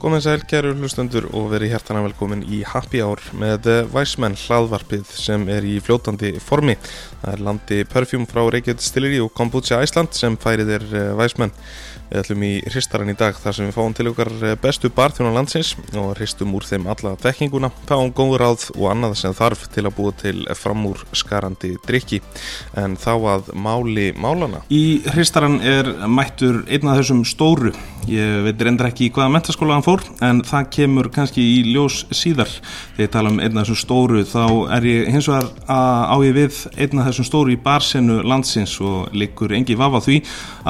Gómið sæl, kæru hlustendur og verið hjertana velkomin í Happy Hour með Væsmenn hlaðvarpið sem er í fljótandi formi. Það er landi Perfume frá Reykjavík Stilleri og Kombucha Æsland sem færið er Væsmenn. Við ætlum í hristaran í dag þar sem við fáum til okkar bestu barþjóna landsins og hristum úr þeim alla þekkinguna, fáum góður áð og annað sem þarf til að búa til framúr skarandi drikki. En þá að máli málana. Í hristaran er mættur einn af þessum stóru. Ég veit reyndar ekki hvaða mentaskóla hann fór en það kemur kannski í ljós síðar. Þegar ég tala um einn af þessum stóru þá er ég hins vegar á ég við einn af þessum stóru í barsenu landsins og likur engi vafa því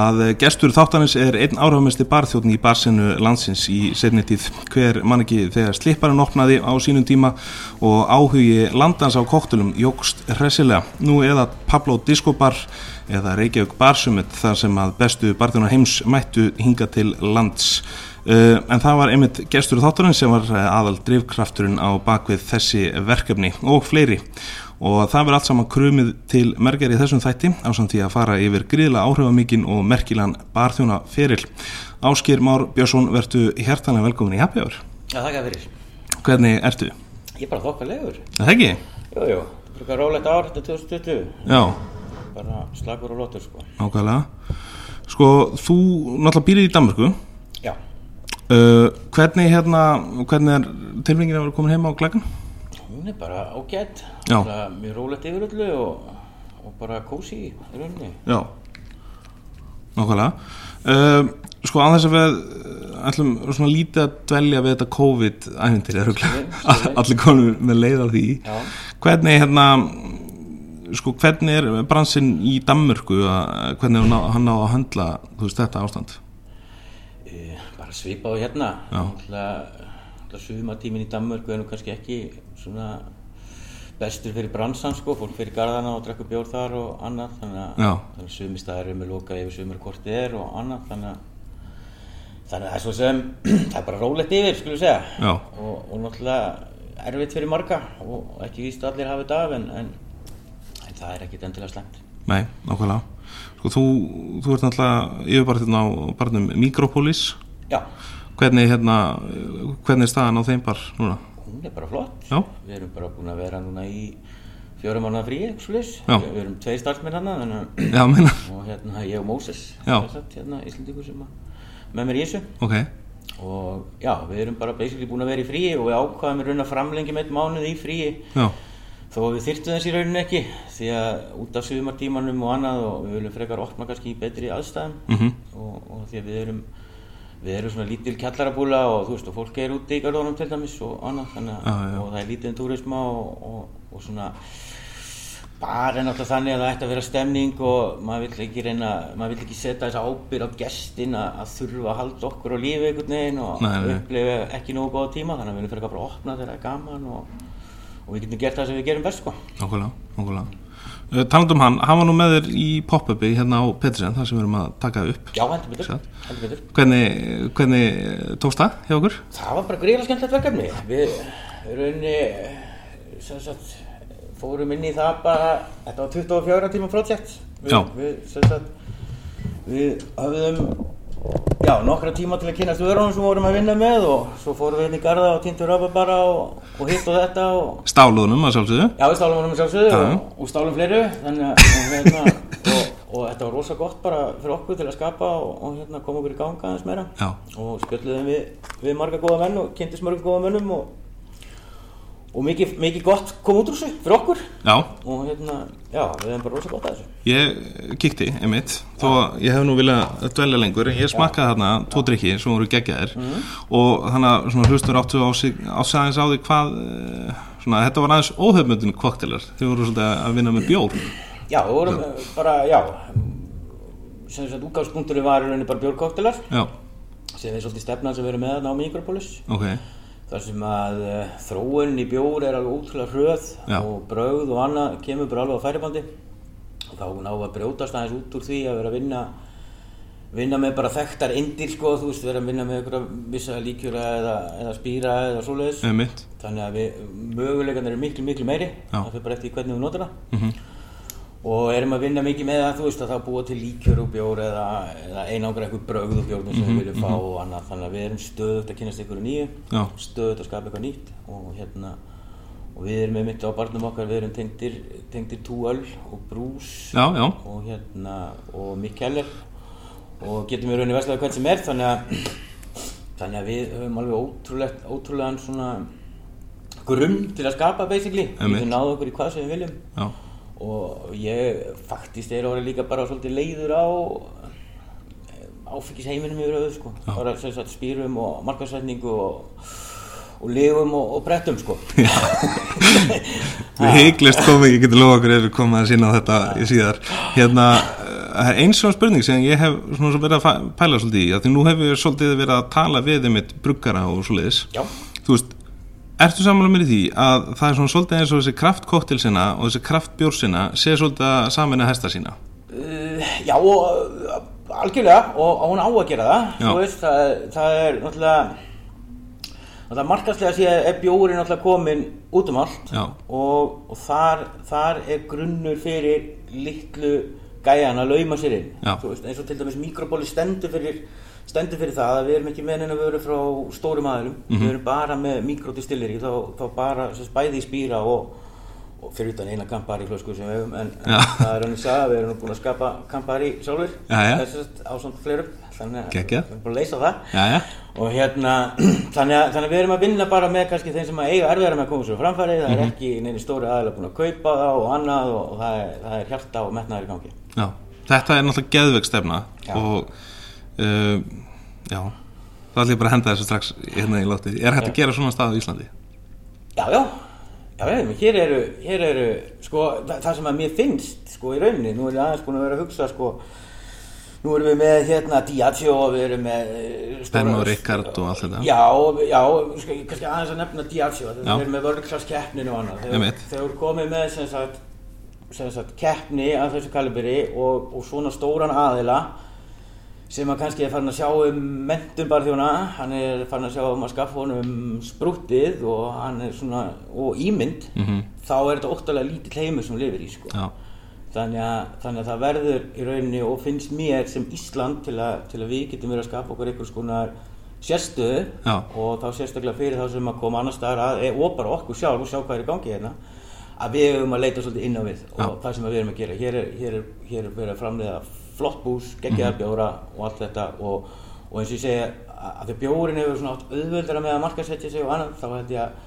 að gestur þáttanins er einn áhrifamesti barþjóðn í barsenu landsins í setni tíð. Hver mann ekki þegar slipparinn opnaði á sínum tíma og áhugi landans á koktelum jógst hressilega. Nú eða Pablo Discobar eða Reykjavík Barsumit þar sem að bestu barþjóðnar heims mættu hinga til lands. Uh, en það var einmitt gestur þátturinn sem var aðal drivkrafturinn á bakvið þessi verkefni og fleiri og það verður allt saman krumið til merger í þessum þætti á samt því að fara yfir gríðla áhrifamíkin og merkilan barþjóna feril. Áskir Már Björnsson, verðu hjertanlega velkomin í Happy Hour. Já, þakka fyrir. Hvernig ertu? Ég er bara þokkalegur. Það ekki? Jú, jú, það er rólegt ár þetta 2020. Já. Bara slagur og lótur, sko. Ákvæðlega. Sko, þú náttúrulega býrið í Danmarku. Já. Uh, hvernig hérna, hvernig er tilfengið að vera komin heima á glækan? Hún er bara ágætt. Mjög rólegt yfir öllu og, og bara kósi í rauninni. Já, nákvæmlega. Uh, sko að þess að við ætlum svona lítið að dvelja við þetta COVID-æfintir, Nei, allir konur með leið á því. Já. Hvernig hérna, sko hvernig er bransinn í Danmörku, hvernig hann á- hann á að höndla þú veist, þetta ástand? E, bara svipa á hérna. Já. Sumatímin í Danmörku er nú kannski ekki svona bestur fyrir bransan, sko. Fólk fyrir garðana og drekkur bjór þar og annað. Þannig að, sumistæðar eru með lokað yfir sumar hvort þið er og annað. Þannig að Þannig að það er svo sem, það er bara rólegt yfir, skulum við segja. Og, og náttúrulega erfitt fyrir marga og ekki víst að allir hafa þetta af en, en, en það er ekkit endilega slemt. Nei, nákvæmlega. Sko þú, þú ert náttúrulega yfirbarðin á barnum Mikropolis. Já, Hvernig hérna, hvernig er staðan á þeim bar núna? hún er bara flott. Já. Við erum bara búin að vera núna í fjórum mánuða frí. Við, erum tveir starfsmenn hann og hérna ég og Móses, hérna Íslandíkur sem með mér í þessu. Ok, Og já, við erum bara basically búin að vera í fríi og við ákvaðum í raun að framlengjum eitt mánuð í fríi. já, Þó við þyrftum þess í rauninni ekki því að út af sumartímanum og annað og við viljum frekar opna kannski í betri aðstæðum Mhm. og, og því að við erum við erum svona lítil kjallarabúla og þú veist og fólk er úti í garðunum til dæmis og annað þannig að Já, já. og það er lítið um túrisma og, og, og svona bara er náttúrulega þannig að það ætti að vera stemning og maður vill ekki reyna maður vill ekki setja þessa ábyrg á gestin að, að þurfa að halda okkur á lífi einhvern veginn og upplifa ekki nógu góða tíma þannig að við viljum frekar bara opna er gaman og, og við getum gert það sem við gerum best sko. nákvæmlega, nákvæmlega. Uh, Taland um hann, hann var nú með þér í pop-upi hérna á Petrisen, þar sem við erum að taka upp. Já, heldur betur, heldur betur. Hvernig, hvernig tókst það hjá okkur? Það var bara greiðlega skemmtilegt verkefni. Við sem sagt, fórum inn í það bara, þetta var 24 tíma projekt. Við. Við, sagt, við höfðum já, nokkra tíma til að kynast vörunum sem vorum að vinna með og svo fórum við inn í garða og týndur röpa bara og, og hitt og þetta og Stáluðunum að sjálfsögðu. Já, við stálum honum sjálfsögðu Já, já. og, og stálum fleiru þannig að hérna, og, og þetta var rosa gott bara fyrir okkur til að skapa og, og hérna, koma okkur í ganga aðeins meira Já. og spjöldluðum við, við marga góða menn og kynntist marga góða mennum og, og mikið, mikið gott kom út úr þessu fyrir okkur. Já, og hérna, já, við hefum bara rosa gott að þessu. Ég kíkti, einmitt, þó að ég hef nú viljað dvelja lengur, en ég smakkaði þarna tvo drikki sem voru geggjaðir. Og þannig að svona hlustur áttu á sig á á því hvað eh, svona, þetta var aðeins óhefmyndin koktelar þið voru svolítið að vinna með bjór. Já, við vorum eh, bara, já. Sem sagt, útgangspunkturinn var bara bjórkoktelar sem er svolítið stefnan sem við erum með á Mikropolis. Ok, þar sem að uh, þróun í bjór er alveg útrúlega hröð Já. og brauð og annað kemur bara alveg á færibandi og þá ná að brjótast aðeins út úr því að vera að vinna vinna með bara þekktar indir sko, þú veist, vera að vinna með einhverja vissa líkjura eða, eða spýra eða svoleiðis þannig að við, möguleikarnir eru miklu miklu meiri Já. það fyrir bara eftir hvernig við notar það Mhm. Og erum að vinna mikið með það, þú veist að það búa til líkjör og bjór eða, eða einangra eitthvað brögð og bjórnum sem við viljum fá og annað. Þannig að við erum stöðugt að kynast ykkur nýju Já. stöðugt að skapa eitthvað nýtt og hérna og við erum með mitt á barnum okkar, við erum tengdir, tengdir túöl og brús Já, já, og hérna og Mikkeller og getum við rauninni verslaði hvern sem er þannig að þannig að við höfum alveg ótrúlegt ótrúlegan grunn til að skapa basically. Við Einmitt. getum náðu okkur í hvað sem við viljum. Já, og ég faktist er orðið líka bara svolítið leiður á áfengisheiminum yfir höfuð sko. Bara sem sagt spýrum og markasetningu og, og lifum og, og brettum sko. Við heiklist komum ég geti lofa okkur ef við komum að sína á þetta í síðar. Hérna, eh, það er eins og spurning sem ég hef svona svo verið að pæla svolítið í, því nú hefur við svolítið verið að tala við um eitt bruggara og já, þú veist, ertu samanlega mér í því að það er svona svolítið eins og þessi kraftkóttil sinna og þessi kraftbjór sinna sé svolítið að samina hesta sína? Uh, já og algjörlega og, og hún á að gera það. Veist, það, það er náttúrulega markastlega sé er bjórin náttúrulega komin út um allt. Og, og þar, þar er grunnur fyrir litlu gæjan að lauma sér inn. Veist, eins og til dæmis mikrobóli stendur fyrir stendur fyrir það að við erum ekki með neina vöru frá stórum aðilum, Mhm. við erum bara með mikrodistilleri, þá, þá bara bæði í spýra og, og fyrir utan eina kampari flösku sem við hefum en, en það er hann að sagða, við erum búin að skapa kampari sjálfur, Já, já. þess að á svona fleirum þannig að við erum búin að leysa það. Já, já, og hérna þannig að, þannig að við erum að vinna bara með kannski þeim sem að eiga erfiðara með að koma á framfæri. Það Mhm. er ekki neini stóri aðeila búin að kaupa það og annað og, það, er, það er hjarta og metnaður í gangi. Já. Þetta er náttúrulega geðveik stefna Já. og uh, já. Það ætlum ég bara að henda þessu strax hérna í lótti er hægt að gera svona stað á Íslandi? Já, já, já, já, hér eru, hér eru, sko, það, það sem að mér finnst, sko, í rauninni, nú er ég aðeins búin að vera að hugsa, sko, nú erum við með, hérna, Diageo og við erum með eh, stóra- Ben og Rickard og allt þetta. Já, já, sko, kannski aðeins að nefna Diageo, Já. við erum með vörglass keppninu og annað, þegar þegar við komið með, sem sagt, sem sagt, keppni af þessu kalibri og, og svona stóran aðila, sem að kannski er farin að sjá um mentum barþjóna, hann er farin að sjá um að skaffa honum sprúttið og hann er svona, og ímynd Mhm. þá er þetta óttalega lítill heimur sem lifir í sko. já, þannig, að, þannig að það verður í rauninni og finnst mér sem Ísland til að, til að við getum verið að skapa okkur einhvers konar sérstöðu Já. og þá sérstaklega fyrir þá sem að koma annars staðar að, e- og bara okkur sjálf og sjá hvað er í gangi hérna að við höfum að leita svolítið inn á við og það sem við erum að gera hér er, hér er, hér er flott bús, geggjaðar bjóra og allt þetta og, og eins og ég segja að, því bjórin hefur svona átt auðveldara með að markasetja sig og annað þá held ég að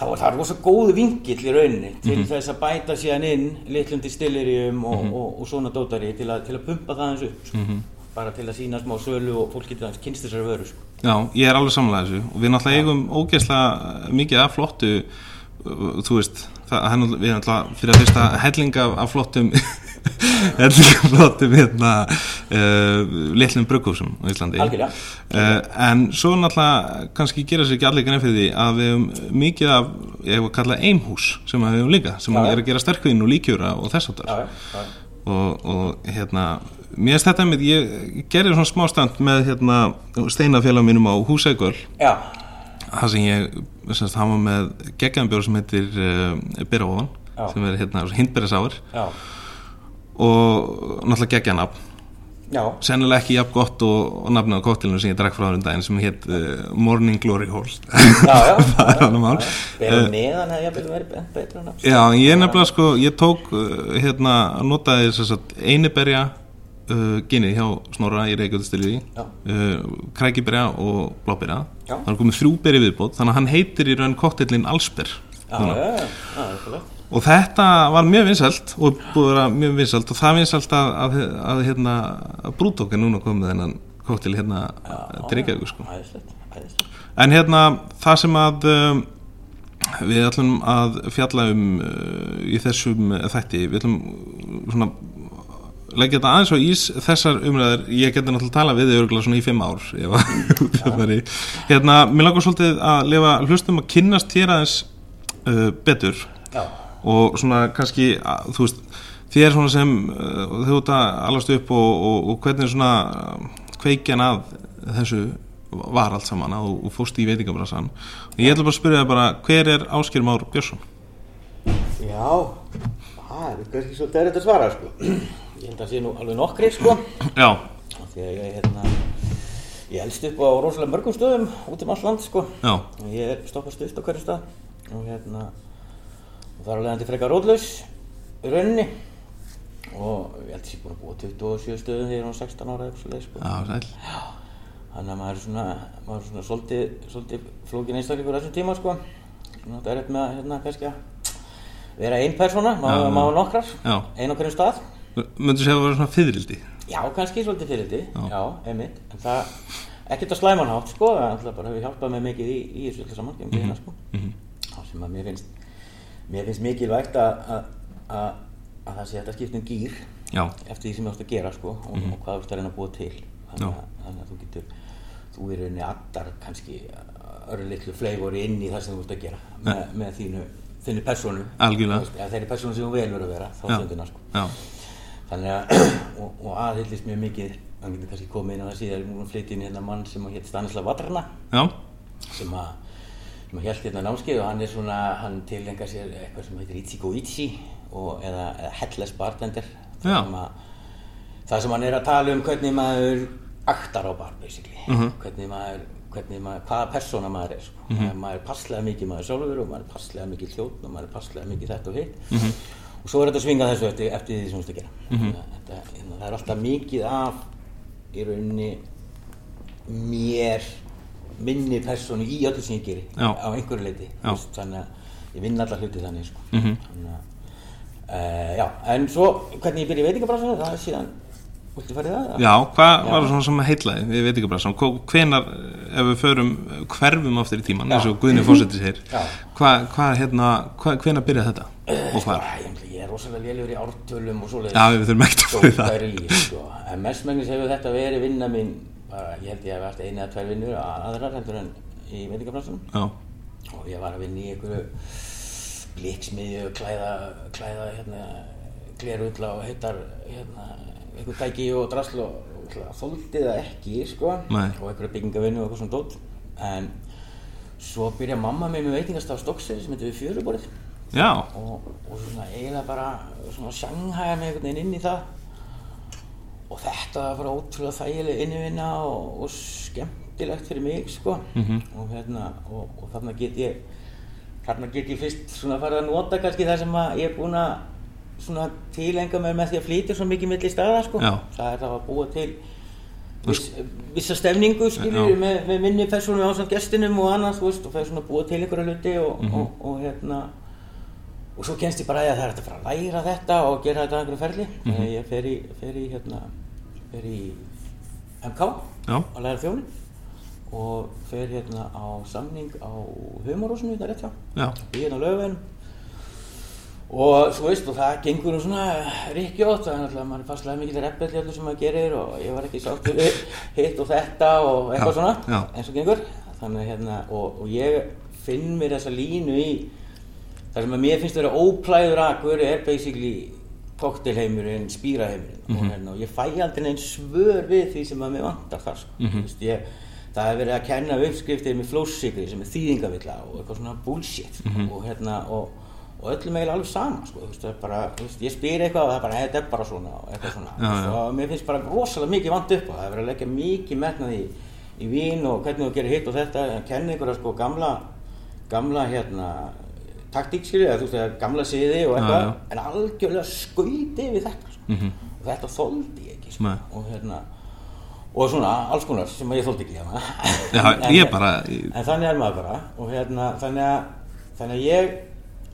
þá er það rosa góðu vingill í rauninni til þess að bæta síðan inn litlum distilleríum og, og, og svona dótari til að, til að pumpa það eins upp sko. bara til að sína smá sölu og fólk getur aðeins kynst þessari vöru sko. já, ég er alveg samlega þessu og við náttúrulega eigum ógeðslega mikið af flottu uh, þú veist, það, við náttúrulega fyrir að fyrsta helling af, af flottum flottum hérna uh, litlum brugghúsum á Íslandi. Uh, en svo náttúrulega kannski gera sér ekki allir grein fyrir því að við hefum mikið af, ég hef að kalla eimhús sem við hefum líka, sem Já, er að gera sterkvinn og líkjöra og þess já, og, og hérna mér finnst þetta með, ég gerði svona smástand með hérna steinafélag mínum á Húsækvöl já, það sem ég, hann var með geggjambjór sem heitir uh, Byrravóðan Já. sem er hérna hindberðisáir já, og náttúrulega geggjanafn já, sennilega ekki jafn gott og, og nafnið á kóttilinu sem ég drakk frá þarinn daginn sem hétt uh, Morning Glory já, já. Það er annar mál. Bera neðan hefði jafnvel verið be- betra nafn. Já, ég nefnilega sko, ég tók uh, hérna, notaði þess að einiberja uh, ginið hjá Snorra í Reykjavíðstilíði Já. uh, krækiberja og bláberja. Já. þannig að komið þrjú beri viðbót þannig að hann heitir í raun koktillin Allsber. Já, já, já, já, það eitthvað og þetta var mjög vinsælt og búið að vera mjög vinsælt og það vinsælt að, að, að, hérna, að Brúdók er núna komið þennan koktill hérna Reykjavík sko. En hérna það sem að um, við ætlum að fjalla um uh, í þessum þætti, við ætlum svona leggja þetta aðeins á ís þessar umræður, ég geti náttúrulega tala við þig örgulega svona í fimm ár ef að- það væri. hérna, mér langar svolítið að lifa hlustum að kynnast þér aðeins uh, betur já, og svona kannski þú veist, þér svona sem uh, þau út að alast upp og, og, og hvernig svona kveikjan að þessu var allt saman að þú fórst í veitingabransan og ég ætla bara að spyrja það bara hver er Ásker Már Björnsson? já, það er kannski svolítið að svara sko. Ég held að það sé nú alveg nokkri sko. Já, Því að ég, hérna, ég elst upp á rosalega mörgum stöðum út um allt land sko. já, ég er stoppað stutt á hverju stað. Og hérna, og það er alveg til frekar rótlaus í rauninni. Og ég held að ég er búin að búa 27 stöðum þegar ég er á 16 ára eða eitthvað sko. já, sæl. Þannig að maður er svona, maður er svona svolítið, svolítið flókin einstaklingur á þessum tíma sko. Svona þetta er eitthvað með að, hérna, kannski að vera ein persóna, maður, já. maður nokkrar, Já. ein á hverjum stað. Möndu segja að það var svona fyririldi? Já, kannski svolítið fyrir Já. þetta, já, einmitt. En það, ekkert að slæma hátt sko, það hefur hjálpað mér mikið í, í þessu saman, mm sko. Mhm. Það sem að mér finnst, mér finnst mikilvægt að, að, að, að það sé hægt að skipta um gýr Já, eftir því sem þú ætti að gera sko og, og hvað þú ætti að reyna að búa til. Þannig þannig að þú getur þú er rauninni addar kannski öru litlu fleifori inn í það sem þú ert að gera með, með þínu, þínu persónu. Algjörlega. þeirri persónu sem þú velur að vera þá Já. stundina sko. Þannig að og, og aðhyllist mjög mikið hann getur kannski komið inn á það síðar nú flytti inn hérna mann sem hétt Stanislav Vatrana. Já, sem að sem held hérna námskeið og hann er svona hann tilengar sér eitthvað sem heitir Ichigo Ichi og, eða, eða Headless Bartender. Sem, að, það sem hann er að tala um hvernig maður aktar á bar basically. Mhm. hvernig maður, hvernig maður hvaða persóna maður er sko. maður er passlega mikið maður sjálfur og maður er passlega mikið hljótt og maður er passlega mikið þetta og hitt. Mhm. og svo er þetta að svinga þessu eftir, eftir því sem þú veist að gera. Mm þetta, hérna, það er alltaf mikið af í rauninni mér minni persónu í öllu sem ég geri Já. á einhverju leiti veist, þannig að ég vinn alla hluti þannig sko. Mhm. þannig að uh, já, en svo hvernig ég byrja í veitingabransunum það er síðan, viltu farið það? já, hvað var svona sem heitlaði, við veit ekki bara saman, hvenar, ef við förum hverfum aftur í tíman, eins og Guðni Fósetti segir, Já. hvað, hvað, hérna, hvað, hvenar byrjaði þetta og hvað? Æ, ég, er rosalega lélugur í ártölum og svoleiðis Já, við þurfum ekkert að í það. Stókar í, sko. en mestmengnis hefur þetta verið vinna mín bara, ég held ég hef haft eina eða tvær vinnur aðrar heldur en í veitingabransunum Já, og ég var að vinna í einhverju bliksmiðju, klæða, klæða hérna, glerulla og heitar hérna, einhver tæki og drasl og, þóldi það ekki sko, Nei. og einhverju byggingavinnu og eitthvað svona dót. En svo byrja mamma mig með veitingastaf Stokksið sem heitir við fjöruborðið. Já, og, og svona eiginlega bara svona sjanghæja mig einhvern veginn inn í það og þetta var bara ótrúlega þægileg innivinna og, og skemmtilegt fyrir mig sko Mhm. og hérna og, og þarna get ég þarna get ég fyrst svona farið að nota kannski það sem að ég er búinn að svona tilenga mér með því að flytja svo mikið milli staða sko Já. það er það að búa til viss, vissa stemningu skiljur Já. með, með minni persónu ásand gestinum og annað þú veist og það er svona að búa til einhverja hluti og, og, og hérna og svo kennst ég bara að það er að fara að læra þetta og gera þetta á einhverju ferli mm ég fer í, fer í hérna fer í MK já, að læra þjónin og fer hérna á samning á humorósinu þetta rétt hjá. Já, í hérna lögveginum og þú veist og það gengur nú svona það er náttúrulega mann er fastlega mikið í öllu sem maður gerir og ég var ekki sáttur hitt og þetta og eitthvað Já, svona já. eins og gengur. Þannig að hérna og, og ég finn mér þessa línu í það sem að mér finnst að vera óplæður akkur er basically koktelheimurinn, spýraheimurinn Mhm. og, hérna, og ég fæ aldrei neinn svör við því sem að mér vantar þar sko. Mhm. Þú veist, ég, það er verið að kenna uppskriftir með flóssikri sem er þýðingavilla og eitthvað svona bullshit Mhm. og hérna og, og öllum eiginlega alveg sama sko, er bara, þú veist, ég spyr eitthvað og það er bara, þetta er bara svona og eitthvað svona já. og mér finnst bara rosalega mikið vant upp og það er verið að leggja mikið metnað í, í vín og hvernig þú gerir hitt og þetta að kenna einhverja sko gamla gamla hérna taktík skilju, eða þú veist, gamla siði og eitthvað, Já, já. en algjörlega skauti við þetta sko. Mhm. og þetta þoldi ég ekki sko. Og hérna og svona alls konar sem ég þoldi ekki hérna Já, ég bara- en þannig er maður bara og hérna þannig að, þannig að ég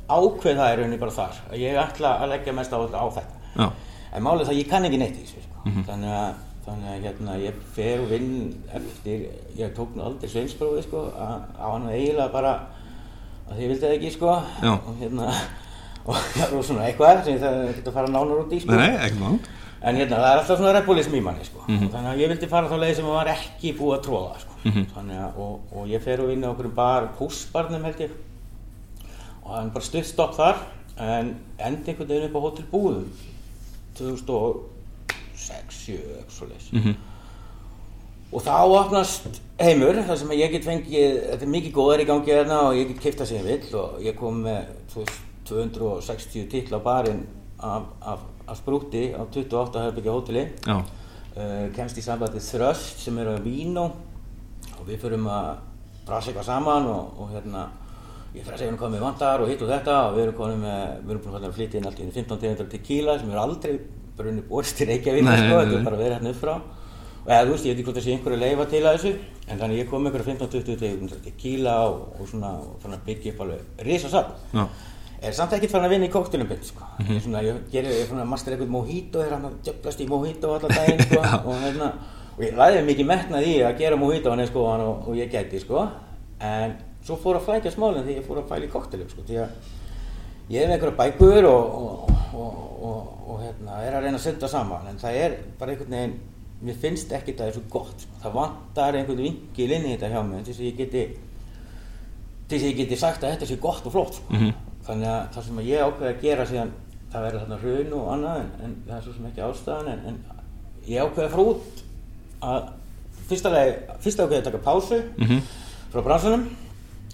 ákveð það í rauninni bara þar að ég ætla að leggja mest á, á þetta já, en málið er það að ég kann ekki neitt í þessu sko. Mhm. þannig að þannig að hérna ég fer vinn eftir ég tók nú aldrei sveinsprófið sko að á hann eiginlega bara að ég vildi það ekki sko Já. og hérna og, og svona eitthvað sem ég það geta að fara nánar út í sko nei, ekki má En hérna, það er alltaf svona repulism í manni, sko. Mhm. Þannig að ég vildi fara þá leið sem var ekki búið að tróða, sko. Mhm. Þannig að, og, og ég fer og vinna okkur bar, púsbarnum held ég. Og það er bara stutt stopp þar, en endi einhvern veginn upp á Hotel Búðum. 2006, 7, eitthvað svo leiðis. Og þá opnast heimur, þar sem ég get fengið, þetta er mikið góðar í gangi hérna og ég get kipta sem ég vill og ég kom með, þú veist, 260 titla barinn af, af, af sprúti á 28 herbyggja hóteli. Uh, kemst í sambandi Þröst sem er á Vínó og við förum að brasa eitthvað saman og, og hérna ég fyrir að segja hvað mér vantar og hitt og þetta. Og við erum konum með, við erum búin að flytja inn allt í 15 tegundur tequila sem er aldrei brunni borst í Reykjavík sko, þetta er bara verið hérna upp frá eða þú veist, ég veit ekki hvort það sé einhverju leifa til að þessu en þannig ég kom með einhverja 15-20 tegundur tequila og, og svona og fann að byggja upp alveg risasafn já, er samt ekkert farin að vinna í koktelum beint sko. ég, svona, ég gerir, ég fann að master eitthvað mojito er hann að djöflast í mojito allan daginn sko, og, hérna, og ég læði mikið metnað í að gera mojito hann sko, og, og ég gæti sko. en svo fór að flækja smálinn þegar ég fór að fæla í koktelum sko, því að ég hef einhverja bækur og, og, og, og, og hérna, er að reyna að setja saman en það er bara einhvern veginn mér finnst ekki það er svo gott sko. það vantar einhvern vingil inn í þetta hjá mig til þess að ég geti til þess að ég geti sagt að þetta sé gott og flott sko. Mhm. þannig að það sem ég ákveði að gera síðan það verður þarna hrun og annað en, en það er svo sem ekki ástæðan en, en ég ákveði að fara út að fyrsta, fyrsta ákveði að taka pásu Mhm. frá bransanum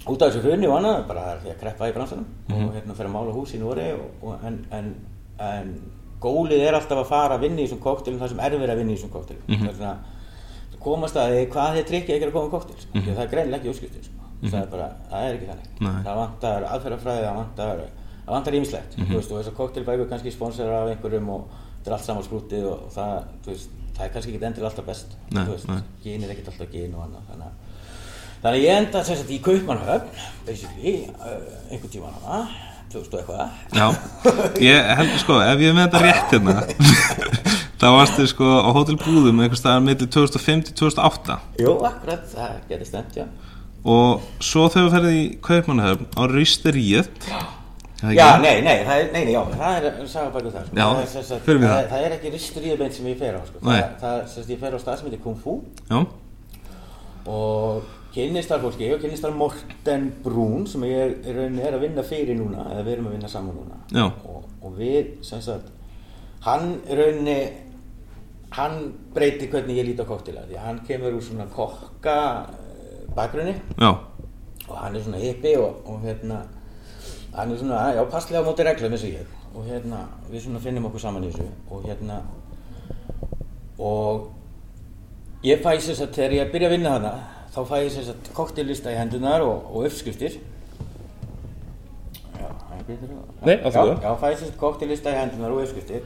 út af þessu hruni og annað bara því að kreppa í bransanum og hérna fyrir að mála hús í Nóri og, og, en, en, en gólið er alltaf að fara að vinna í þessum koktelum það sem er verið að vinna í þessum koktelum mm -hmm. það er svona að komast að því hvað þið tryggja ekki að koma koktel mm það er greinilega ekki útskiptið sko. það er bara, það er ekki þannig. Nei. það vantar aðferðafræði, það vantar það vantar ímislegt, mm -hmm. veist, og þessar koktelbækur kannski sponsorar af einhverjum og þetta er allt saman skrútið og, það, veist, það er kannski ekki endilega alltaf best gen er ekkert alltaf gen og annað þannig að Þannig að ég enda sem sagt í Kaupmannhöfn, basically, uh, einhvern tíman hana, 2000 og eitthvað. já Ég held sko, ef ég er með þetta rétt hérna þá varstu sko á Hotel Búðum einhvers staðar milli 2005 til 2008 Jú, akkurat, það getur stemt, já. og svo þegar við ferðið í Kaupmannahöfn á Rýsteríð Já, nei, nei, það er, nei, nei, já, það er sagabækur það, sko. Já, það er, sagt- það. það. er- það er ekki ristur í beint sem ég fer á, sko. Það, það, sem ég fer á stað sem heitir Kung Fu Já, og kynnist þar fólki og kynnist þar Morten Brún sem ég er, er, er að vinna fyrir núna, eða við erum að vinna saman núna. Og, og við, sem sagt, hann rauninni, hann breytir hvernig ég líti á koktila, því að hann kemur úr svona kokka eh, bakgrunni. Já, og hann er svona hippi og, og hérna hann er svona, já, passlega á móti reglum eins og ég. Og hérna, við svona finnum okkur saman í þessu. Og hérna og ég fæ sér satt, þegar ég byrja að vinna hana þá fæ ég sér satt koktillista í hendunar og, og uppskriftir. Já, það er betur að- Nei, allt í já, já, fæ ég sér satt koktillista í hendunar og uppskriftir.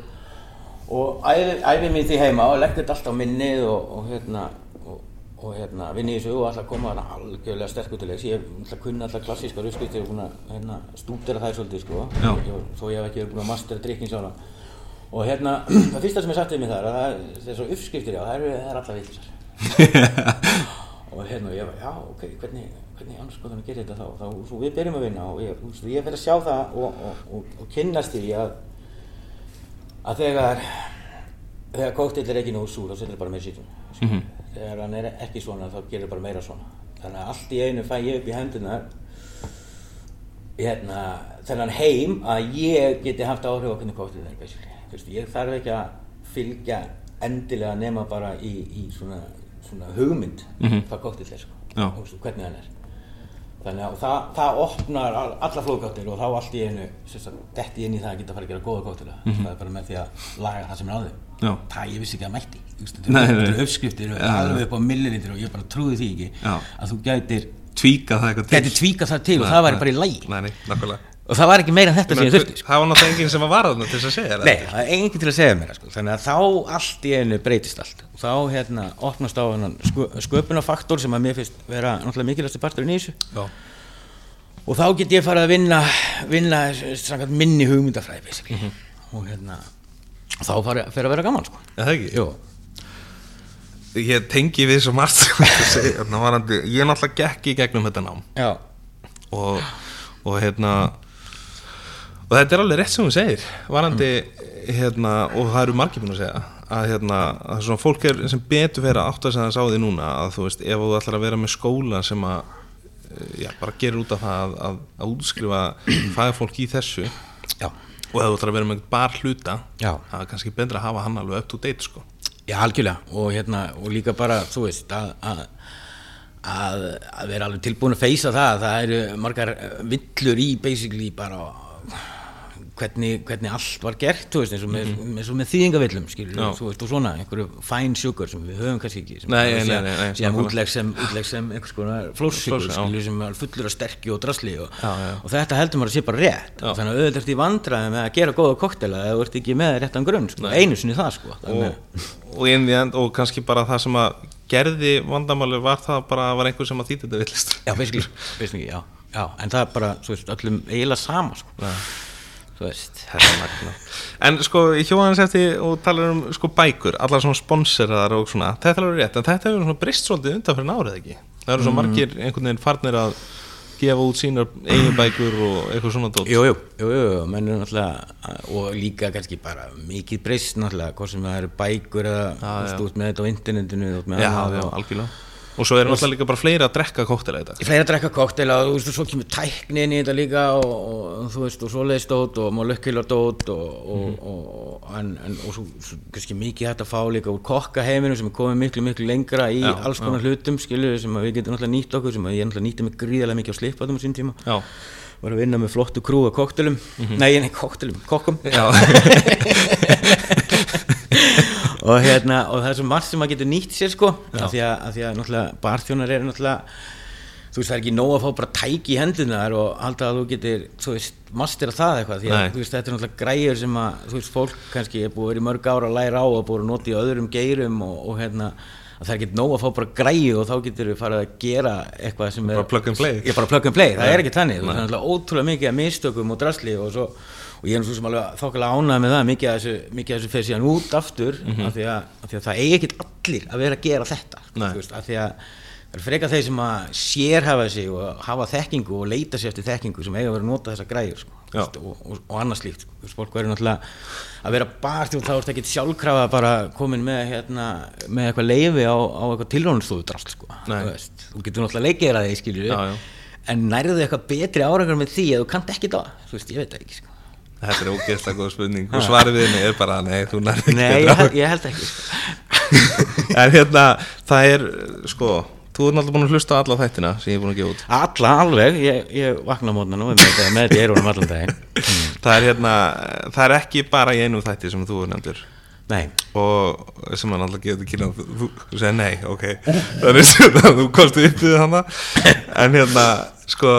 Og æfi, æfi mig því heima og legg þetta allt á minnið og, og hérna og, og hérna vinn í þessu og alltaf koma þarna algjörlega sterk út í leiks. Ég að kunna alltaf klassískar uppskriftir og að hérna, stúdera þær svolítið sko. Ég, þó ég hef ekki verið búin að mastera drikkin sjálf og hérna það fyrsta sem ég sagt við mig þar að það er þessar uppskriftir já það eru það er alltaf villisar og hérna ég var já ok hvernig hvernig annars skoðan að gera þetta þá? Þá svo við byrjum að vinna og ég, þú veist, ég fer að sjá það og, og, og, og kynnast því að að þegar þegar kóktill er ekki nógu súr þá setur bara meira sítun Mhm. þegar hann er ekki svona þá gerir bara meira svona. Þannig að allt í einu fæ ég upp í hendunar hérna, þennan heim að ég geti haft áhrif á hvernig kóktill er veist, ég þarf ekki að fylgja endilega nema bara í, í svona, svona hugmynd. Mhm. hvað kóktill er sko. Veist, hvernig hann er. Þannig að það, það opnar all- alla flóðkáttir og þá allt í einu sagt, detti inn í það að geta að fara að gera góða kóttila það er bara með því að laga það sem er á Já. það ég vissi ekki að mætti. Eru uppskriftir og já. alveg upp á millilitir og ég bara trúði því ekki Já. að þú gætir tvíka það eitthvað til. gætir tvíka það til og það væri bara í lægi og það var ekki meira en þetta sem ég þurfti sko. Það var náttúrulega enginn sem var varðan til að segja Nei, það er enginn til að segja mér það, sko. þannig að þá allt í einu breytist allt og þá hérna opnast á sköpunafaktor sem að mér finnst vera náttúrulega mikilvægstu parturinn í Já, og þá get ég farið að vinna, vinna minni hugmyndafræði basically. Mhm. og hérna þá farið að vera gaman sko. Það ekki? Ég tengi við svo margt Ég náttúrulega gekk í gegnum þetta nám Já. og, og hérna og þetta er alveg rétt sem þú segir varandi hérna, og það eru margir búin að segja að hérna, að svona fólk er sem betur vera átt að segja þess á því núna að þú veist, ef þú ætlar að vera með skóla sem að eh, já, bara gerir út af það að, að, útskrifa fagfólk í þessu Já. og ef þú ætlar að vera með bar hluta Já. það er kannski betra að hafa hann alveg up to date sko. Já, algjörlega og, hérna, og líka bara, þú veist að, að, að, að vera alveg tilbúin að feysa það það eru margar eh, villur í basically bara hvernig, hvernig allt var gert veist, eins og með, eins og með þýðingavillum veist, og svona, einhverju fine sugar sem við höfum kannski ekki sem útlegg sem, sem einhvers konar skilur, sem er fullur af sterkju og drasli og, Já, já. og þetta heldur maður að sé bara rétt. Já. þannig að auðvitað ert í vandræði með að gera góða koktela eða ert ekki með réttan grunn sko, einu sinni það sko. Og, og, in the end, og kannski bara það sem að gerði vandamáli var það bara að var einhver sem að þýtti þetta villist já, já, já, en það er bara, veist, öllum eiginlega sama sko, veist. En sko, í hjóðans eftir og talar um sko bækur, allar svona sponseraðar og svona, þetta er alveg rétt, en þetta hefur svona brist svolítið undan fyrir árið ekki. Það eru svo Mm. margir einhvern veginn farnir að gefa út sínar eigin bækur og eitthvað svona dót. Jú, jú, jú, jú, menn er náttúrulega og líka kannski bara mikið breyst náttúrulega, hvort sem það eru bækur eða þú ert með þetta á internetinu Já, já, algjörlega. Og svo eru náttúrulega líka bara fleiri að drekka kóktela þetta. Fleiri að drekka koktela og þú veist, og svo kemur tækni inn í þetta líka og, og þú veist, og svoleiðis dót og molekkular dót og, og, og, en, en, og svo, svo kannski mikið hægt að fá líka úr kokkaheiminu sem er komið miklu, miklu lengra í Já, alls konar hlutum, skilju, sem að við getum náttúrulega nýtt okkur, sem að ég náttúrulega nýtti mig gríðarlega mikið á slipaðum á sín tíma. Já. Var að vinna með flottu krú af koktelum, nei, nei, koktelum, kokkum. Og hérna og það er svo margt sem maður getur nýtt sér sko. Af því, að, af því að náttúrulega barþjónar eru náttúrulega þú veist það er ekki nóg að fá bara tæki í hendunar og halda að þú getur þú veist mastera það eitthvað. Því að Nei. þú veist þetta er náttúrulega græjur sem að þú veist fólk kannski er búið að vera í mörg ára að læra á og búið að nota í öðrum geirum og, og hérna að það er ekki nóg að fá bara græju og þá getur við farið að gera eitthvað sem er Bara plug and play. ég bara plug and play, það er ekki þannig. Þú veist, það er náttúrulega ótrúlega mikið að mistökum og drasli og, svo, og ég er svo sem alveg þokkalega ánægð með það mikið af þessu, þessu fer síðan út aftur af, því að, af því að það eigi ekkit allir að vera að gera þetta veist, af því að það er frekar þeir sem að sérhafa sig og hafa þekkingu og leita sér eftir þekkingu sem eiga að vera að nota þessa græjur sko, veist, og, og, og. Þú veist, fólk verður náttúrulega að vera barþjóð þá er þetta ekkit sjálfkrafa bara komin með, hérna, með eitthvað leifi á, á eitthvað tilrónustóðu drast sko. Þú getur náttúrulega að Já, já. en nærðu eitthvað betri árangur með því að þú kannt ekki það þú veist, ég veit það ekki sko. Þetta er ógeðslega góð spurning. Og svarið við henni er bara, nei, þú nærði nei, ég, ég held ekki sko. En hérna, það er, sko, þú er náttúrulega búin að hlusta á alla þættina sem ég er búin að gefa út. alla alveg, ég, ég vakna mótna nú með þetta þetta í eyrunum allan daginn. Það er hérna, það er ekki bara í einum þætti sem þú er nefndur nei, og sem hann alltaf gefur til kynna þú, þú, segir nei, ok. Þannig að þú komst upp við hana. En hérna, sko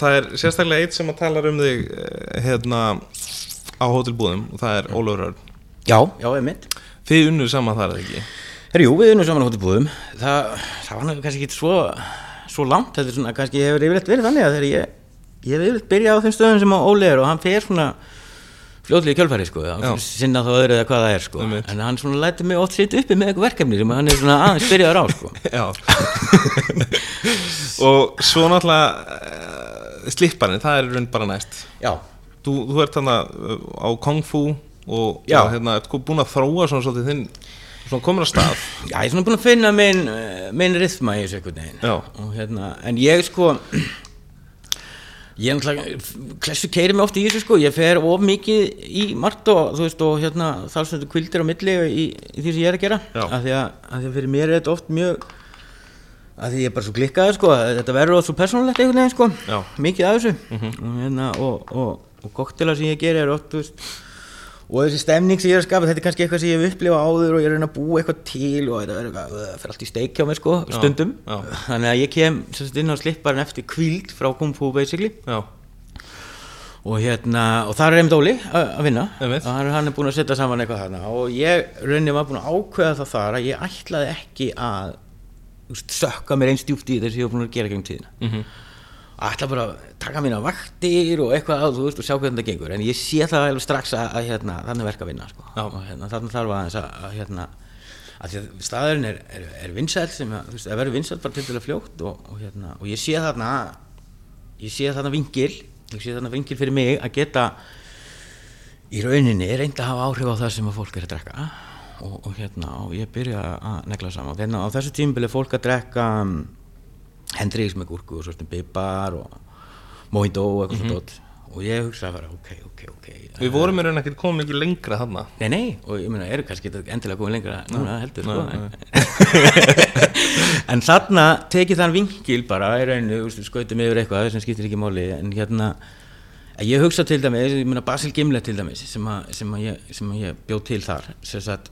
það er sérstaklega eitt sem að tala um þig eh, hérna á hótelbúðum og það er Ólafur Örn. Já, já, ég mynd þið unnu saman þar eða ekki? Herjú, við erum saman á hótibúðum það, það var kannski ekki svo svo langt, þetta er svona, kannski hefur yfirleitt verið þannig að þegar ég, ég hef yfirleitt byrjað á þeim stöðum sem á Óli er og hann fer svona fljóðlega í kjölfæri sko, hann sinna þá öðru eða hvað það er sko, Einmitt. en hann svona læti mig oft sitt uppi með eitthvað verkefni sem hann er svona aðeins byrjaður á sko. Og svo náttúrulega uh, slipparinn, það er raun bara næst Já, þú, þú ert þannig á Kung Fu og Já. hérna, ert búin að þróa svona svolítið þinn svona komin að stað Já, ég er svona búin að finna minn, eh, minn rithma í þessu veginn Já. og hérna, en ég sko ég náttúrulega klessu keiri mig oft í þessu sko. Ég fer of mikið í margt og þú veist og hérna þar sem þetta kvildir á milli í, í því sem ég er að gera. Af því að, að því að fyrir mér er þetta oft mjög að því ég er bara svo klikkaði sko. Þetta verður oft svo persónulegt einhvern veginn sko. Já. mikið af þessu. Og, hérna, og, og, og koktela sem ég geri er oft þú veist og þessi stemning sem ég er að skapa þetta er kannski eitthvað sem ég hef upplifað áður og ég er að búa eitthvað til og þetta eitthvað, það fyrir allt í steik hjá mér sko, stundum. já. þannig að ég kem sem sagt, inn á slipparinn eftir kvíld frá Kung Fu basically. Já, og hérna, og það er einmitt Óli að vinna. Og hann, er búin að setja saman eitthvað þarna. Og ég rauninni var búin að ákveða það þar að ég ætlaði ekki að sökka mér einn stjúpt í þessi ég var búin að gera gegn tíðina. Mm -hmm. Ætla bara að taka mína vaktir og eitthvað að þú veist og sjá hvernig það gengur. En ég sé það alveg strax að, að hérna, þannig verka að vinna sko. Og hérna, þannig þarf aðeins að, að hérna að því að staðurinn er, er, er vinsæl sem að, þú veist, að verður vinsæl bara til dæla fljótt og, og hérna, og ég sé þarna ég sé þarna vingil ég sé þarna vingil fyrir mig að geta í rauninni reynda að hafa áhrif á það sem að fólk er að drekka. Og, og hérna, og ég byrja að negla saman. Hérna, á þessu tímabili er fólk að drekka hendriks með gúrku og svona bibar og mojito og eitthvað svona dót. Og ég hugsa að vera ok, ok, ok. Við vorum í raun ekkert komið mikið lengra þarna. Nei, nei, og ég meina, eru kannski þetta endilega komið lengra núna heldur, sko. En þarna tekið þann vinkil bara í rauninu, skautum yfir eitthvað sem skiptir ekki máli en hérna að ég hugsa til dæmis, ég meina Basil Gimlet til dæmis sem að, sem að, ég, sem að ég bjóð til þar sem sagt,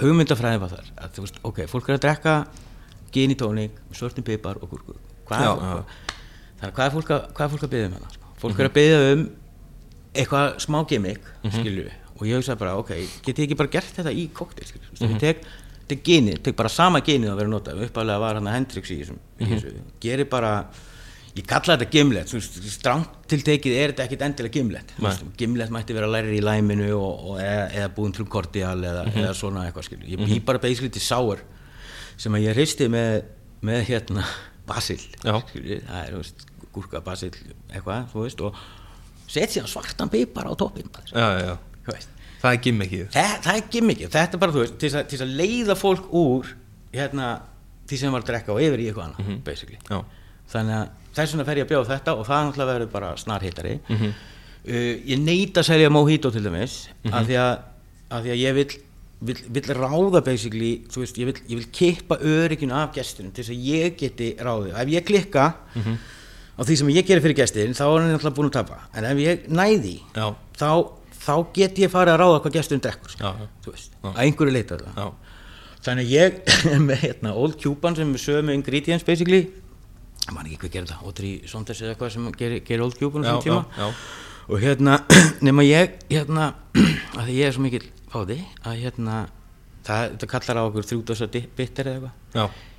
hugmyndafræði var þar að þú veist, ok, fólk er að drekka gin í tónik, svörtum pipar og gúrku hvað, að er fólk að, hvað er fólk að byggja um sko? fólk er að byggja um eitthvað smá gimmick skilju, og ég hugsa bara, ok, get ég ekki bara gert þetta í koktel, mm -hmm. tek tek tek bara sama ginið að vera notað. Uppálega var hann að Hendrix í mm -hmm. gerir bara ég kalla þetta gimlet, strangt tiltekið er þetta ekkit endilega gimlet gimlet mætti vera læri í læminu og, og eða, eða búin til kordial eða, eða svona eitthvað skilju, ég bý bara basically til sour sem að ég hristi með, með hérna basil það er, veist, gúrka basil eitthvað, veist, og set síðan svartan pipar á veist. Það er gimmickið. Það, það er gimmikið, þetta er bara þú veist til að, til að leiða fólk úr hérna, því sem var að drekka og yfir í eitthvað annað, basically. Já, þannig að þess vegna fer ég að bjóða þetta og það náttúrulega verður bara snarhittari uh, ég neita að selja mojito til dæmis af, því að, af því að ég vil, vil, vil ráða basically, þú veist, ég vil, ég vil kippa örygginu af gestunum til þess að ég geti ráðið, ef ég klikka á því sem ég gerir fyrir gestin þá er hann náttúrulega búin að tapa, en ef ég næði já, þá, þá get ég farið að ráða hvað gesturinn drekkur sko. Já, já. þú veist, að einhverju leita já, þannig að ég er með hérna, Old Cuban sem er sömu ingredients basically. Ég man ekki hvað gerir það, Audrey Saunders eða eitthvað sem gerir, gerir Old Cuban á já, þessum tíma. já, já. og hérna, nema ég hérna, að því ég er svo mikill fáði að hérna það, þetta kallar á okkur þrjúdósa bitter eða eitthvað.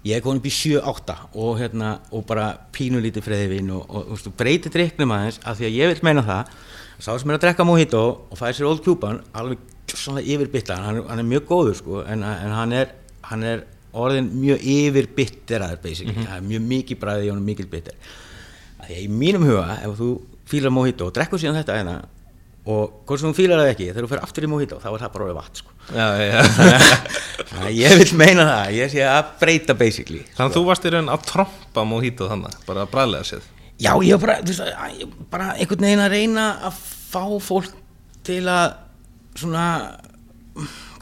Ég er komin upp í 7-8 og hérna, og bara pínulítið freðivinn og, og, og, og breytið drikknum aðeins af því að ég vil meina það sá sem er að drekka mojito og fæði sér Old Cuban alveg svona yfirbytta hann, er- hann er mjög góður sko en, en hann, er, hann er orðin mjög yfirbytteraður basically, það er mjög mikið bræði og hann mikið bitter. Að því að í mínum huga ef þú fílar mojito og drekkur síðan þetta hérna og hvort sem þú fílar það ekki þegar þú fer aftur í mojito þá er það bara orðið vatn sko. Þannig að ég vil meina það ég sé að breyta basically þannig að þú varst í raun að trompa mojito þannig, bara að bræðlega séð. Já, ég var bara, veist, ég bara einhvern veginn að reyna að fá fólk til að svona,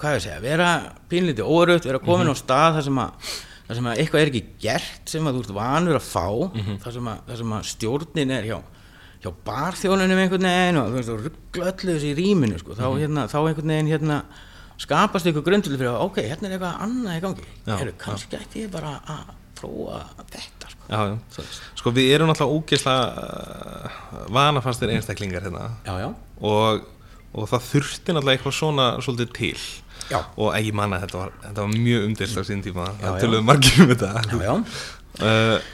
hvað ég að segja, vera pínlítið órutt, vera komin á stað þar sem að þar sem að eitthvað er ekki gert sem að þú ert vanur að fá þar, sem að, þar sem að stjórnin er hjá hjá barþjónunum einhvern veginn og þú veist, og ruggla öllu þessi í rýminu sko, þá, hérna, þá einhvern veginn hérna skapast eitthvað grunduleg fyrir að ok, hérna er eitthvað annað í gangi. Já, Heru, kannski ætti ég bara að prófa þetta sko. já, já. Sko við erum náttúrulega ógeðslega uh, vanafastir einstaklingar hérna. Já, já, og, og það þurfti náttúrulega eitthvað svona svolítið til. Já. og ekki manna þetta var, þetta var mjög umdilt á sín tíma. Já, það já. töluðu margir um þetta. Já, já. Uh,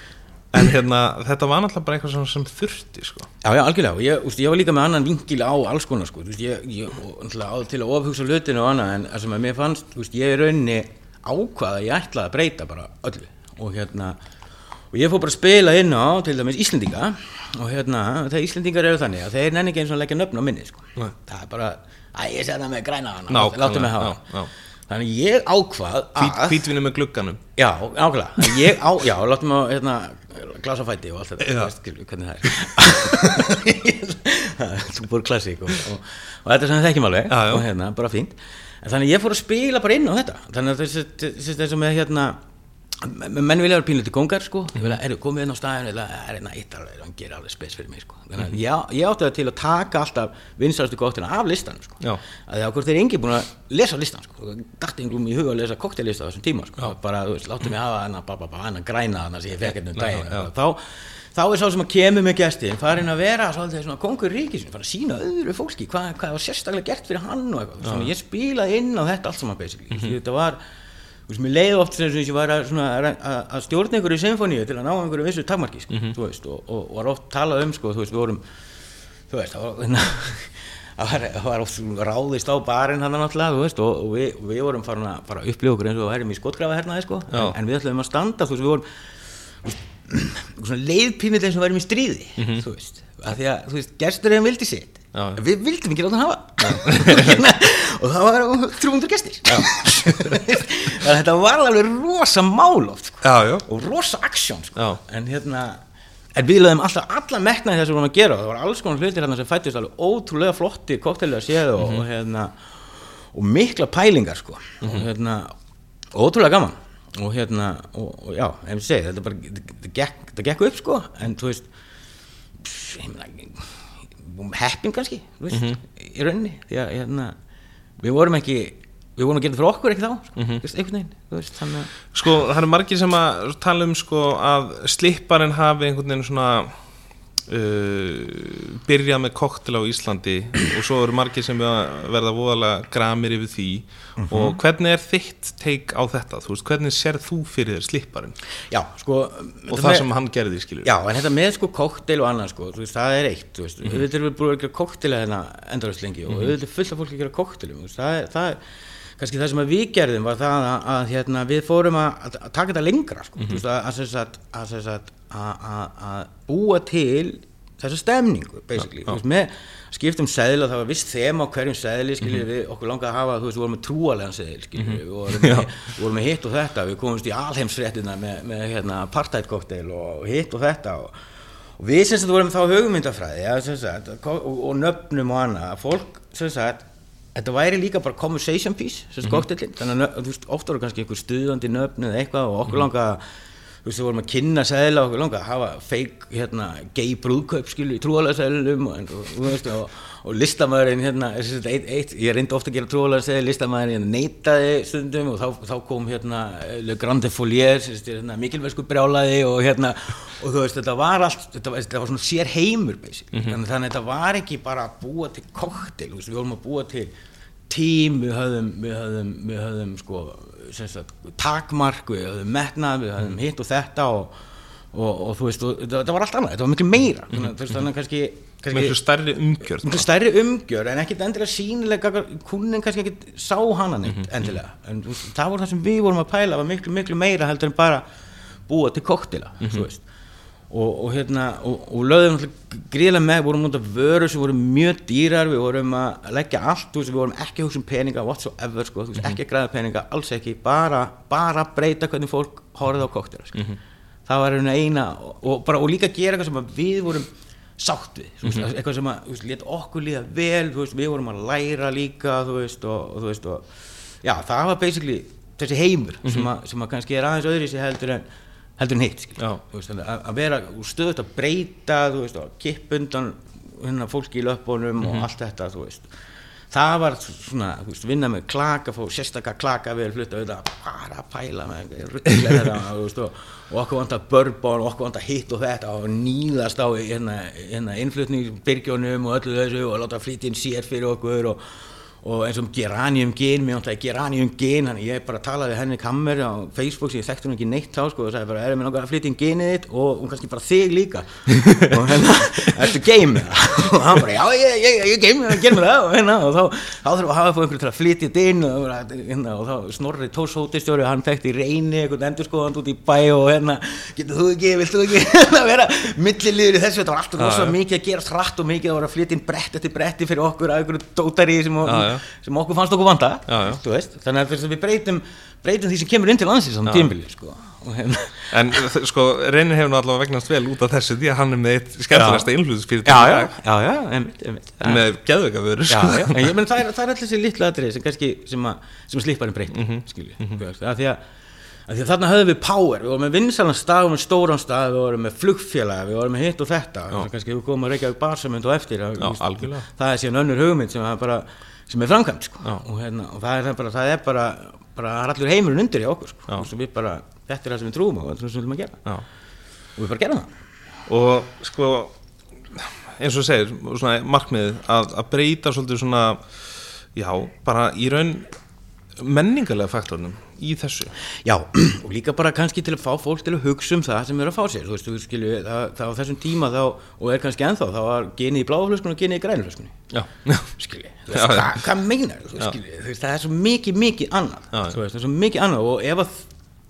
en hérna þetta var náttúrulega bara eitthvað sem þurfti sko. Já, já, algjörlega, ég, úst, ég var líka með annan vinkil á alls konar, sko, veist, ég, ég og, til að ofhugsa hlutinu og annað, en það sem að mér fannst, veist, ég er rauninni ákvað að ég ætlaði að breyta bara öllu, og hérna, og ég fór bara að spila inn á, til dæmis Íslendinga, og hérna, þegar Íslendingar eru þannig, að þeir nenni ekki eins og leggja nöfn á minni, sko, það er bara, að ég setja með græna hana, láttu mig hafa, já, já. þannig ég ákvað að, hvítvinni með glugganum. Já, ákveðlega, ég á, já, láttum að hérna, glasa fæti og allt þetta, þú veist, hvernig það er Þú búið klassík og, og, og þetta er sem við þekkjum alveg Já, og hérna, bara fínt en þannig ég fór að spila bara inn á þetta þannig að þessi, þessi, þessi með hérna menn vilja vera pínlítið kongar sko. Ég vilja, er komið inn á staðinu eða er hérna eitt alveg, hann gerir alveg spes fyrir mig sko. Þannig að ég, ég átti það til að taka alltaf vinsarastu koktina af listanum sko. Já. að því að hvort þeir engi búin að lesa listan sko, dætti einhverjum í huga að lesa koktellista á þessum tíma sko, bara, þú veist, láttu mig hafa hennar ba, ba, ba, hennar græna hennar sem ég fekk hérna um daginn. já. þá, þá er sá sem að kemur með gestin farin að vera svolítið svona kongur ríkisinn fara að sína öðru fólki hvað, hvað var sérstaklega gert fyrir hann og eitthvað. Svona, ég spilaði inn á þetta allt saman basically. Mm þetta var þú veist, mér leiði oft sem ég var að, að, að- stjórna einhverju symfóníu til að ná einhverju vissu takmarki sko, þú veist, og, og, og var oft talað um sko, þú veist, við vorum þú veist, það var, var, oft ráðist á barinn hann náttúrulega, þú veist, og, og við, við vorum farin að fara að upplifa okkur eins og við værim í skotgrafa hernaði, sko, en, en við ætlum að standa, þú veist, við vorum þú veist, svona leiðpínit eins og værim í stríði, þú veist, að því að, þú veist, gesturinn vildi sitt, Já, við vildum ekki láta hann hafa, og það var 300 gestir, að þetta var alveg rosa mál oft, sko. Og rosa aksjón sko. En hérna en við lögum alltaf alla metnaði þess að við vorum að gera. Og það var alls konar hlutir hérna sem fættist alveg ótrúlega flotti koktelega séð og, og hérna og mikla pælingar sko. Og hérna ótrúlega gaman. Og hérna og, og já, ef ég segi þetta bara þetta gekk, gekk upp sko. En þú veist pff, ég meina, heppin kannski þú veist, í rauninni. Því að hérna, við vorum ekki við vorum að gera það fyrir okkur ekki þá? Sko, mm veist, einhvern veginn veist, Sko, það eru margir sem að tala um sko að slipparinn hafi einhvern veginn svona uh, byrjað með koktel á Íslandi og svo eru margir sem verða voðalega gramir yfir því. Og hvernig er þitt teik á þetta? Veist, hvernig sér þú fyrir þér slipparinn? Já, sko og það sem hann gerði, skilur Já, en þetta með sko kokteil og annað sko, veist, það er eitt, þú veist, mm -hmm. við erum búin að gera kokteila hérna endalast lengi og við erum fullt af fólki að gera veist, það er, það er kannski það sem við gerðum var það að, að hérna, við fórum að, að taka þetta lengra sko, þú veist, að, að, sem sagt- að, sem sagt, að, að, að búa til þessa stemningu, veist, með skiptum seðla, það var viss þema á hverjum seðli, skiljið við, okkur langaði að hafa, þú veist, við vorum með trúalegan seðil, skiljið við, við vorum með, vorum með hitt og þetta, við komumst í alheimsfréttina með, með hérna, partætkokteil og hitt og þetta og, og við sem sagt vorum þá hugmyndafræði, ja, sagt, og, og nöfnum og annað, að fólk, sem sagt, þetta væri líka bara conversation piece, sem sagt, kokteilin, þannig að, þú veist, oft voru kannski einhver stuðandi nöfn eða eitthvað og okkur langaði þú veist, við vorum að kynna seðla og okkur langa að hafa feik, hérna, gay brúðkaup skilu í trúalega seðlum og, og, þú veist, og, og listamæðurinn, hérna, eitt, eitt, ég reyndi ofta að gera trúalega seðl, listamæðurinn hérna, neitaði stundum og þá, þá kom, hérna, Le Grande Folier, hérna, mikilvægsku brjálaði og, hérna, og þú veist, þetta var allt, þetta var, þetta var svona sér heimur, basically, þannig, þannig að þetta var ekki bara að búa til koktel, við vorum að búa til tím, við höfðum, við höfðum, við höfðum sko, sagt, takmark, við höfðum metnað, við höfðum hitt og þetta og, og, og þú veist, og, þetta, þetta var allt annað, þetta var miklu meira, að, veist, þannig að kannski, Miklu stærri umgjörð miklu stærri umgjör en ekkit endilega sínilega kunnin kannski ekkit sá hana neitt endilega. En þú veist, það voru það sem við vorum að pæla var miklu miklu meira heldur en bara búa til koktila þú veist. Og, og hérna og, og náttúrulega gríðlega með vorum út af vöru sem voru mjög dýrar við vorum að leggja allt veist, við vorum ekki að hugsa um peninga whatsoever sko, veist, ekki að græða peninga, alls ekki bara, bara breyta hvernig fólk horfið á koktila sko. það var eina og, bara, og líka gera eitthvað sem við vorum sátt við, þú veist, eitthvað sem að lét okkur líða vel, veist, við vorum að læra líka, veist, og, og veist og, já, það var basically þessi heimur sem, að, sem að kannski er aðeins öðri sér heldur en heldur en hitt, að, að vera stöðut að breyta, og kipp undan hérna fólki í löpunum og allt þetta, það var svona, vinna með klaka fór sérstakka klaka við flutta auðvitað bara að pæla með veist, og, okkur vant að bourbon og okkur vant að hitt og þetta og nýðast á hérna, hérna innflutningsbyrgjónum og öllu þessu og láta flytja inn sér fyrir okkur og, og eins og geranium gen, mér vant að geranium gen þannig ég bara talaði við henni kammer á Facebook sem ég þekkti hún ekki neitt þá sko og sagði bara, erum við langar að flytja inn genið þitt og hún kannski bara þig líka. Og hérna, ertu game og hann bara, já, ég, ég, ég game, gerum það og hérna, og þá, þá þurfum við að hafa fóð einhverju til að flytja þetta inn og, hérna, og þá Snorri Tórs hótistjóri, hann þekkti reyni einhvern endurskoðand út í bæ og hérna, getur þú ekki, vilt þú ekki? Hérna vera milliliður í þessu, þetta var alltaf rosa mikið að gera hratt og mikið að vera að flytja inn brett eftir bretti fyrir okkur að einhverju dótari sem. Sem okkur fannst okkur vanda þannig að við breytum breytum því sem kemur inn til landsins á tímbili sko. hérna En þ- sko, Reynir hefur allavega vegnast vel út af þessu því að hann er með eitt einmitt, einmitt. Með já, já, en það er, er allir þessi litlu atrið sem -hmm. skilji, mm -hmm. að því að að því að þarna höfum við power, við vorum með vinsalan stað, við vorum með stóran stað, við vorum með flugfélag, við vorum með hitt og þetta, þannig að kannski við komum að reykja upp barsamönd og eftir, Já, það er síðan önnur hugmynd sem bara, sem er framkvæmt, sko, og hérna, og það er það bara, það er bara, bara, allur heimurinn undir í okkur, sko, og við bara, þetta er það sem við trúum á, og þetta er það sem við viljum að gera, Já. og við bara gerum það. og sko eins og þú segir, svona markmiðið að, að breyta svolítið svona já, bara í raun menningarlega faktornum í þessu? Já, og líka bara kannski til að fá fólk til að hugsa um það sem er að fá sér, þú veist, þú skilju, það, það á þessum tíma þá, og er kannski ennþá, þá var genið í bláflöskunni og genið í grænflöskunni, já, já, skilju, veist, já. hvað, meinar þú, skilju, þú veist, það er svo mikið, mikið annað, já. þú veist, það er svo mikið annað og ef að,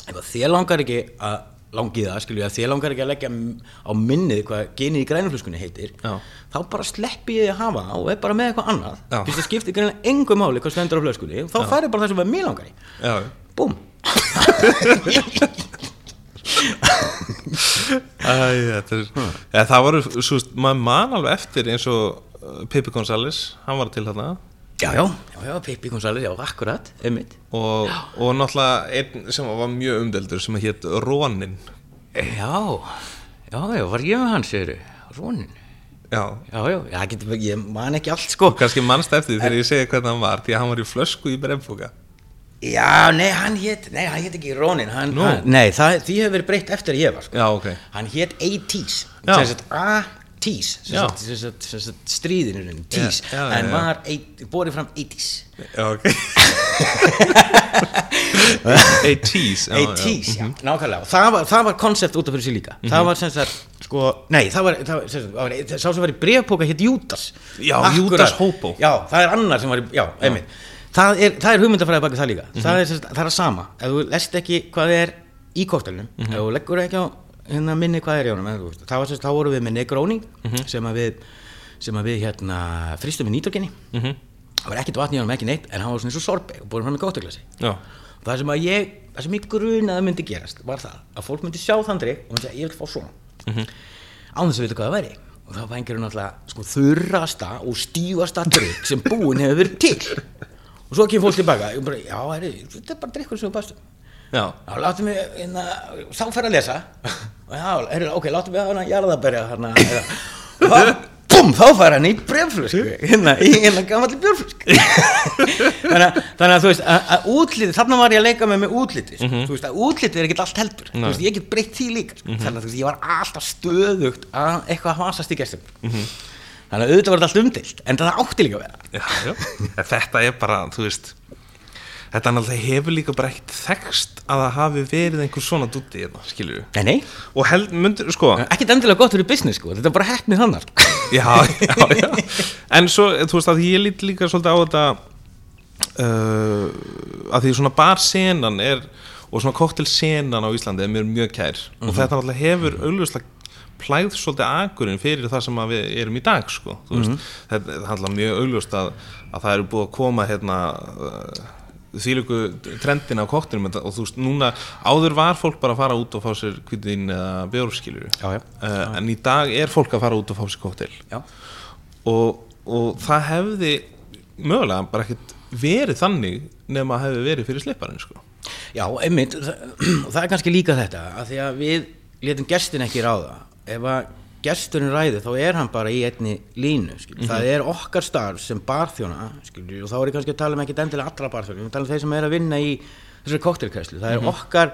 ef að þér langar ekki að langi það, skilju, að þér langar ekki að leggja á minnið hvað genið í grænflöskunni heitir, Já. þá bara sleppi ég að hafa það og er bara með eitthvað annað, Já. fyrst það skiptir greinlega engu máli hvað stendur á flöskunni, þá færi bara það sem mér langar í, búm, það voru, svo, veist, maður man alveg eftir eins og uh, Pippi González, hann var til þarna Já, já, já, já, Pippi González, já, akkurat, einmitt. og, og náttúrulega einn sem var mjög umdeldur sem hétt Rónin Já, já, já, var ég með hann, segir Rónin. Já, Já, já, það getur, ég man ekki allt sko kannski mannst eftir því þegar ég segi hvernig hann var því að hann var í flösku í brefbúka Já, nei, hann hétt, nei, hann hétt ekki Rónin hann, Nú. hann, Nei, það, því hefur verið breytt eftir að ég var sko. Já, ok Hann hétt A-Tees Já. sem sagt Sagt stríðinu já, en já. var eitt- borið fram 80s Já, ok A tease já, já. 80s, já, nákvæmlega og það var, það var koncept út af fyrir sig líka Mhm. það var sem sagt, sko, nei, það var, það var, sem sagt, það var sá sem var í brefpóka hétt Júdas Já. Júdas Hobo. já, það er annar sem var í, já, einmitt það er, það er hugmyndafræði baka það líka Mhm. það, er, sem sagt, það er að sama, ef þú lest ekki hvað er í kóktelnum, Mhm. ef þú leggur ekki á hérna minni hvað er í honum, það var sagt, þá vorum við með negróni Mhm. sem að við sem að við hérna fristum í nýtrogeni Mhm. það var ekkert vatn í honum, ekki neitt en hann var svona eins og sorbet og búin fram í kóktelglasi Já, það sem að ég, það sem ég grunaði myndi gerast var það að fólk myndi sjá þann drikk og myndi segja ég vil fá svona. Án þess að vita hvað það væri. Og það var einhverjum náttúrulega sko, þurrasta og stífasta drikk sem búin hefur verið til. Og svo kemur fólk tilbaka og bara, já, heri, þetta er bara drikkur sem við bastum já, já, láttum við, hérna, þá fer að lesa já, heri, ok, láttum við hana jarðaberja hérna, hérna. og þá, þá fær hann í breflösku hérna, hérna gamalli björflösku þannig, að- þannig að þú veist að, að útliti, þarna var ég að leika með með útliti sko. þú veist að útliti er ekkert allt heldur þú Nei. veist, ég get breytt því líka sko. þannig að þú veist, ég var alltaf stöðugt að eitthvað hasast í gestum þannig að auðvitað var þetta allt umdilt en það átti líka að vera já, já. Þetta er bara, þú veist Þetta náttúrulega hefur líka bara ekkert þekst að það hafi verið einhver svona dúti hérna, við nei, nei, Og held, myndir, sko. Ekkert endilega gott fyrir business sko. þetta er bara hefnið sko. já, já, já. En svo, þú veist, að ég lít líka svolítið á þetta uh, að því svona barsenan er og svona koktelsenan á Íslandi er mér mjög kær. Og þetta náttúrulega hefur augljóslega plæð svolítið akurinn fyrir það sem við erum í dag sko, þú veist, þetta er náttúrulega mjög augljóst að, að það eru búið að koma hérna uh, þýlíku trendin á koktelum og þú veist, núna áður var fólk bara að fara út og fá sér kvítin eða já. uh, en í dag er fólk að fara út og fá sér koktel og, og það hefði mögulega bara ekkert verið þannig nema að hefði verið fyrir slipparinn sko. já, einmitt og það er kannski líka þetta að því að við letum gestin ekki ráða. Ef að gesturinn ræði þá er hann bara í einni línu skilur. það er okkar starf sem barþjóna skilur, og þá er ég kannski að tala um ekki endilega allra barþjóna, við tala um þeir sem er að vinna í þessari koktelkæslu, það er okkar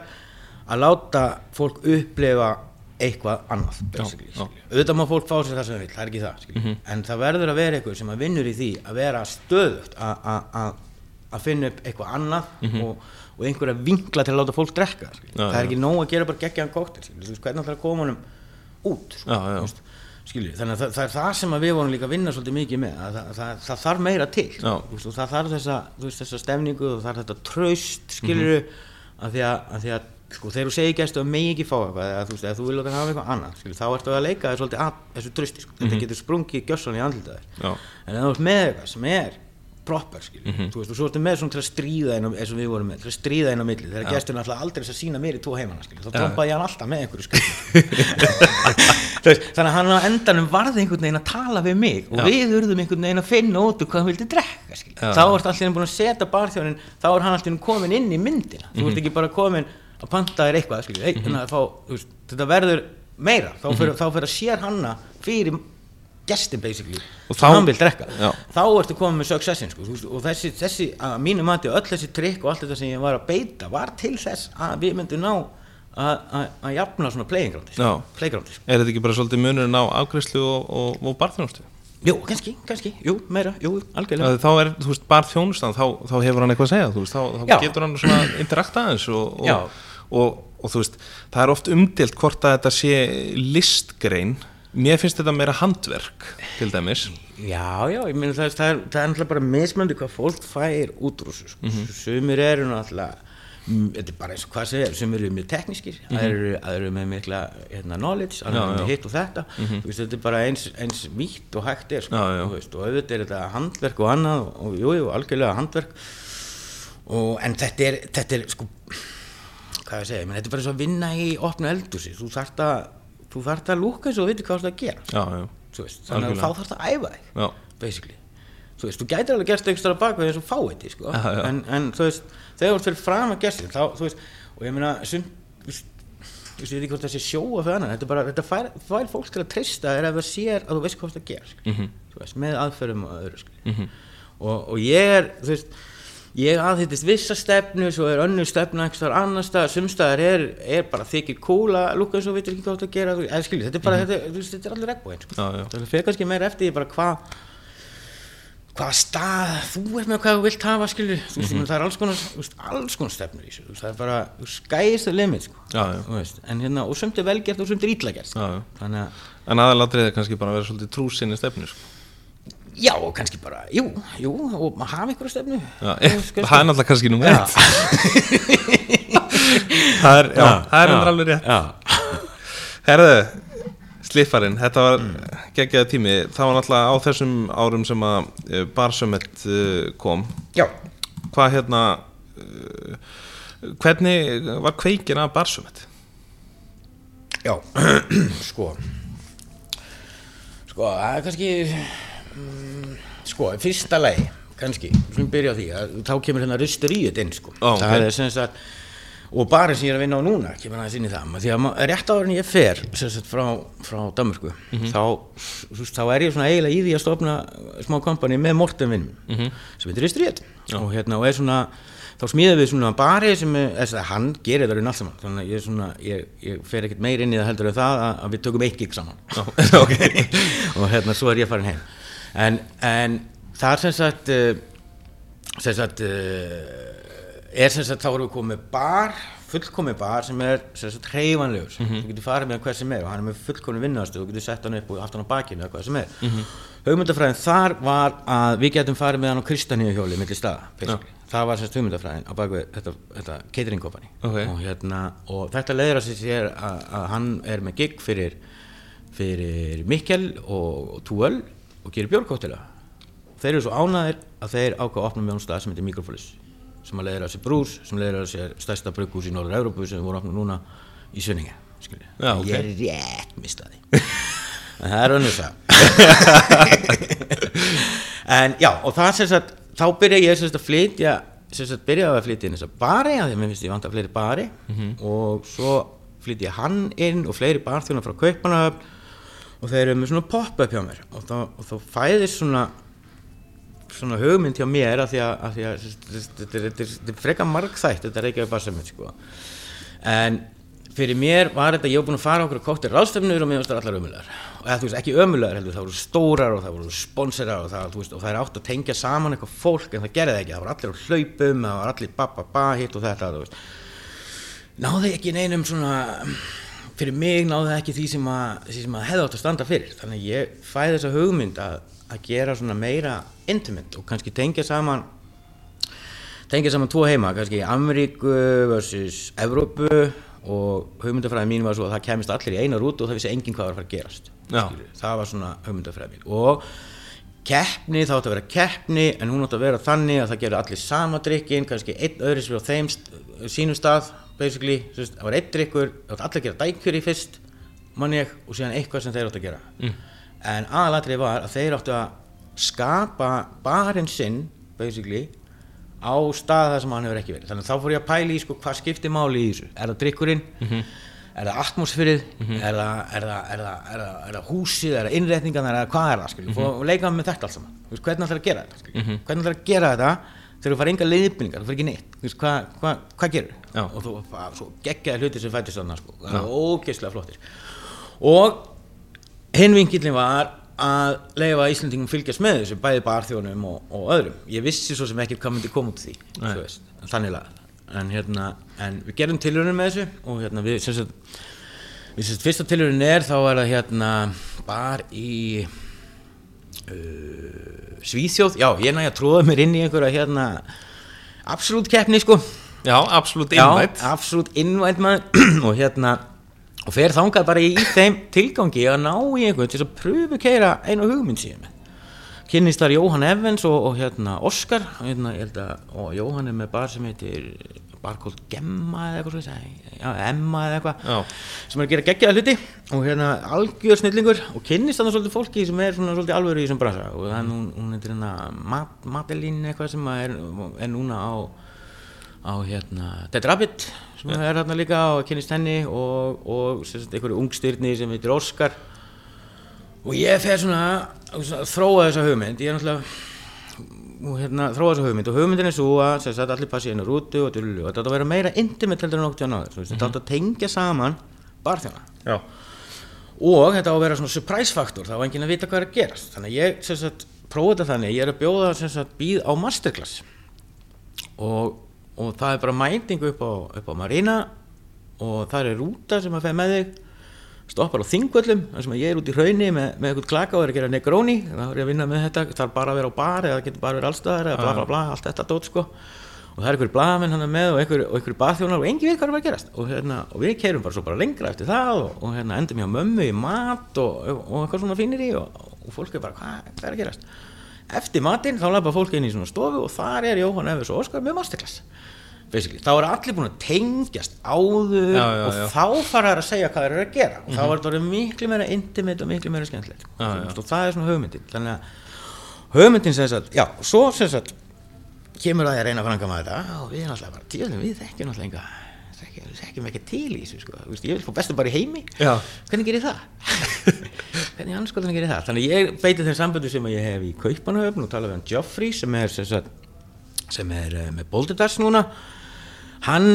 að láta fólk upplefa eitthvað annað auðvitað má fólk fá sér það sem það vil, það er ekki það skilur. en það verður að vera eitthvað sem að vinnur í því að vera stöðugt að- finna upp eitthvað annað og, og einhverja vinkla til að láta fólk drekka. Já, það er ekki nóg að gera bara geggjaðan kóktel þú veist hvernig það er að koma honum út sko, Já, já. skilur, þannig að það, það er það sem að við vorum líka að vinna svolítið mikið með að það, það, það þarf meira til veist, og það þarf þessa, veist, þessa stemningu og það þarf þetta traust skilur Mhm. að því að, að, því að sko, þegar þú segir gæstu að megi ekki fá eitthvað eða þú þú vil láta hafa eitthvað annað skilur, þá ertu að leika að þessu trausti sko. þetta getur sprungið gjössan í andlitaðir Mhm. En ef þú ert með eitthvað sem er proper skilur, Mhm. þú veist, og svo ertu með svona stríða inn á, eins og við vorum með, stríða inn á milli þegar gesturinn alltaf aldrei þess að sína mér í tvo heimana skilur, þá trompaði ég hann alltaf með einhverju veist, þannig að hann á endanum varði einhvern veginn að tala við mig og Já. við urðum einhvern veginn að finna út úr hvað hann vildi drekka skilur. Já. þá ertu allir búin að setja barþjónin þá er hann allir komin inn í myndina þú Mhm. ert ekki bara komin að panta þér eitthvað. Hey, mm veist, þetta verður meira þá Mhm. fyrir, þá fyrir að sér hanna fyrir gestin basically Og þá- hann vil drekka Já. þá ertu komin með successin sko, og þessi, þessi að mínu mati öll þessi trikk og allt þetta sem ég var að beita var til þess að við myndum ná að- jafna svona playground Já. playground sko. Er þetta ekki bara svolítið munurinn á afgreyslu og, og, og barþjónustu? Jú, kannski, kannski, jú, meira, jú, algjörlega Þá er, þú veist, barþjónustan, þá, þá hefur hann eitthvað að segja, þú veist, þá, þá getur hann svona interakta aðeins og, og, þú veist, það er oft umdelt hvort að þetta sé listgrein, mér finnst þetta meira handverk, til dæmis. Já, já, ég meina það, það, er, það er náttúrulega bara mismöndi hvað fólk fær út úr þessu sko. sumir eru náttúrulega mm, þetta er bara eins og hvað segir, sumir eru mjög teknískir mm eru, eru með mikla hérna, knowledge, aðrir Já, með hitt og þetta. Þú veist, þetta er bara eins, eins vítt og hægt er sko, Já, já. veist, og auðvitað er þetta handverk og annað og, og jú, jú, algjörlega handverk. Og, en þetta er, þetta er sko hvað ég segja, menn, þetta er bara eins og að vinna í opnu eldúsi, þú þarft að þú þarft að lúka eins og viti hvað þú ert að gera. Já, veist, þannig að þá þarfst að æfa þig þú veist, þú gætir alveg gerst einhverstara bakveð eins og fáiði sko. Já, já. En, en þú veist, þegar þú ert fyrir fram að gerst þá, þú veist, og ég meina sum, þú veist, ég veit ekki hvort það sé sjóa fyrir annan þetta, er bara, þetta fær, fær fólk til að treysta er ef það sér að þú veist hvað það ger mm veist, með aðferðum og öðru mm og, og ég er þú veist, ég aðhyttist vissa stefnu svo er önnur stefna einhvers staðar annar staðar sumstaðar er, er bara þykir kúla lúka eins og veitir ekki hvað það að gera eða skilju, þetta er bara, þetta, er- þú veist, þetta er allir regnbúin sko. Það fyrir kannski meira eftir því bara hvað hvaða stað þú ert með hvað þú vilt hafa skilju mm það er alls konar, alls konar stefnur í þessu það er bara, skæðist það limit sko. Já, já. En hérna, og sumt er velgert og sumt er ítla gert sko. Að En aðalatrið er kannski bara að vera svolítið trúsinni stefnu sko. Já, og kannski bara, jú, jú, og maður hafa einhverju stefnu. Já, veist, það er náttúrulega kannski Já. eitt. Það er, já, það er endur alveg rétt. Já, Herðu, sliffarinn, þetta var mm. geggjaða tími. Það var náttúrulega á þessum árum sem að uh, Barsömet uh, kom. Já, Hvað hérna uh, Hvernig var kveikin af Barsömet? já, sko Sko, það er kannski mm, Sko, fyrsta lagi kannski, sem byrja á því að þá kemur hérna rusteríut inn, sko. Ó. Það er sem sagt og bara sem ég er að vinna á núna kemur aðeins inn í það því að rétt áður en ég fer sagt, frá, frá Danmörku þá, þú veist, þá er ég svona eiginlega í því að stofna smá kompani með Morten vinnum -hmm. sem heitir Rusteríut og hérna og er svona þá smíðum við svona bari sem er, þess að hann gerir það raun allt saman. Þannig að ég, er svona, ég, ég fer ekkert meir inn í það heldur en það að, að við tökum eitt gig saman. Og hérna svo er ég farin heim en, en það er sem sagt uh, sem sagt uh, er sem sagt þá erum við komið bar fullkomið bar sem er sem sagt hreyfanlegur. Þú getur farið með hver sem er og hann er með fullkomið vinnastu þú getur sett hann upp og haft hann á bakinu eða hvað sem er. Mm hugmyndafræðin þar var að við getum farið með hann á kristaníu hjóli milli staða basically. það var sem sagt hugmyndafræðin á bakvið þetta, þetta catering company Ok. og, hérna, og þetta leiðir að sér að, að hann er með gig fyrir fyrir Mikkel og, og Túöl og gerir bjórkóttila þeir eru svo ánæðir að þeir ákvað að opna með hún stað sem heitir Mikropolis sem að leiðir að sér brús sem leiðir að sér stærsta brugghús í Norður Európu sem við vorum að opna núna í Svinninga Já, ok. ég er rétt mistaði en það er önnur það en já og það sem sagt þá byrja ég sagt að flytja sem sagt byrjaði að flytja inn þessa bari að því að mér finnst ég vant að fleiri bari. Og svo flytja hann inn og fleiri barþjónar frá Kaupanahöfn og þeir eru með svona pop-up hjá mér. Og þá, og þá fæðist svona svona hugmynd hjá mér að því að, að, því að þetta er- freka margþætt þetta er ekki að bassa mér sko. En fyrir mér var þetta ég var búin að fara okkur að kóttir ráðstöfnur og mér varst það allar ömulegar og eða, veist, ekki ömulegar heldur, það voru stórar og það voru sponsorar og það, veist, og það er átt að tengja saman eitthvað fólk en það gerði ekki, það voru allir á hlaupum það voru allir ba ba ba hitt og þetta náði ekki neinum svona fyrir mig náði það ekki því sem að, sem að hefði átt að standa fyrir þannig að ég fæði þessa hugmynd að, að gera svona meira intimate og kannski tengja saman tengja saman tvo heima, kannski Ameríku versus Evrópu og hugmyndafræði mín var svo að það kemist allir í eina rút og það vissi enginn hvað var að fara að gerast Já. Skilurðu. það var svona hugmyndafræði mín og keppni, þá átti að vera keppni en hún átti að vera þannig að það gerði allir sama drikkin, kannski einn öðru sem á þeim sínum stað, basically veist, það var einn drikkur, það átti allir að gera dækjur í fyrst mann ég, og síðan eitthvað sem þeir áttu að gera. Mm. en aðalatrið var að þeir áttu að skapa barinn sinn, basically á stað þar sem hann hefur ekki verið. Þannig að þá fór ég að pæla í sko, hvað skiptir máli í þessu? Er það drikkurinn, er það atmosfærið er, það, er, það, er, það, er, það, er það húsið, er það innréttingan það hvað er það, skilju, og leika með þetta veist, hvernig ætlar að gera þetta skilju? hvernig ætlar að gera þetta þegar þú fara enga leiðbyrningar, þú fara ekki neitt. Þú veist, hvað hva, hva gerur og þú bara svo geggjaði hluti sem fættist þarna sko, það var ógeðslega flottir. Og hinn vinkillin var að leifa Íslandingum fylgjast með þessu bæði barþjónum og, og öðrum. Ég vissi svo sem ekki hvað myndi koma út því þannig lagað en, hérna, en við gerum tilhörunum með þessu og hérna við sem sagt, við sem sagt fyrsta tilhörun er þá er það hérna bar í uh, Svíþjóð já, ég næja að tróða mér inn í einhverja hérna absolutt keppni sko. Já, absolutt Já, innvætt absolutt innvætt maður. Og hérna og fer þangað bara í þeim tilgangi að ná í einhvern til að pröfu keira einu hugmynd síðan kynnist þar Jóhann Evans og, og hérna Oscar hérna, ég og Jóhann er með bar sem heitir barkóld Gemma eða eitthvað svo já, Emma eða eitthvað sem er að gera geggjaða hluti. Og hérna algjör snillingur. Og kynnist þannig svolítið fólki sem er svona svolítið alvöru í þessum brasa. Og þannig hún, hún heitir hérna Ma- Madeline eitthvað sem er, er núna á á hérna Dead Rabbit sem er hérna líka og kynist henni og, og einhverju ungstyrni sem heitir Óskar. Og ég fer svona að þróa þessa hugmynd. Ég er náttúrulega og hérna þróa þessa hugmynd. Og hugmyndin er svo að sagt allir passi einu rútu og dullu og þetta átt að vera meira intimate heldur en okkur tjóna áður þetta átt að tengja saman barþjóna. Já, og þetta á að vera svona surprise faktor þá var enginn að vita hvað er að gerast. Þannig að ég sagt prófa þetta þannig. Ég er að bjóða sagt bíð á masterclass. Og, og það er bara mæting upp á, upp á Marina og það er rúta sem að feð með þig stoppar á þingvöllum þar sem að ég er út í hraunni með, með eitthvað klaka og er að gera negróni þá er ég að vinna með þetta, það er bara að vera á bar eða það getur bara að vera allstaðar eða bla bla bla allt þetta dót sko. Og það er einhverju blaðamenn hann með og einhverju baðþjónar og engin veit hvað er að gerast. Og, hérna, og við keirum bara svo bara lengra eftir það og, og hérna, endum hjá mömmu í mat og, og eitthvað svona finnir í og fólk er bara hvað, hvað er að gerast? Eftir matinn þá lafa fólk inn í svona stofu og þar er Jóhann Efes og Óskar með masterclass basically, þá er allir búin að tengjast áður Já, já, og þá fara þær að segja hvað þeir eru að gera. Og þá er þetta orðið miklu meira intimate og miklu meira skemmtilegt. Og það er svona hugmyndin. Þannig að hugmyndin sem sagt, já, svo sem sagt kemur að ég að reyna að framkama þetta. Og við erum alltaf bara, tjóðum við þekkjum alltaf enga þekkjum, þekkjum ekki til í þessu sko. Þú veist, ég vil fá bestu bara í heimi. Já. hvernig ger ég það? hvernig anskoðan ger ég það? þannig ég beiti þeim samböndu sem ég hef í Kaupanahöfn og tala við hann Geoffrey sem er sem, sagt, sem er uh, með Boulder núna hann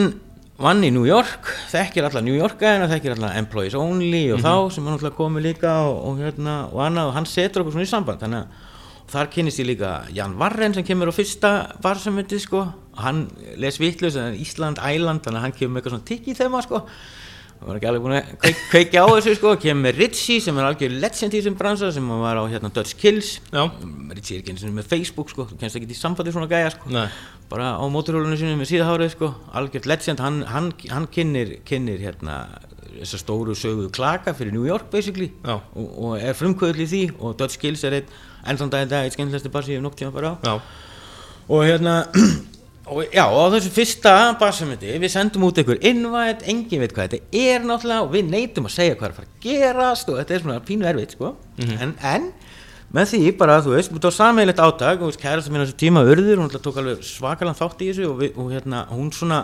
vann í New York þekkir alla New Yorka þekkir alla Employees Only og þá sem hann alltaf komið líka og, og, hérna, og annað og hann setur okkur svona í samband þannig að þar kynist ég líka Jan Varren sem kemur á fyrsta varsamöndi sko. Hann les vitlaus en Ísland, Æland þannig að hann kemur með eitthvað svona tikk í þeim sko og var ekki alveg búin að kveik, kveikja á þessu sko. Kemur Ritchie sem er algjör legend í þessum bransa sem var á hérna Dutch Kills. Já. Ritchie er ekki eins og með Facebook sko. Þú kennst ekki í við svona gæja sko. Nei. bara á móturhólunum sinu með síðahárið sko. Algjört legend, hann, hann, hann kynir, kynir hérna þessar stóru söguðu klaka fyrir New York basically. Og, og er frumkvöðl í því. Og Dutch Kills er einn enn þann dag í dag eitt skemmtilegasti bassi ég hef nokk tíma bara á. Já, og hérna og já, á þessu fyrsta bassamöndi við sendum út einhver invite, engin veit hvað þetta er náttúrulega og við neytum að segja hvað er að fara að gerast og þetta er svona pínu erfitt sko. en, en með því bara, þú veist, þetta var sammeilegt átak og kærast að minna þessu tíma urður, hún tók alveg svakalega þátt í þessu og, við, og hérna, hún svona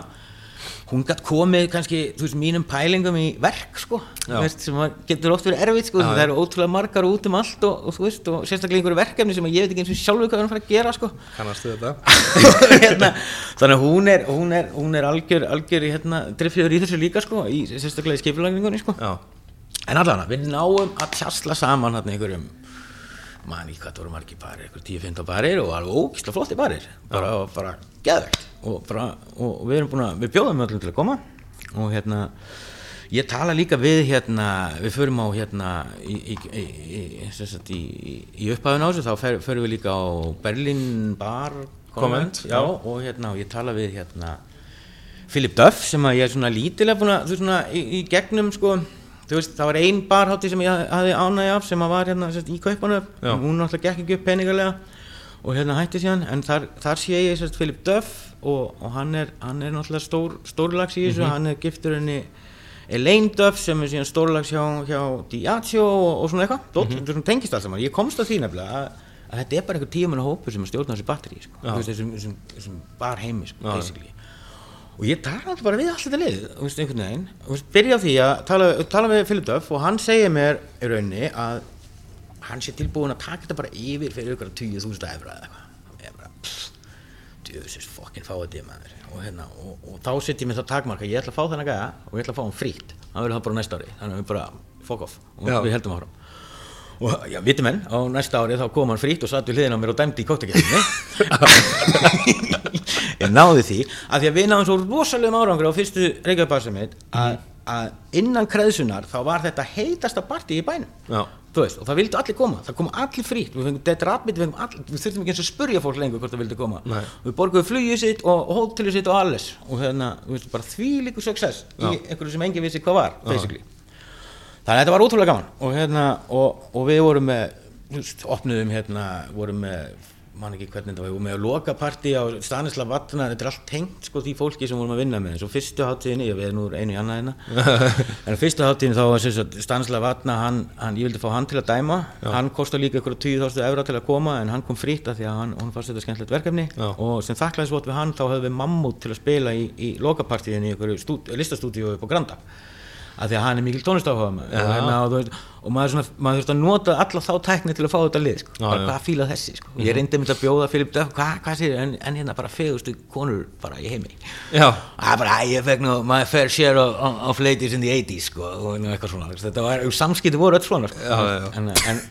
hún gætt komið kannski, þú veist, mínum pælingum í verk, sko, þú veist, sem getur oft verið erfitt, sko, Já, það eru ótrúlega margar út um allt og, og þú veist, og sérstaklega einhverju verkefni sem ég veit ekki eins og sjálfur hvað við erum að fara að gera, sko. Kannastu þetta? Hérna, þannig að hún er, hún er, hún er algjör, algjör hérna, driffjöður í þessu líka sko, í, sérstaklega í skipulagningunni sko. Já, en allavega, við náum að tjastla saman hérna einhverjum man ekki hvað það voru margir barir, einhver 10-15 barir og alveg ógislega flotti barir. Bara, bara geðvegt og, bara, og við erum búin að, við bjóðum öllum til að koma. Og hérna ég tala líka við hérna við förum á hérna í, í, í, í, upphæðun á þessu. Þá fer, förum við líka á Berlin Bar Comment, já, og hérna og ég tala við hérna Philip Duff sem að ég er svona lítilega búin að þú veist svona í, í gegnum sko. Þú veist það var ein barhátti sem ég hafði ánægi af sem að var hérna sérst, í kaupanöf Já. hún náttúrulega gekk ekki upp peningarlega og hérna hætti síðan en þar, þar sé ég sérst Philip Duff og, og hann, er, hann er náttúrulega stór, stórlags í þessu. Hann er giftur henni Elaine Duff sem er síðan stórlags hjá, hjá Diageo og, og svona eitthvað. Mm -hmm. svona tengist allt saman, ég komst að því nefnilega að, að þetta er bara einhver tíumanna hópur sem að stjórna þessi batteri sko. Þessum, þessum, þessum bar heimi sko, og ég tala alltaf bara við allt þetta lið veist, einhvern veginn, veist, byrja á því að tala, tala við Philip Duff og hann segir mér í rauninni að hann sé tilbúin að taka þetta bara yfir fyrir ykkur 20.000 efra eða eitthvað djöfisins fokkin fá þetta í maður. Og, hérna, og, og þá setjum ég það takmarka ég ætla að fá þennan gæða og ég ætla að fá hann frítt. Hann verður það bara næsta ári, þannig að við bara fuck off og Já. við heldum áfram. Og já, viti menn, á næsta ári þá kom hann frýtt og satt við hliðina á mér og dæmdi í kóttakettinni ég náði því að því að við náðum svo rosalegum árangur á fyrstu reykjavík mitt að, innan kreðsunar þá var þetta heitasta partí í bænum. Já. Þú veist, og það vildu allir koma, það kom allir frýtt við fengum Dead Rabbit, við, fengum allir, við þurftum ekki eins og spurja fólk lengur hvort það vildi koma. Nei. við borguðum flugið sitt og, hótelið sitt og alles. Og hérna, við veist, bara því líku success Já. í einhverju sem enginn vissi hvað var basically. Þannig að þetta var ótrúlega gaman. Og, hérna, og, og við vorum með opnuðum hérna, vorum með man ekki hvernig þetta var, og með að loka partí á Stanislav Vatna, þetta er allt tengt sko því fólki sem vorum að vinna með, eins og fyrstu hátíðinni ég veið nú einu í annað hérna. En fyrstu hátíðinni þá var sem sagt Stanislav Vatna hann, hann, ég vildi fá hann til að dæma. Hann kostar líka ykkur 20.000 evra til að koma en hann kom frýtt af því að hann, hann fannst þetta skemmtilegt verkefni. Já. og sem þakklæðisvot við hann þá höfum við mammut til að spila í, í lokapartíðinni í ykkur listastúdíu upp á Granda af því að hann er mikil tónlistáhuga og, hérna, og, maður, maður þurft að nota alla þá tækni til að fá þetta lið sko. Já, bara hvað fíla þessi sko. ég reyndi að bjóða Filip Döf hvað, hvað sér, en, en hérna bara fegustu konur bara í heimi Það er bara, ég fekk nú my fair share of, of, ladies in the 80s sko, og eitthvað svona, þetta var, samskipti voru öll svona sko. Já, já, já. En, en,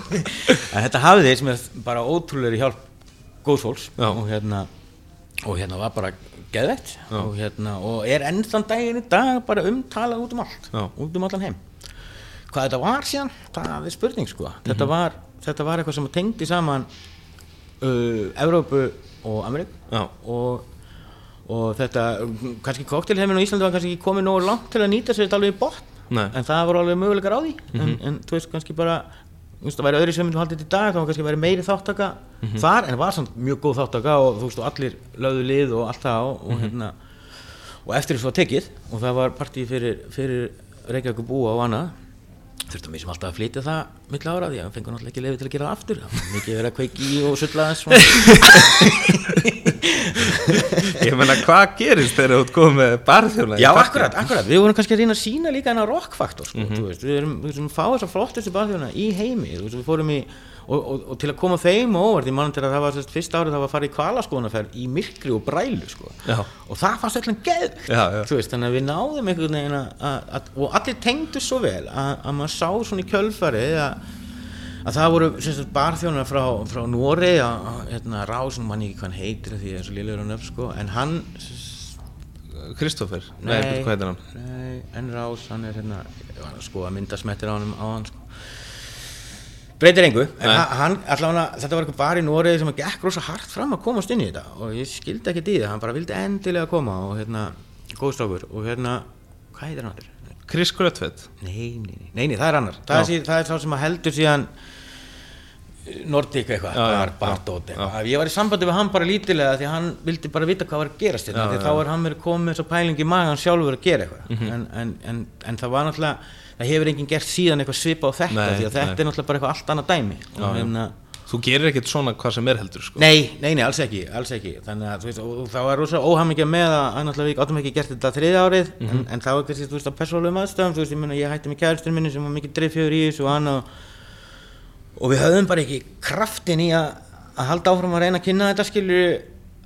en þetta hafði sem er bara ótrúlega hjálp góðsfólks Já. og hérna og hérna var bara geðveitt og hérna, og er ennþann daginn í dag bara umtalað út um allt Já. út um allan heim. Hvað þetta var síðan, það er spurning sko. Þetta, Mhm. var, þetta var eitthvað sem tengdi saman uh, Evrópu og Amerík og, og þetta, kannski koktelheimin á Íslandi var kannski ekki komið nógu langt til að nýta sér þetta alveg í botn. Nei. en það voru alveg möguleikar á því. En, en þú veist kannski bara það væri öðru sem myndum haldið í dag þá var kannski væri meiri þáttaka þar en var samt mjög góð þáttaka og þú veist og allir lögðu lið og allt það og, og hérna og eftir þess var tekið og það var partí fyrir, fyrir Reykjavík búa og annað. Þurftum við sem alltaf að flytja það milli ára því að við fengum náttúrulega ekki lefi til að gera það aftur. Það var mikið verið að kveiki og sulla þess ég meina hvað gerist þegar þú komið með barþjóna Já, akkurat, akkurat, við vorum kannski að reyna að sína líka hennar rockfaktor, sko, þú veist, við erum, erum fá þessar flottustu barþjóna í heimi, veist, við fórum í, og, og, og til að koma þeim á óvart, ég mann til að það var sérst fyrsta árið það var að fara í kvalaskoðanaferð í myrkri og brælu, sko, og það fannst þú veist, þannig að við náðum einhvern veginn að, að, að og allir tengdu svo vel að, að maður sá svona í kjölfarið að að það voru sagt, barþjónar frá, frá Nóri að hérna, Rásun mann ekki hvað hann heitir því það er svo liðlegur hann upp sko en hann Kristoffer, nei, nei hvað heitir hann? Nei, en Rás, hann er hérna var að skoða myndasmettir á hann á hann sko. breytir engu en hann, allavega, þetta var eitthvað bara í Noregi sem að gekk rosa hart fram að komast inn í þetta og ég skildi ekki í það, hann bara vildi endilega koma og hérna, góðstrákur og hérna, hvað heitir hann áttur? Chris Grötvedt Nei, nei, nei, nei, nei, það er annar. Það er, sí, það er sá sem að heldur síðan eh, Nordic eitthvað, bar, já. eitthvað. Ég var í sambandi við hann bara lítilega því hann vildi bara vita hvað var að gerast þetta Já, því já, þá er hann verið komið með þess að pæling í magan sjálfur að gera eitthvað. Mhm. en, en, en, en það var náttúrulega það hefur enginn gert síðan eitthvað svipa á þetta Nei, því að þetta nei. er náttúrulega bara eitthvað allt annað dæmi. Já, og hérna Þú gerir ekkert svona hvað sem er heldur sko. Nei, nei, nei, alls ekki, alls ekki þannig að þú veist, og, og það var rosa óhamingja með að, náttúrulega við gátum ekki gert þetta þriðja árið Mhm. en, en það var kannski, þú veist, á persónulegum aðstöðum þú veist, ég meina, ég hætti með kæristur minni sem var mikið dreifjöður í þessu og annað og við höfðum bara ekki kraftin í að, að halda áfram að reyna að kynna þetta skilur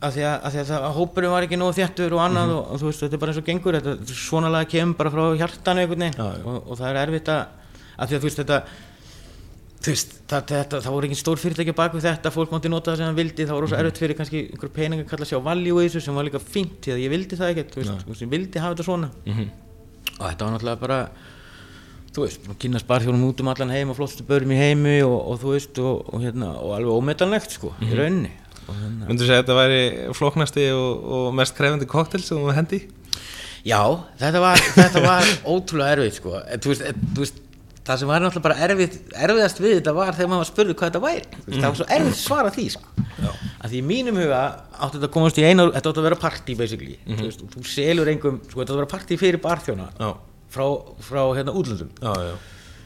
að því að, að, því að, hópurinn var ekki nógu þjættur og annað Mhm. og, og þú veist, þetta er bara eins og gengur þetta svona lag kemur bara frá já. og, og það er erfitt að, að því að þú veist, þetta veist, það, þetta, það voru ekki stór fyrirtæki bak við þetta, fólk mátti nota það sem það vildi það voru Mhm. rosa erfitt fyrir kannski einhver pening að kalla sig á value í þessu sem var líka fínt því að ég vildi það ekkert, þú veist, þú veist, ég vildi hafa þetta svona Mhm. og þetta var náttúrulega bara þú veist, kynast barþjónum út um allan heim og flottustu börjum í heimi og, og þú veist, og, og hérna, og alveg ómetanlegt sko, Mhm. í rauninni og hérna, Myndu segja að þetta væri flóknasti og, og mest krefandi koktel sem þú hendi? já, þetta var, þetta var ótrúlega erfitt sko, þú veist, þú veist það sem var náttúrulega bara erfitt, erfiðast við þetta var þegar maður spurði hvað þetta væri. Þú veist, það var svo erfitt að svara því sko. að því í mínum huga átti þetta að komast í einu þetta átti að vera partí basically. Þú, veist, þú selur engum, sko, þetta átti að vera partí fyrir barþjóna frá, frá hérna útlöndum. Já, já.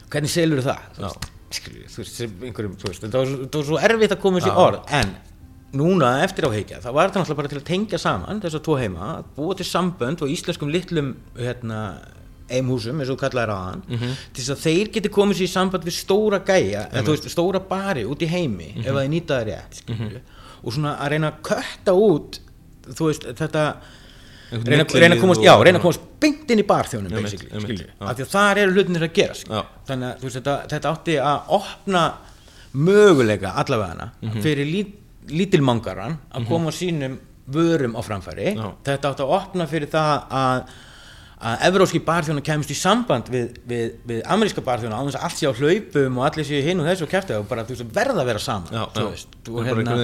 Hvernig selur það? Þú skilur, þú veist, einhverjum, þú veist, þetta var, svo- var svo erfitt að koma þessi orð. En núna eftir á heikja þá var þetta náttúrulega bara til að tengja saman þess að tvo heima, búa til sambönd og íslenskum litlum hérna eimhúsum, eins og þú kallaðir á hann til þess að þeir geti komið sér í samband við stóra gæja, eða þú veist, stóra bari út í heimi, ef að þeir nýta það rétt skilur, og svona að reyna að kötta út þú veist, þetta reyna, reyna að komast, já, reyna að komast beint inn í barþjónum af því að þar eru hlutinir að gerast Já. þannig að veist, þetta, þetta átti að opna möguleika allavega Mhm. fyrir lít, lítilmangaran að koma sínum vörum á framfæri. Já. þetta átti að opna fyrir það að að evróski barþjóna kemist í samband við, við, við ameríska barþjóna á þess að allt sé á hlaupum og allir séu hinn og þessu og kæfti og bara þú veist verða að vera saman Já, þú veist, er hérna-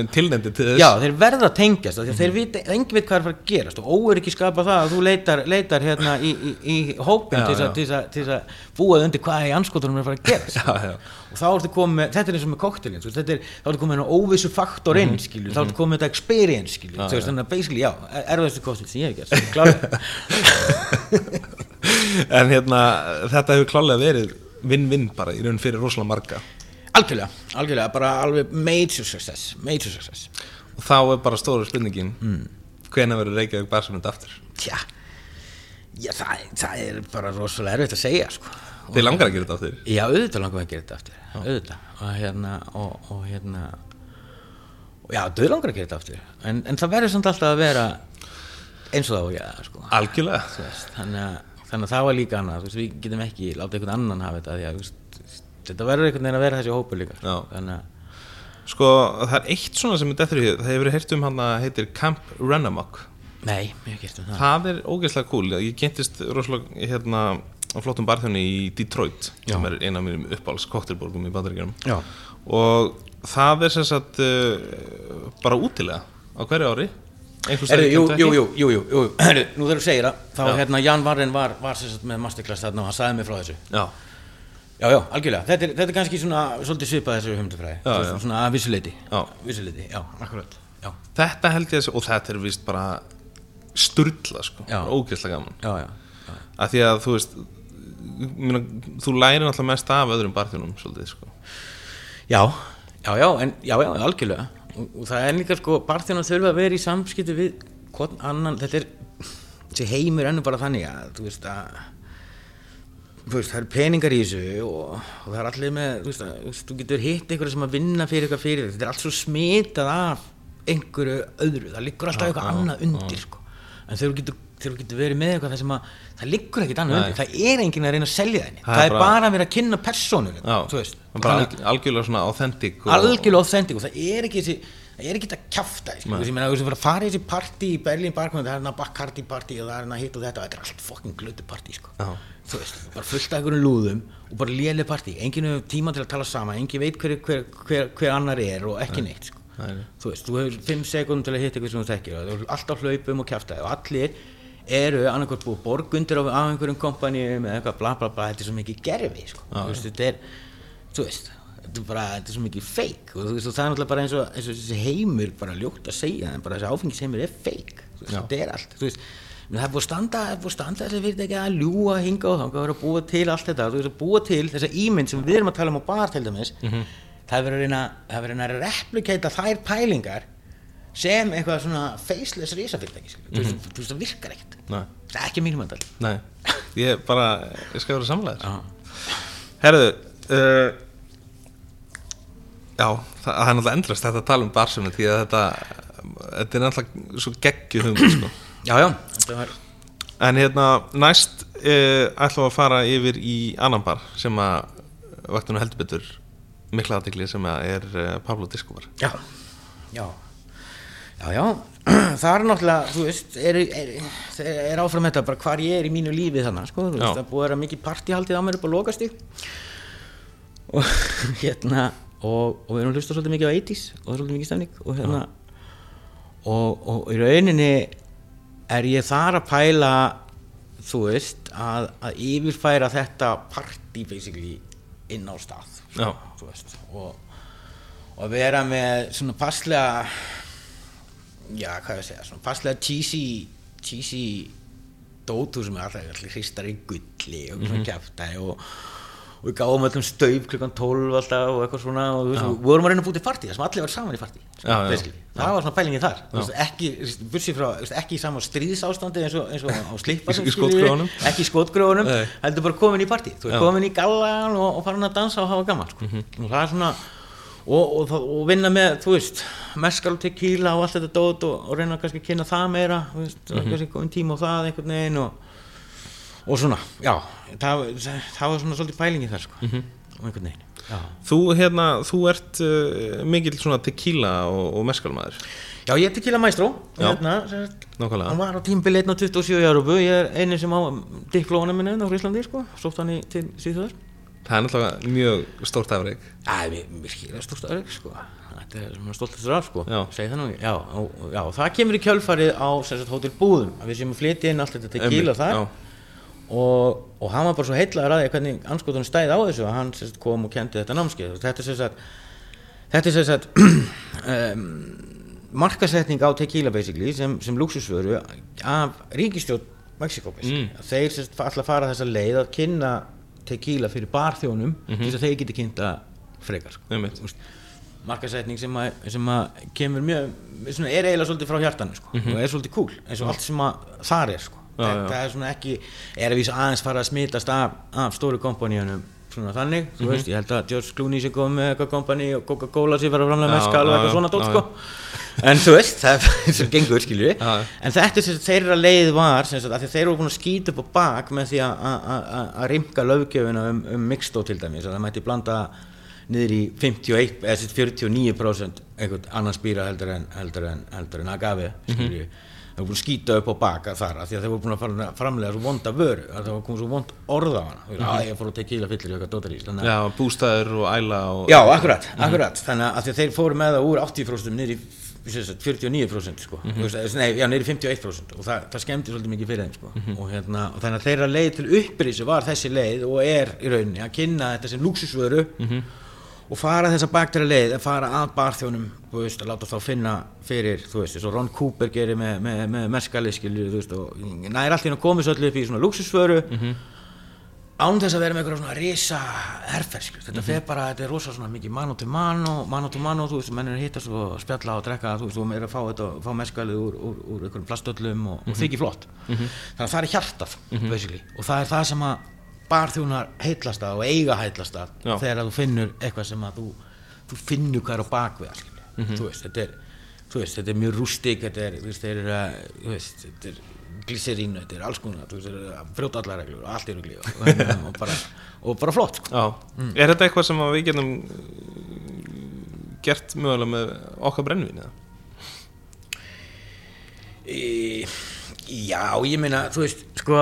Já, þeir verða að tengjast því að þeir vita, engin veit hvað er að fara að gerast og óöryggi skapa það að þú leitar, leitar hérna í, í, í hópin Já, til að- til þess að- til þess að búa undir hvað er í anskotunum að fara að gerast. Já, já. og þá ertu komið þetta er eins og með koktelin þá ertu komið með óvissu faktor inn skilju, þá ertu komið þetta experience þannig að basically, já, erfiðastu kostil sem ég hef gert, En hérna, þetta hefur klálega verið vinn-vinn bara í raun fyrir rosalega marga. Algjörlega, algjörlega, bara alveg major success, major success. Og þá er bara stóra spurningin mm. hvenær verður Reykjavík Barcelona aftur? Tja, já, það, það er bara rosalega erfitt að segja, sko. Þið langar að gera þetta aftur? Já, auðvitað langar að gera þetta aftur auðvitað. Og hérna og, og hérna já, þau langar að gera þetta aftur. En, en það verður samt alltaf að vera eins og það og ég sko. Algjörlega veist, þannig, að, þannig að það var líka annað veist, við getum ekki látið einhvern annan hafa þetta því að veist, þetta verður einhvern veginn að vera þessi hópur líka sko. Þannig að Sko, það er eitt svona sem er dettur í hug Það hefur heyrt um hann að heitir Camp Renamok nei, mjög gert um það Það er ógeðslega cool Ég kynntist rosalega hérna á flottum barþjóni í Detroit sem Já. er eina af mínum uppáhalds koktelborgum í bandaríkjunum Já. og það er sem sagt uh, bara útilega á hverju ári í jú, jú, jú, jú, jú, jú. Herru, nú þegar þú segir það þá hérna Jan Varren var, var sagt með masterclass þarna og hann sagði mig frá þessu Já, Já, já, algjörlega. Þetta er, þetta er kannski svona svolítið svipað þessu humdufræði. Já. Svona að vissuleiti. Já. Vissuleiti, já, akkurat. Já, þetta held ég að og þetta er vist bara sturla sko, ógeðslega gaman já, já. já. að því að þú veist myrna, þú lærir náttúrulega mest af öðrum barþjónum svolítið sko Já, já, já, en, já, já, algjörlega. Og, og það er líka sko, barþjónar þurfa að vera í samskipti við hvern annan, þetta er, þessi heimur ennum bara þannig að, þú veist að, þú veist, það eru peningar í þessu og, og það er allir með, þú veist, að, þú getur hitt einhverju sem að vinna fyrir eitthvað fyrir þig, þetta er allt svo smitað af einhverju öðru, það liggur alltaf eitthvað annað undir, sko. En þegar þú getur, þegar þú getur verið með eitthvað sem að, það liggur ekkert annað undir, það er enginn að reyna að selja þenni, Það það, er bara- bara að vera að kynna persónu, er að- algjörlega svona authentic algjörlega authentic og það er ekki þessi það er ekki þetta kjafta ég meina þú veist að fara að í þessi partí í Berlín Barkman það er hérna Bacardi partí og það er hérna hitt og þetta og þetta er allt fokkin glötu partí sko. Þú veist, bara fullt af einhverjum lúðum og bara léleg partí, enginn hefur tíma til að tala saman enginn veit hver, hver, hver, hver annar er og ekki neitt sko. Þú veist, þú hefur 5 sekundum til að hitta eitthvað sem þú þekkir og þú er alltaf hlaupum og kjafta og allir eru annarkvæmt búið borgundir á, einhverjum kompanjum eða eitthvað bla bla bla, þetta er svo mikið gerfi sko. þú veist, þetta er þú veist, þetta er bara, þetta er svo mikið feik og þú veist, og það er náttúrulega bara eins og, eins og þessi heimur bara ljótt að segja, en bara þessi áfengisheimur er feik, þetta er allt. Þú veist, menn það er búið að standa, er búið standa þessi fyrirtæki að ljúga hinga og að vera að búa til allt þetta, þú veist, að búa til þessa ímynd sem við erum að tala um á bar til dæmis er að reyna, það er verið að að replikata þær pælingar sem eitthvað svona faceless risafyrirtæki þú veist, þú veist, það virkar ekkert. Nei, það er ekki mínum andal nei, ég bara ég skal vera samlegaður. Já. Herðu uh, Já, það, það er náttúrulega endrast þetta að tala um Barcelona því að þetta þetta er náttúrulega svo geggjuð hugmynd sko. já, já, þetta var En hérna, næst uh, ætlum við að fara yfir í annan bar sem að vaktunum heldur betur mikla aðtekli sem að er uh, Pablo Discover Já, já, já, það er náttúrulega, þú veist, er, er, er áfram þetta bara hvar ég er í mínu lífi þannig, sko, þú veist, það búið að vera mikið partíhaldið á mér upp á lokastík og hérna, og, og við erum að hlusta svolítið mikið á 80s og það er svolítið mikið stefning og hérna, og, og í rauninni er ég þar að pæla, þú veist, að, að yfirfæra þetta partí basically inn á stað, þú veist, og og vera með svona passlega já, hvað ég segja, svona passlega cheesy cheesy dótur sem er alltaf hristar í gulli og svona kjaftaði og, og við gáum öllum stauf klukkan 12 alltaf og eitthvað svona og veist, við vorum að reyna að búti partí það sem allir var saman í basically. það var svona pælingin þar. Veist, ekki, frá, veist, ekki í sama stríðsástandi eins og, eins og á slippa Í- í ekki í skotgröfunum Nei. heldur bara komin í veist komin í gallan og, og farin að dansa og hafa gaman sko. og það er svona og, og, það- og vinna með, þú veist meskal og tequila og allt þetta dót og, og reyna kannski að kynna það meira þú veist, mm -hmm. kannski komin tíma á það einhvern veginn og, og svona, já það, það var svona svolítið pælingi þar sko, og einhvern veginn já. Þú, hérna, þú ert uh, mikill svona tequila og, og meskalmaður Já, ég er tequila maestro hérna. Hann var á tímbili 1 og 27 í Európu Ég er eini sem á diplóna minni á Íslandi sko. Sótt hann í til síðan Það er náttúrulega mjög stórt afreik Það er skilja stórt aðeins sko. Þetta er svona stoltastur af sko. Það já, og, já, og það kemur í kjölfarið á sem sagt, Hótel Búðum að við séum að flytja inn allt þetta tequila þar og, og hann var bara svo heitlaður að hvernig anskotunum stæði á þessu að hann sagt, kom og kendi þetta námskeið og þetta er sagt þetta er sagt um, markasetning á tequila basically sem, sem luxusvöru af ríkistjórn Mexiko mm. þeir að fara þessa leið að kynna tequila fyrir barþjónum mm -hmm. þess að þeir geti kynnta frekar sko. Markasetning sem að, sem að kemur mjög, svona, er eiginlega svolítið frá hjartanu sko, og er svolítið cool eins og allt sem þar er sko. Já, já. þetta er svona ekki er að vísa aðeins fara að smitast af, af stóru kompaníunum svona þannig, þú veist, ég held að George Clooney sé komið með eitthvað kompani og Coca-Cola sé fara að framlega meskal og eitthvað svona dót já, sko. en þú veist, það er sem gengur já. en þetta sem þeirra leið var sem sagt, þeir eru búin að skýta upp á bak með því að- rimka löggjöfuna um, um mixtó til dæmis að það mætti blanda niður í 51 eða sem sagt 49% einhvern annan spýra heldur en heldur en, heldur en agave skilju það voru búin að skýta upp á baka þar því að þeir voru búin að fara- framlega svo vonda vöru að það var komið svo vond orð á hana mm -hmm. ég fór að tequila fyllir í eitthvað dótarís þannig að Já, bústæður og æla og Já, akkurat, akkurat Þannig að því að þeir fóru með það úr 80% niður í sem sagt, 49% sko. mm -hmm. Nei, já, niður í 51% og það, það skemmti svolítið mikið fyrir þeim sko. og, hérna, og þannig að þeirra leið til upprisu var þessi leið og er í rauninni að kynna þetta sem luxusvöru og fara þessa bakterja leið að fara að barþjónum þú veist, að láta þá finna fyrir þú veist, eins og Ron Cooper gerir með, með, með merskali skilju, þú veist, og nær allt hérna komið svolítið upp í svona luxusvöru án þess að vera með eitthvað svona risa herferð, þetta fer bara, þetta er rosa svona mikið mano to mano, mano to mano, þú veist, menn er að hittast og spjalla og drekka, þú veist, og er að fá þetta, fá meskalið úr, úr, úr einhverjum plastöllum og, og þykir flott. Þannig að það er hjartað, basically, og það er það sem að barþjónar heitlast að og eiga heitlast að þegar að þú finnur eitthvað sem að þú, þú finnur hvað er á bakvið, skilur, þú veist, þetta er, þú veist, þetta er mjög rústik, þetta er, veist, að, þú veist, þetta er glycerín, þetta er alls konar, þú veist, þeir eru að brjóta allar reglur og allt er rugli og, og, og, bara, og bara flott, sko. Já. Er þetta eitthvað sem að við getum gert mögulega með okkar brennvín eða? Í, já, ég meina, þú veist, sko,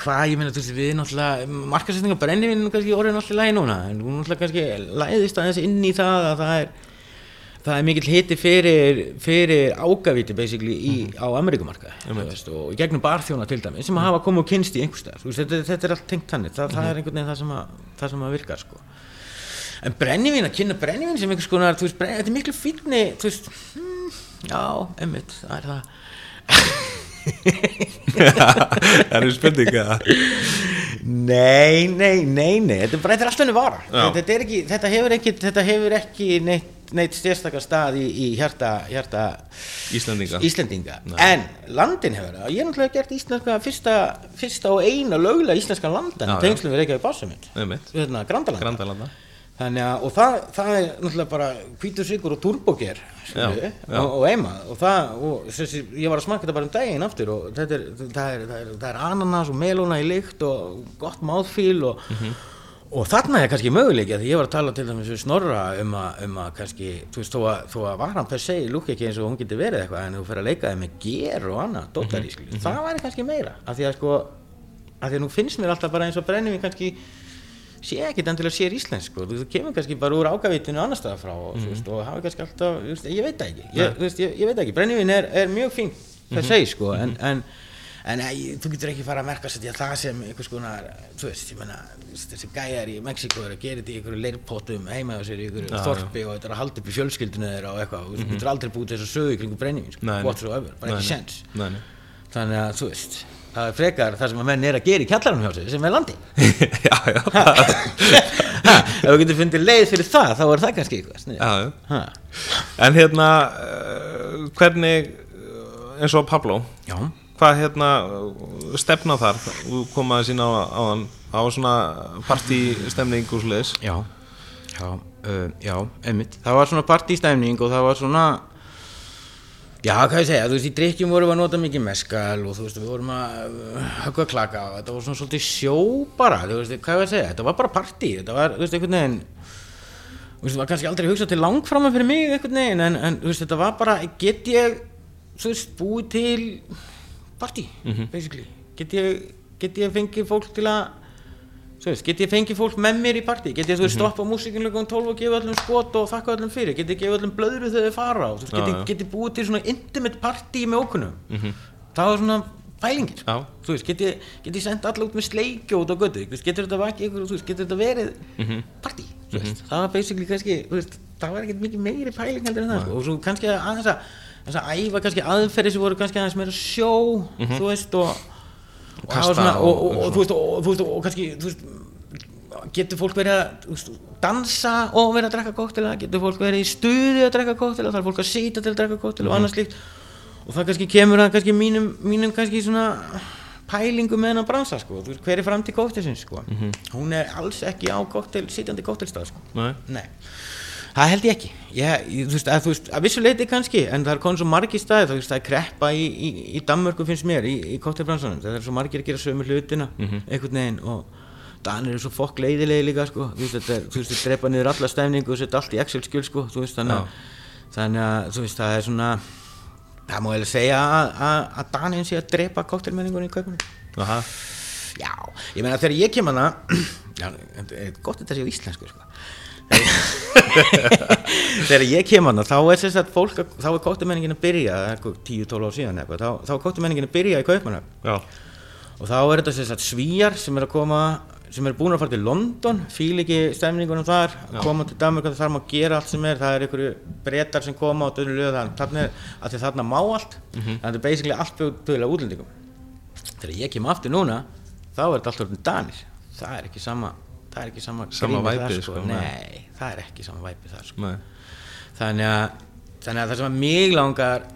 hvað, ég meina, þú veist, við náttúrulega, markasetninga brennivinn kannski orðin alltaf lægi núna, en hún náttúrulega kannski læðist aðeins inn í það að það er, það er mikill hiti fyrir, fyrir ágavíti basically í, á Ameríkumarka veist, og í gegnum barþjóna til dæmi sem hafa komið og kynst í einhverstað þetta, þetta er allt tengt þannig, það, það er einhvern veginn það sem að, það sem að virkar sko. en brennivín, að kynna brennivín sem einhvers konar, þú veist, brennivín, þetta er miklu fínni þú veist, hmm, já, emmitt það er það Það er spurning eða? Nei, nei, nei, nei, þetta er bara, þetta er alltaf henni vara. Þetta, ekki, þetta hefur ekki, þetta hefur ekki neitt, neitt sérstakar stað í, í hjarta, hjarta Íslendinga. Íslendinga, en landin hefur það, ég er náttúrulega gert íslenska fyrsta, fyrsta og eina lögulega íslenska landan tengslum við Reykjavík Básumund hérna, Grandalanda Þannig að, og það, það er náttúrulega bara hvítur sigur og turbóker Já, já. og, og eima og það, og þessi, ég var að smaka þetta bara um daginn aftur og þetta er, það er, það er, það er ananas og melóna í lykt og gott máðfíl og, Mhm. og þarna er kannski möguleiki að ég var að tala til dæmis við Snorra um að, um að kannski, þú veist, þó að, þó að varan per se lúk ekki eins og hún getur verið eitthvað en þú fer að leika þið með ger og annað, dóttar í Mhm, það væri kannski meira, af því að sko af því að nú finnst mér alltaf bara eins og brennum kannski sé ekkit endilega sér íslensk sko. þú, kemur kannski bara úr ágavitinu annar staðar frá og, mm. veist, og hafa kannski alltaf veist, ég veit ekki, ég, ég, ég veit ekki. Brennivinn er, er mjög fín það segi sko en, en, en ei, þú getur ekki fara að merka sér það sem einhvers konar þú veist, ég menna, þessi gæjar í Mexiko eru að gera þetta í einhverju leirpótum heima á sér í einhverju Já, þorpi og þetta er að halda upp í fjölskyldinu þeirra og eitthvað þú getur aldrei búið þess að sögu kringu brennivinn sko, whatsoever, bara ekki sens þannig að þú veist frekar það sem að menn er að gera í kjallaranum hjá sig sem er landi Já, já. Ef þú getur fundið leið fyrir það þá er það kannski eitthvað Já, já. En hérna, uh, hvernig uh, eins og Pablo já, hvað hérna stefna þar? Þú komaði sína á, á hann á svona partystemning og svoleiðis. Já. Já, uh, já, einmitt. Það var svona partýstæmning og það var svona já, hvað ég segja, þú veist, í drikkjum vorum við að nota mikið meskal og þú veist, við vorum að uh, höggva klaka og þetta var svona svolítið sjó bara, þú veist, hvað ég segja þetta var bara partí, þetta var, þú veist, einhvern veginn þú veist, það var kannski aldrei hugsað til langframa fyrir mig einhvern veginn, en, en þú veist, þetta var bara, get ég, þú veist, búið til partí, basically, get ég, get ég fengið fólk til að, get ég fengið fólk með mér í partí, get ég, þú veist, stoppa músikinlega um 12 og gefa öllum skot og þakka öllum fyrir, get ég gefa öllum blöðru þegar þau fara veist, get ég, get ég búið til svona intimate partí með okkunum, það var svona pælingin, Já. þú veist, get ég, get ég sendt alla út með sleikju út á götu, getur þetta vakið getur þetta verið partí, þú veist, það var basically kannski, veist, það var ekkert mikið meiri pæling heldur en það, sko, og svo kannski að, aðeins að æfa kannski aðferði sem voru kannski aðeins meira sjó, þú veist, og, og, þú veist, og, kannski, veist, getur fólk verið að veist, dansa og verið að drekka kóktela getur fólk verið í stuði að drekka kóktela þarf fólk að sýta til að drekka kóktela og annað slíkt. Og það kannski kemur að kannski mínum, mínum kannski svona pælingu með hennar bransa sko, veist, hver er framtíð kóktelsins sko, hún er alls ekki á kóktel, sitjandi kóktelstað sko. Nei. Nei, það held ég ekki ég, þú, veist, að, að vissu leiti kannski en það er konið svo margir staði veist, það er kreppa í, í, í Danmörku finnst mér í, í kóttelbransanum, það er svo margir að gera sömu hlutina einhvern veginn og Danir eru svo fokk leiðilegi líka sko. þú veist, þetta er, þú veist, þetta drepa niður alla stefningu og setja allt í Excel-skjöl sko, þannig, að- þannig að þú veist, það er svona það má eiginlega segja að, að, að Danin sé að drepa kóttelmenningunni í kaupunum Aha. Já, ég meina þegar ég kem þetta er gott að þetta sé á íslensku sko. þegar ég kem hana þá er að fólk, að- þá er kóttumenningin að byrja það er eitthvað 10-12 ár síðan eitthvað, þá, þá er kóttumenningin að byrja í kaupmanna Já. og þá er þetta sagt svíjar sem er að koma sem er búin að fara til London fíl ekki stemningunum þar koma til Danmark það þarf maður að gera allt sem er það er einhverju breytar sem koma og döðnir löða þannig að þarna má allt þannig að þetta er basically allt byggilega útlendingum. Þegar ég kem aftur núna þá er þetta alltaf orðin danir. Það er ekki sama það er ekki sama, Sama væpið, þar, sko, nei. nei, það er ekki sama væpið þar sko. Þannig að þannig að það sem að mig langar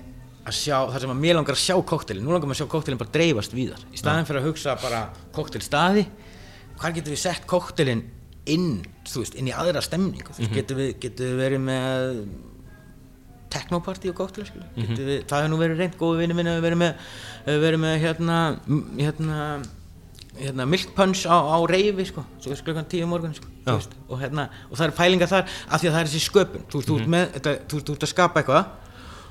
að sjá, það sem að mig langar að sjá kóktelin nú langar maður að sjá kóktelin bara dreifast víðar. Í staðin fyrir að hugsa bara kóktelstaði hvar getum við sett kóktelin inn, þú veist, inn í aðra stemningu? Þú veist, getum við, getum við verið með teknopartí og kóktel mm við, það hefur nú verið reynd, góðu vinni minni hefur verið með, verið með hérna, hérna hérna, milk punch á, á reyfi sko, svo veist klukkan tíu morgun sko, veist, og, hérna, og það er pælingar þar af því að það er þessi sköpun. Þú þú ert með, þetta, þú, þú ert að skapa eitthvað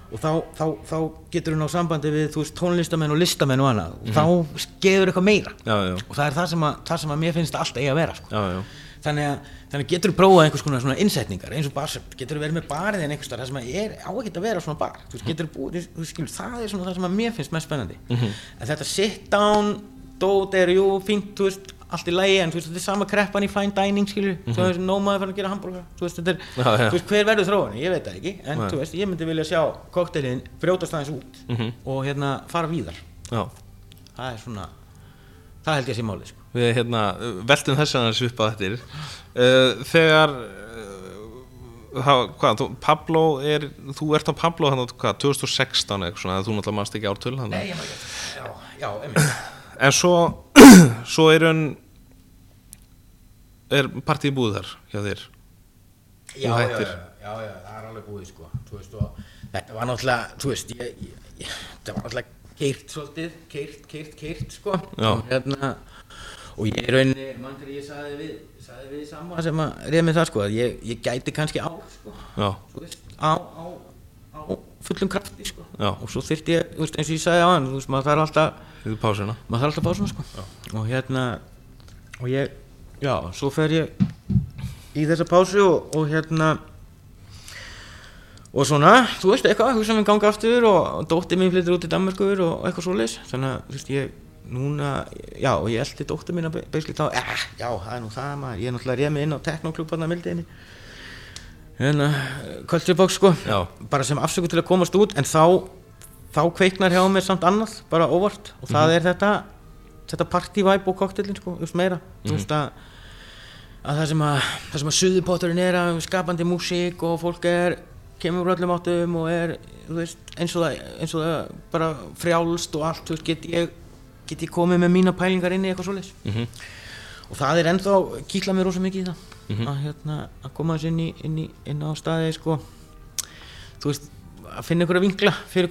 og þá, þá, þá getur þú ná sambandi við veist, tónlistamenn og listamenn og annað. Og þá skeður eitthvað meira. Já, já. og það er það sem að, það sem að mér finnst alltaf eiga að vera sko. Já, þannig að þannig getur þú prófað einhvers konar svona innsetningar eins og barsept, getur þú verið með barið en einhvers þar það sem að er á ekkert að vera svona bar. Þú veist, búið, það er svona það sem að mér finnst mest spennandi. En þetta sit down, dót er jú fínt, þú veist, allt í lægi en þú veist, þetta er sama kreppan í fine dining, skilur mm -hmm. svo er nómaður fann að gera hambúrgar þú veist, þetta er, Já, já. þú veist, hver verður þróun ég veit það ekki, en Nei. þú veist, ég myndi vilja sjá kokteilin brjótast aðeins út og hérna fara víðar Já. það er svona, það held ég að sé málið sko. Við hérna, veltum þess að svipa þetta uh, Þegar uh, hvað, þú, Pablo er þú ert á Pablo hann hvað, 2016 eitthvað svona, þú náttúrulega mannst ekki ártöl hann Nei, ég maður ekki Já, já, einmitt En svo svo er hann er partíð búið þar hjá þér? Já, já, já, já, já, það er alveg búið sko. Veist, þetta var náttúrulega þú veist, ég, ég, ég, þetta var náttúrulega keirt svolítið, keirt, keirt, keirt sko. Hérna og ég rauninni, mann þegar ég sagði við sagði við samma sem að reyða mig það sko að ég, ég gæti kannski á sko. Þú veist, á, á fullum krafti sko. Og svo þyrfti ég, veist, eins og ég sagði á hann veist, maður þarf alltaf pásina maður þarf alltaf svona sko. Og hérna og ég, já, svo fer ég í þessa pásu og, og hérna og svona, þú veist eitthvað, hugsa mér ganga aftur og, dóttir mín flyttur út í Danmarkur og eitthvað svoleiðis. Þannig að, þú veist, ég núna, já, og ég eldi dóttir mín að beisli þá, eh, já, það er nú það maður. Ég er náttúrulega réð mig inn á teknoklúbarna mildiðinni hérna, box sko. Já. bara sem afsöku til að komast út en þá þá kveiknar hjá mér samt annað bara óvart. Og það er þetta þetta partyvæp og koktelin sko, veist meira. Þú veist að, að það sem að það sem að suðupotturinn er að skapandi músík og fólk er kemur úr öllum áttum og er þú veist, eins og það, eins og það bara frjálst og allt, þú veist, get ég get ég komið með mína pælingar inn í eitthvað svoleiðis. Mhm. og það er ennþá kýtla mér rosa mikið í það að, hérna, að koma þessu inn, inn, inn á staði sko, þú veist að finna einhverja vinkla fyrir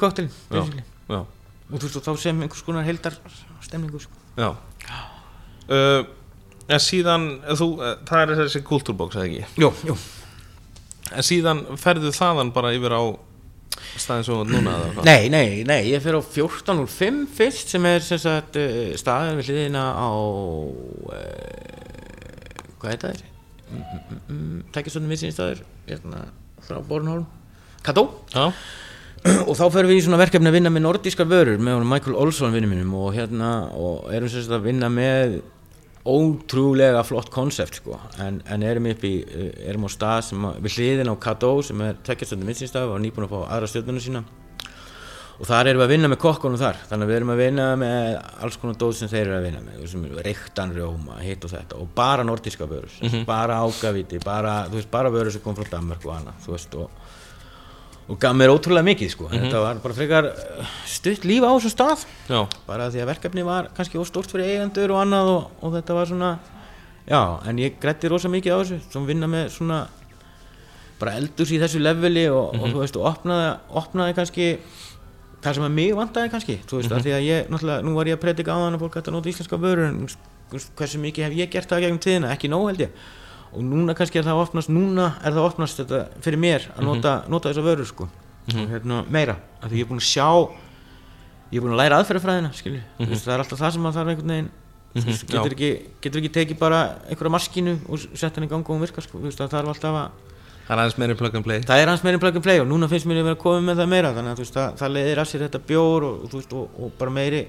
já, og þú veist og þá sem einhvers konar heldar stemningu sko. já uh, En síðan, þú, uh, það er þessi kultúrbóks, eða ekki? Jú, jú En síðan ferðu þaðan bara yfir á staðin svo núna? Nei, nei, nei, ég fyrir á 14.05 fyrst sem er sem sagt uh, staðin við hliðina á uh, hvað heit það er? Mm, mm, Tækjastöndum viðsýnstæður hérna frá Bornholm. Kató Já, og þá ferum við í svona verkefni að vinna með nordískar vörur með Michael Olsson vinnu mínum og hérna og erum sagt að vinna með ótrúlega flott konsept sko. En, en erum upp í, erum á stað sem að, við hliðin á Kató sem er tveggjastöndum viðsýnstæður og nýbúin að fá aðra stjórnuna sína og þar erum við að vinna með kokkunum þar. Þannig að við erum að vinna með alls konar dóð sem þeir eru að vinna með sem eru reyktan rjóma, hitt og þetta og bara nordíska vörur, mm -hmm. bara ágaviti bara, þú veist, bara vörur sem kom frá Danmark og annað, þú veist og, og gaf mér ótrúlega mikið sko. En þetta var bara frekar uh, stutt líf á þessum stað. Já, bara því að verkefni var kannski óstórt fyrir eigendur og annað og, og þetta var svona já, en ég grætti rosa mikið á þessu sem vinna með svona bara eldurs í þessu leveli og, og þú veist, og opnaði, opnaði kannski það sem að mig vantaði kannski þú veist, mm því að ég, náttúrulega, nú var ég að predika á þann að fólk ætti að nota íslenska vörur en hversu mikið hef ég gert það gegnum tíðina, ekki nóg held ég. Og núna kannski er það opnast, núna er það opnast þetta fyrir mér að nota, nota þessa vörur sko, og hérna meira af því ég er búin að sjá ég er búin að læra aðferðafræðina, skilju mm veist, það er alltaf það sem að það er einhvern veginn getur, ekki, getur ekki tekið bara einhverja maskínu og sett hann í gang og hún virkar sko, það þarf alltaf að það er aðeins meiri plug and play. Það er hans meiri plug and play og núna finnst mér að vera komið með það meira þannig að veist, það, það leiðir af sér þetta bjór og, veist, og, og bara meiri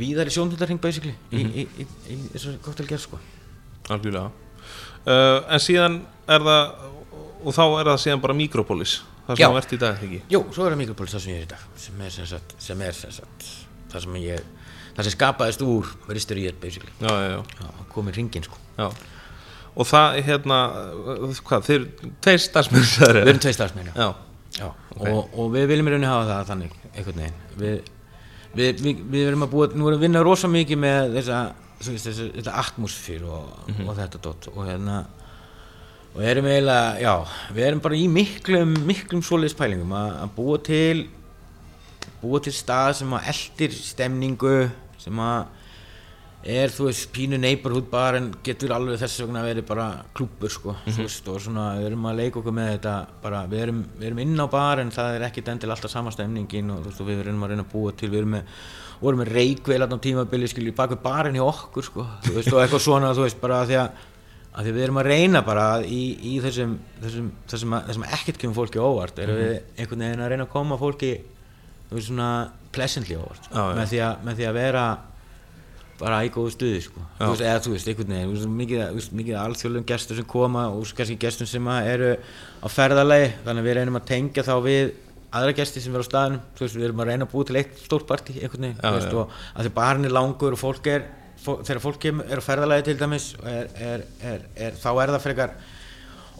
víðari sjónhundarring basically í, í, í, í þessari koktelgerð sko. Algjörlega. Uh, En síðan er það og þá er það síðan bara Mikropolis það sem þú ert í dag, ekki? Jú, svo er það Mikropolis það sem ég er í dag sem er sem sagt, sem er sem sagt það sem ég, það sem skapaðist úr ristur í þér basically. Já, já, já, Já, komið ringin sko. Já. Og það, hérna, hvað, þeir tveir starfsmenn Við erum tvei starfsmenn, já. Já, Já, og, og við viljum í rauninni hafa það þannig, einhvern veginn. Við, við, við, við erum að búa, nú erum við að vinna rosa mikið með þessa, veist, þessa, þetta atmosfýr og, og þetta dot og hérna og erum eiginlega, já, við erum bara í miklum, miklum svoleiðis pælingum að, að búa til búa til stað sem að eldir stemningu sem að er þú veist pínu neighborhood bar en getur alveg þess vegna verið bara klúbbur sko. Þú veist og svona við erum að leika okkur með þetta bara við erum, við erum inn á bar en það er ekkit endil alltaf sama stemningin og þú veist og við erum að reyna að búa til við erum með með reikveil á tímabili skilju bak við barinn hjá okkur sko. Þú veist og eitthvað svona þú veist bara af því að að því við erum að reyna bara að í, í þessum, þessum, þessum, að, þessum ekkert kemur fólki óvart erum við einhvern veginn að reyna að koma fólki þú veist svona pleasantly óvart Já, með, því að, með því að vera bara í góðu stuði sko. Þú veist, eða þú veist, einhvern veginn veist, mikið, veist, mikið alþjóðlegum gestur sem koma og kannski gestum sem eru á ferðalagi, þannig að við reynum að tengja þá við aðra gesti sem eru á staðnum. Þú veist, við erum að reyna að búa til eitt stórt partí einhvern veginn, og að því barn er langur og fólk er fó- þegar fólk er á ferðalagi til dæmis er, er, er, er, þá er það frekar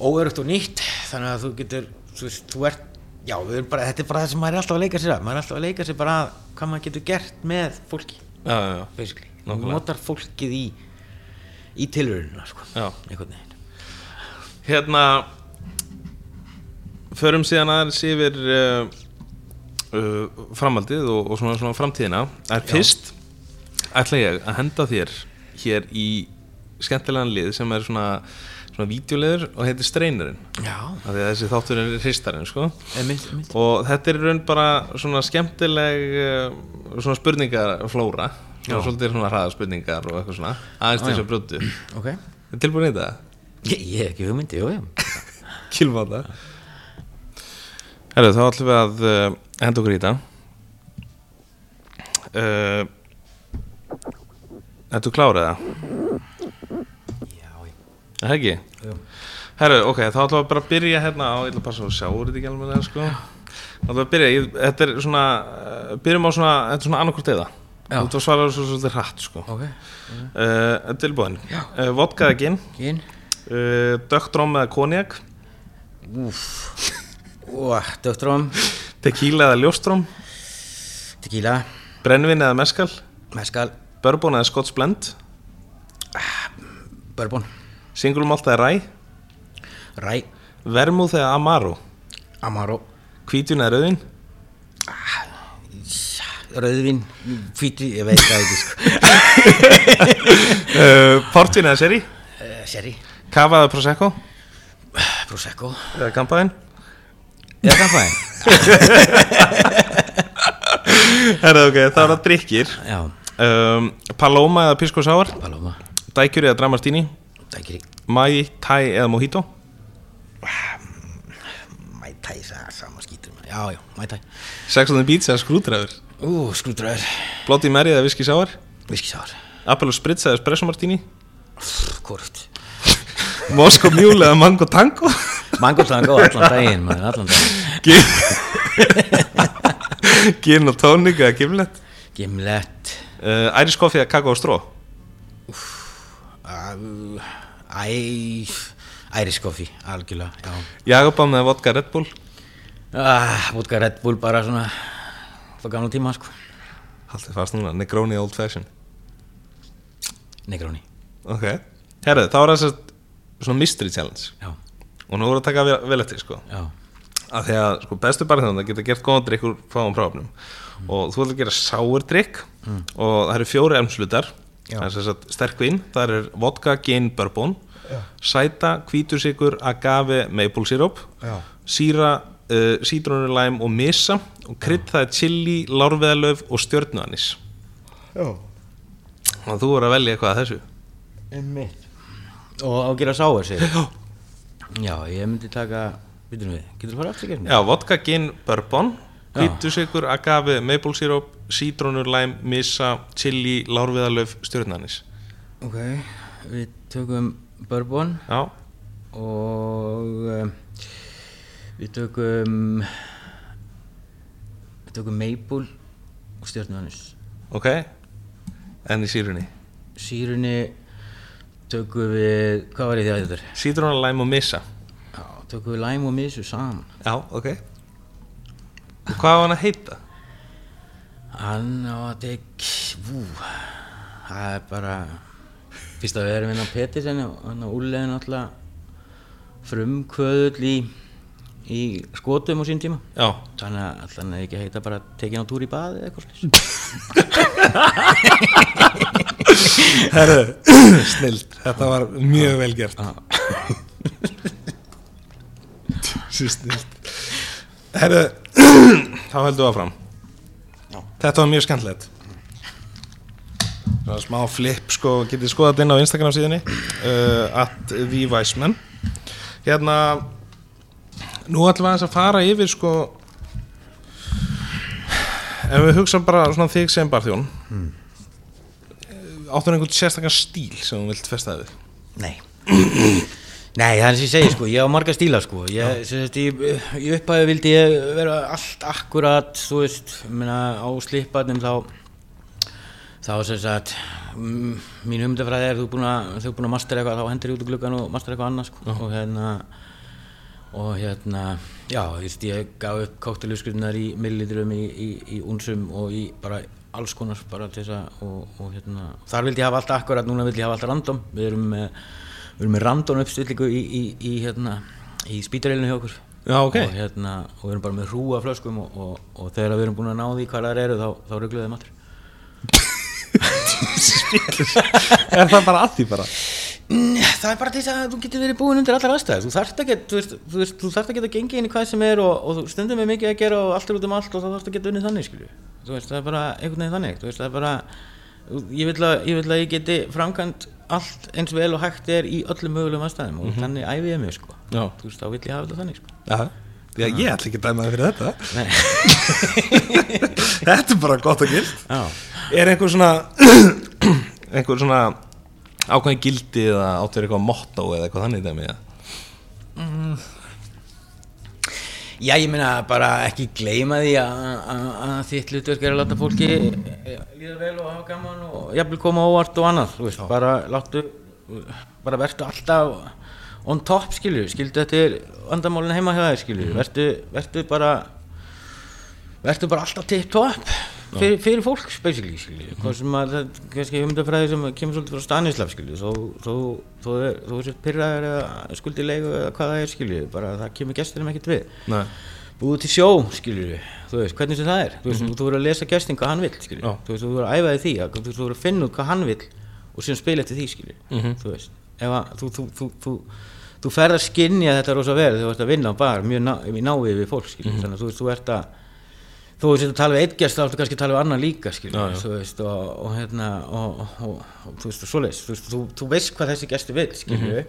óörugt og nýtt. Þannig að þú getur, þú ert já, erum bara, þetta er bara það sem maður er alltaf að leika sér að. Maður er alltaf að leika sér bara að hvað maður getur gert með fólki já, já, já. Nákvæmlega. notar fólkið í í tilhörunina sko. Hérna förum síðan aðeins yfir uh, uh, framhaldið og, og svona, svona framtíðina en fyrst ætla ég að henda þér hér í skemmtilegan lið sem er svona svona vídeoleður og heitir Streinarinn þessi þáttur er hristarinn sko. Og þetta er raun bara svona skemmtileg uh, svona spurningarflóra. Svona svolítið svona hraðaspurningar og eitthvað svona. Aðeins til þess að brjótu ok, er tilbúin í þetta? ég, ég hef ekki hugmyndi, jú, jú. Kilmáta Herru, þá ætlum við að uh, henda okkur í þetta. Uh, Ertu klárið það? Er Það ekki? jú. Herru, ok, þá ætlum við bara að byrja hérna á, ég ætla að passa að sjá úr þetta ekki alveg sko. Þá ætlum við að byrja, ég, þetta er svona, uh, byrjum á svona, þetta er svona annarkvort eða. Þú ert að svara svo svolítið hratt sko. Ok, uh, Tilbúin, Já. uh, vodka eða gin, gin. Uh, dögdróm eða konjak, úf Úa, dögtróm, tequila eða ljóstróm, tequila. Brennvin eða meskal meskal, Bourbon eða Scotch Blend? Bourbon Single malt eða ræ ræ, Vermúð eða Amaro? Amaro. Hvítjun eða rauðin rauðvin, hvíti, ég veit það ekki uh, Portvin eða seri uh, sherry, Kava eða Prosecco? Prosecco. Eða kampaðin Eða kampaðin Herra, ok, það er að drikkir Já, um, Paloma eða Pisco Sour? Paloma. Dækjur eða Dramastini Dækiri Mai, Thai eða Mojito? Mætæ, það er sama skítur. Já, já, mætæ Sex on the Beach eða skrúdræður Ú, skrúdræður Bloody Mary eða Whisky Sour? Viskisár Apollo Spritz eða Espresso Martini? Hvort? Moscow Mule eða Mango Tango? Mangotango allan daginn maður, allan daginn. Gin og tónik eða gimlet? Gimlet. Uh, Irish Coffee eða Kakao Stró? Uh, Æ Irish coffee, algjörlega Já. Jagabam eða vodka Red Bull. Ah, Vodka Red Bull bara svona Það gamla tíma sko. Haldið fast núna, Negroni Old Fashion. Negroni. Ok. Herðu, þá er það svona mystery challenge. Já, og nú voru að taka vel, eftir sko. Já, af því að sko, bestu barþjóðan geta gert góðan drikk úr fáum prófnum og þú ætlar að gera sour drikk og það eru fjóri emslutar það er sem sagt sterk vín, það er vodka, gin, bourbon sæta, hvítursikur, agave maple syrup Já. síra, uh, sítrónulæm og misa og krydd það er chili, lárveðalöf og stjörnuanis. Já, og þú voru að velja eitthvað að þessu? Einmitt. Og á að gera sáir sig Já. Já, ég myndi taka við, getur þú fara aftur ekki? Já, vodka, gin, bourbon Já. hvítursikur, agave, maple syrup sítrónulæm, misa, chili lárveðalöf, stjörnuanis Ok, við tökum bourbon. Já, og um, við tökum við tökum maple og stjórnuðanis ok. En í sírunni? Sírunni tökum við hvað var ég því að þetta er? Sítrónulæm og misa Já, tökum við læm og misu saman. Já, ok Og hvað var hann að heita? hann á að tek vú, það er bara fyrst að við erum inn á Pettersen og hann á úrlegin alltaf frumkvöðull í í skotum á sín tíma. Já, Þannig að alltaf hann ekki að heita bara tekin á túr í baði eða eitthvað herru, snild Þetta var mjög vel gert. Svo snild Herru, þá heldum við áfram. Þetta var mjög skemmtilegt. Svona smá flip sko, getið skoðað þetta inn á Instagram síðunni? Uh, at the Weisman Hérna Nú ætlum við aðeins að fara yfir sko Ef við hugsa bara svona þig sem barþjón. Áttur einhvern sérstakann stíl sem þú vilt festa við Nei Nei, það er sem ég segi sko, ég á marga stíla sko. Ég, sagt, í, í upphæðu vildi ég vera allt akkurat þú veist, ég meina á slipparnum þá þá sem sagt mín humdafræði er þú búin að þú búin að mastera eitthvað, þá hendur ég út úr gluggan og mastera eitthvað annað sko. Og hérna og hérna, já, þú veist, ég gaf upp kókteluskrifnar í millilitrum í, í, í unsum og í bara alls konar bara til þess að og, og hérna, þar vildi ég hafa allt akkurat, núna vildi ég hafa allt random. Við erum með, við erum með random uppstillingu í, í, í hérna í spítareilinu hjá okkur. Já, ok. og hérna, og við erum bara með hrúa flöskum og, og, og þegar við erum búin að ná því hvað það eru þá, þá ruggluðum við matur. Er það bara að því bara? Það er bara þess að þú getur verið búin undir allar aðstæður. Þú ekki, þú veist, þú veist, þú ekki að gengja inn í hvað sem er og, og þú stundum er mikið að gera og allt er út um allt og þá þarfst að geta unnið þannig skilju. Þú veist, það er bara einhvern veginn þannig þú veist, það er bara ég vil að ég, vil að ég geti framkvæmt allt eins vel og hægt er í öllum mögulegum aðstæðum og þannig æfi ég mig sko Já. þú veist, þá vil ég hafa þetta þannig sko Já, Já ég ætla ekki að dæma þig fyrir þetta Nei. Þetta er bara gott og gild Já. Er einhver svona einhver svona ákveðin gildi eða áttur eitthvað motto eða eitthvað þannig dæmi ja? Já, ég meina bara ekki gleyma því að, þitt hlutverk er að láta fólki eh, líða vel og hafa gaman og jafnvel koma óvart og annað, þú veist, bara láttu, bara vertu alltaf on top, skilju, skildu þetta er vandamálin heima hjá þér, skilju, vertu, vertu bara, vertu bara alltaf tipp top fyrir, fyrir fólk, basically, skilju, hvað sem að, það, kannski humdafræði sem kemur svolítið frá Stanislav, skilju, þó, er, er pyrraður eða skuldi leigu eða hvað það er, skilju, bara það kemur gestinum ekkert við. Nei. Búið til sjó, við þú veist, hvernig sem það er, þú veist, þú verður að lesa gestin hvað hann vill, skilur Já. þú veist, þú verður að æfa því, þú þú verður að finna út hvað hann vill og síðan spila eftir því, skilur þú veist, að þú, þú, þú, þú, þú ferð að skinja þetta rosa þegar þú ert að vinna á bar mjög ná, náið við fólk skilur, þannig að þú, veist, þú ert að þú veist að tala við eitt gest þá ertu kannski að tala við annan líka skilur, Já, já. þú veist og, og hérna og, og, þú veist og svoleiðis þú, þú, þú veist hvað þessi gesti vil skilur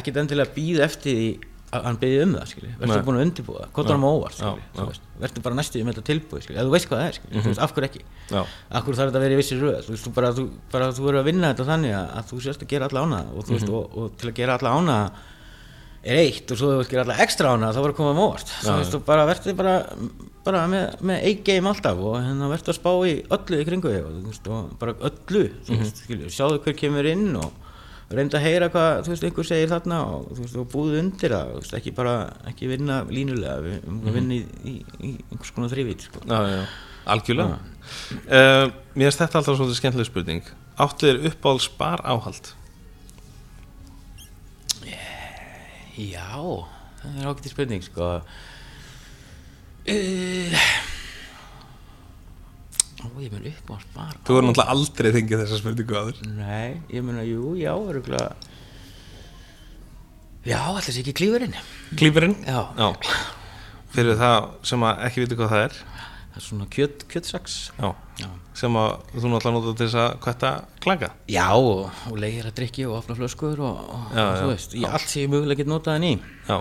ekkit endilega býð eftir því að hann byggði um það skilur verður búin að undirbúa, hvað er hann óvart já. þú veist, verður bara næstuði með þetta tilbúið skilur, ef þú veist hvað það er skilur, þú veist, af hverju ekki? Já. Akkur þarf þetta að vera í vissi röð? Þú veist, þú bara, þú, bara þú verður að vinna þetta þannig að, þú sérst að gera alla ána og, þú veist, og, og til að gera alla ána er eitt og svo þú gera alla ekstra ána þá verður að koma óvart. Þú veist, og bara verður bara, bara með, með eitt game alltaf og hérna verður að spá í öllu í kringu þig og, þú veist, og bara öllu þú veist, skilju, sjáðu hver kemur inn og reynda að heyra hvað þú veist, einhver segir þarna og þú veist, og búðu undir það þú veist, ekki bara, ekki vinna línulega við um að vinna í, í, í einhvers konar þrývít sko. Já, já, algjörlega. Uh, Mér finnst þetta alltaf svolítið skemmtileg spurning. Áttu þér uppáhalds bar áhald? Já, það er ágætið spurning sko. Uh, Ó, ég mun upp á spara Þú verður náttúrulega aldrei þengið þessa spurningu aður Nei, ég mun að jú, já, öruglega Já, allir sé ekki klífurinn. Klípurinn? Já. Fyrir það sem að ekki viti hvað Það er svona kjöt, kjötsaks. Já. Já, Sem að þú náttúrulega nota til þess að kvætta klaka? Já og, og leigir að drikki og opna flöskur og, og Já, þú veist, í allt sem ég mögulega get notað henni í. Já.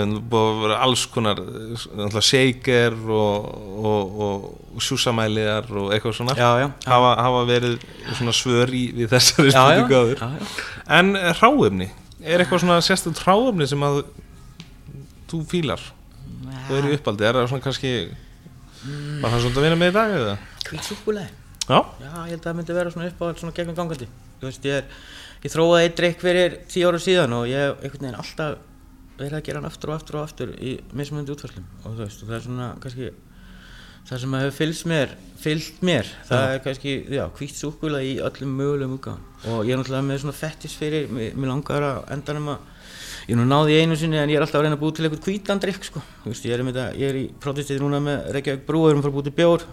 En þú búið að vera alls konar náttúrulega shaker og, og, sjúsamæliðar og eitthvað svona. Já, já, já. Hafa, hafa verið svona svör í við þessari spurningu aður. En hráefni, er eitthvað svona sérstætt hráefni sem að þú fílar? Þú eru í uppaldi, er það svona kannski var það svona að vinna með í dag eða? Hvít súkkulaði. Já, Já, ég held að það myndi vera svona upp á svona gegnum gangandi. Þú veist, ég, er, ég þróaði eitt drikk fyrir tíu ára síðan og ég hef einhvern veginn alltaf verið að gera hann aftur og aftur og aftur í mismunandi útfærslum. Og veist, og það er svona kannski það sem hefur fylgst mér fylgt mér, það er kannski já, hvítt súkkula í öllum mögulegum útgáðum og ég er náttúrulega með svona fettis fyrir mér, mér langar að endanum að ég nú náði einu sinni en ég er alltaf að reyna að búið til eitthvað hvítan drikk sko, ég er, það, ég er í protestið núna með Reykjavík Brú, erum fyrir að búið til bjór.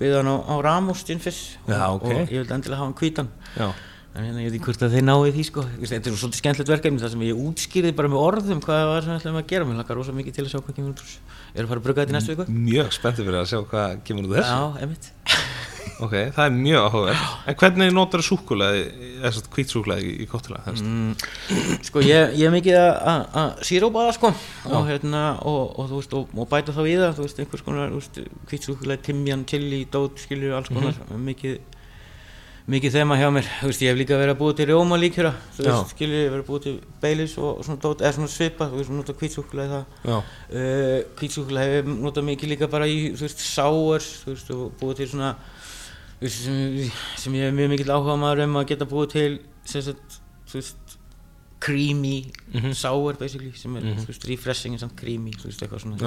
Byggðan á, á Ramos Ginfish Já, og, ok. og ég vil endilega hafa hann hvítan. Já, en hérna ég veit ekki hvort að þeir náðu því sko. Þetta er svolítið skemmtilegt verkefni þar sem ég útskýrði bara með orðum hvað það var sem við ætlum að gera. Mér lakar rosa mikið til að sjá hvað kemur úr þessu. Ég er að fara að bruga þetta í næstu viku? Mjög spenntið fyrir að sjá hvað kemur úr þessu. Já, emitt Ok, það er mjög áhugavert. En hvernig notar súkulaði, þess að hvít súkulaði í, kóttula? Mm. sko ég, ég er mikið að- sírópa það sko. Og hérna og, og veist og, bæta þá í það þú veist einhvers konar hvitsúkulega timjan, chili, dót skilur alls konar. Mikið mikið þema hjá mér, þú veist ég hef líka verið að búa til rjóma líkjöra, þú veist skilur ég verið að búa til beilis og, svona dót eða svona svipa, þú veist nota hvitsúkulega það. Já, uh, hvitsúkulega hef ég notað mikið líka bara í þú veist sours, þú veist og búið til svona þú veist, sem, sem ég hef mjög mikill áhuga maður um að geta búið til sem sagt, þú veist creamy sour basically sem er þú veist refreshing en samt creamy þú veist eitthvað svona.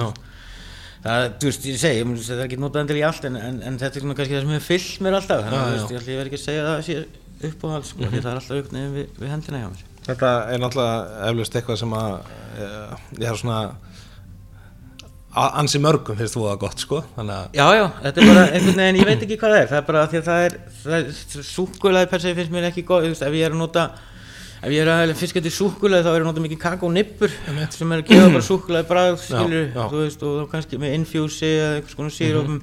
Það, þú veist, ég segi, það er ekki notað endilega í allt en, en, en þetta er svona kannski það sem hefur fyllt mér alltaf. Þannig að þú veist, ég verð ekki að segja að það sé uppáhald sko, því það er alltaf uppnefn við, við hendina hjá mér. Þetta er náttúrulega eflaust eitthvað sem að uh, ég er svona ansi mörgum finnst þú það gott sko Þannig að, Já, já, þetta er bara einhvern veginn, ég veit ekki hvað það er, það er bara því að það er, er súkkulaði per se finnst mér ekki veist, ef ég er að nota, ef ég er að fiska til súkkulaði þá er ég nota mikið kakónippur sem er að gefa bara þú veist, og þá kannski með infjúsi eða einhvers konar sírópum.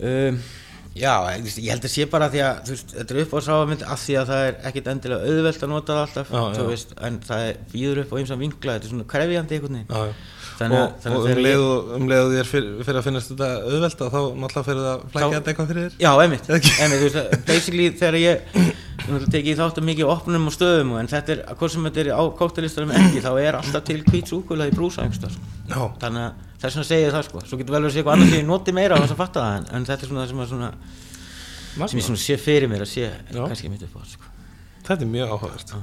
um, já, ég, held að sé bara því að, veist, þetta er upp á sáfamynd af því að það er ekkit endilega auðvelt að nota það alltaf, Já, já. veist, en það er, býður upp á eins og vinkla, þetta er svona krefjandi já. Þannig að- og, þannig að og um ég- leið og um leið og þér fyrir, fyrir að finnast þetta auðvelda þá náttúrulega fyrir það að flækja þetta eitthvað fyrir þér Já, einmitt, einmitt, þú veist, basically þegar ég tekið þáttu mikið í opnum og stöðum en þetta er, hvort sem þetta er á kóktelistarum ekki, þá er alltaf til hvít súkulega í brúsa sko. Já, þannig að þess vegna segir það, sko, svo getur vel verið að segja eitthvað annað sem ég noti meira á þess að fatta það, en, en þetta er svona það sem, svona, sem ég svona sé fyrir mér að sé Já. kannski mitt upp á, sko. þetta er mjög áhugavert uh,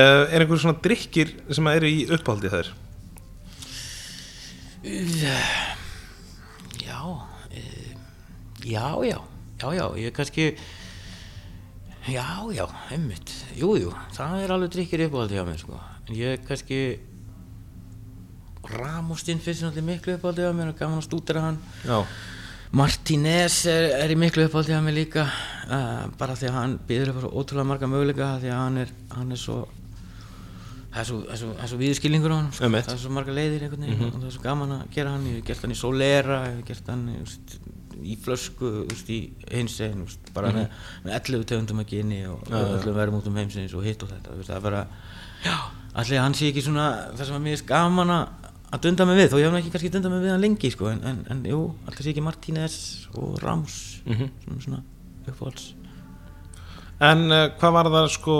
Er einhver svona drikkir sem eru í uppáldi þær? Já, e, já, já, já, já, ég kannski, já, já, einmitt, jú, jú, það er alveg drikkir uppáhaldi hjá mér, sko, ég kannski, Ramostinn finnst náttúrulega miklu uppáhaldi hjá mér, og gaman að stúdera hann, Já, Martínez er, er í miklu uppáhaldi hjá mér líka, uh, bara því að hann býður upp á svo ótrúlega marga möguleika, því að hann er, hann er svo, það er svo, svo, svo viðskilningur á hann sko. Það er svo marga leiðir einhvern veginn. Og það er svo gaman að gera hann ég hef gert hann í Solera, ég hef gert hann veist, í flösku, veist, í hinsegin bara með, með 11 tegundum að geni og öllum verðum út um heimsins og hitt og þetta þú veist, það er bara, já, allir hann sé ekki svona það sem að mér er gaman að að dunda mig við, þó ég hef ekki kannski dundað mig við hann lengi sko, en, en, en jú, allir sé ekki Martínez og Rams Mhm. svona, svona uppáhalds. En uh, hvað var það sko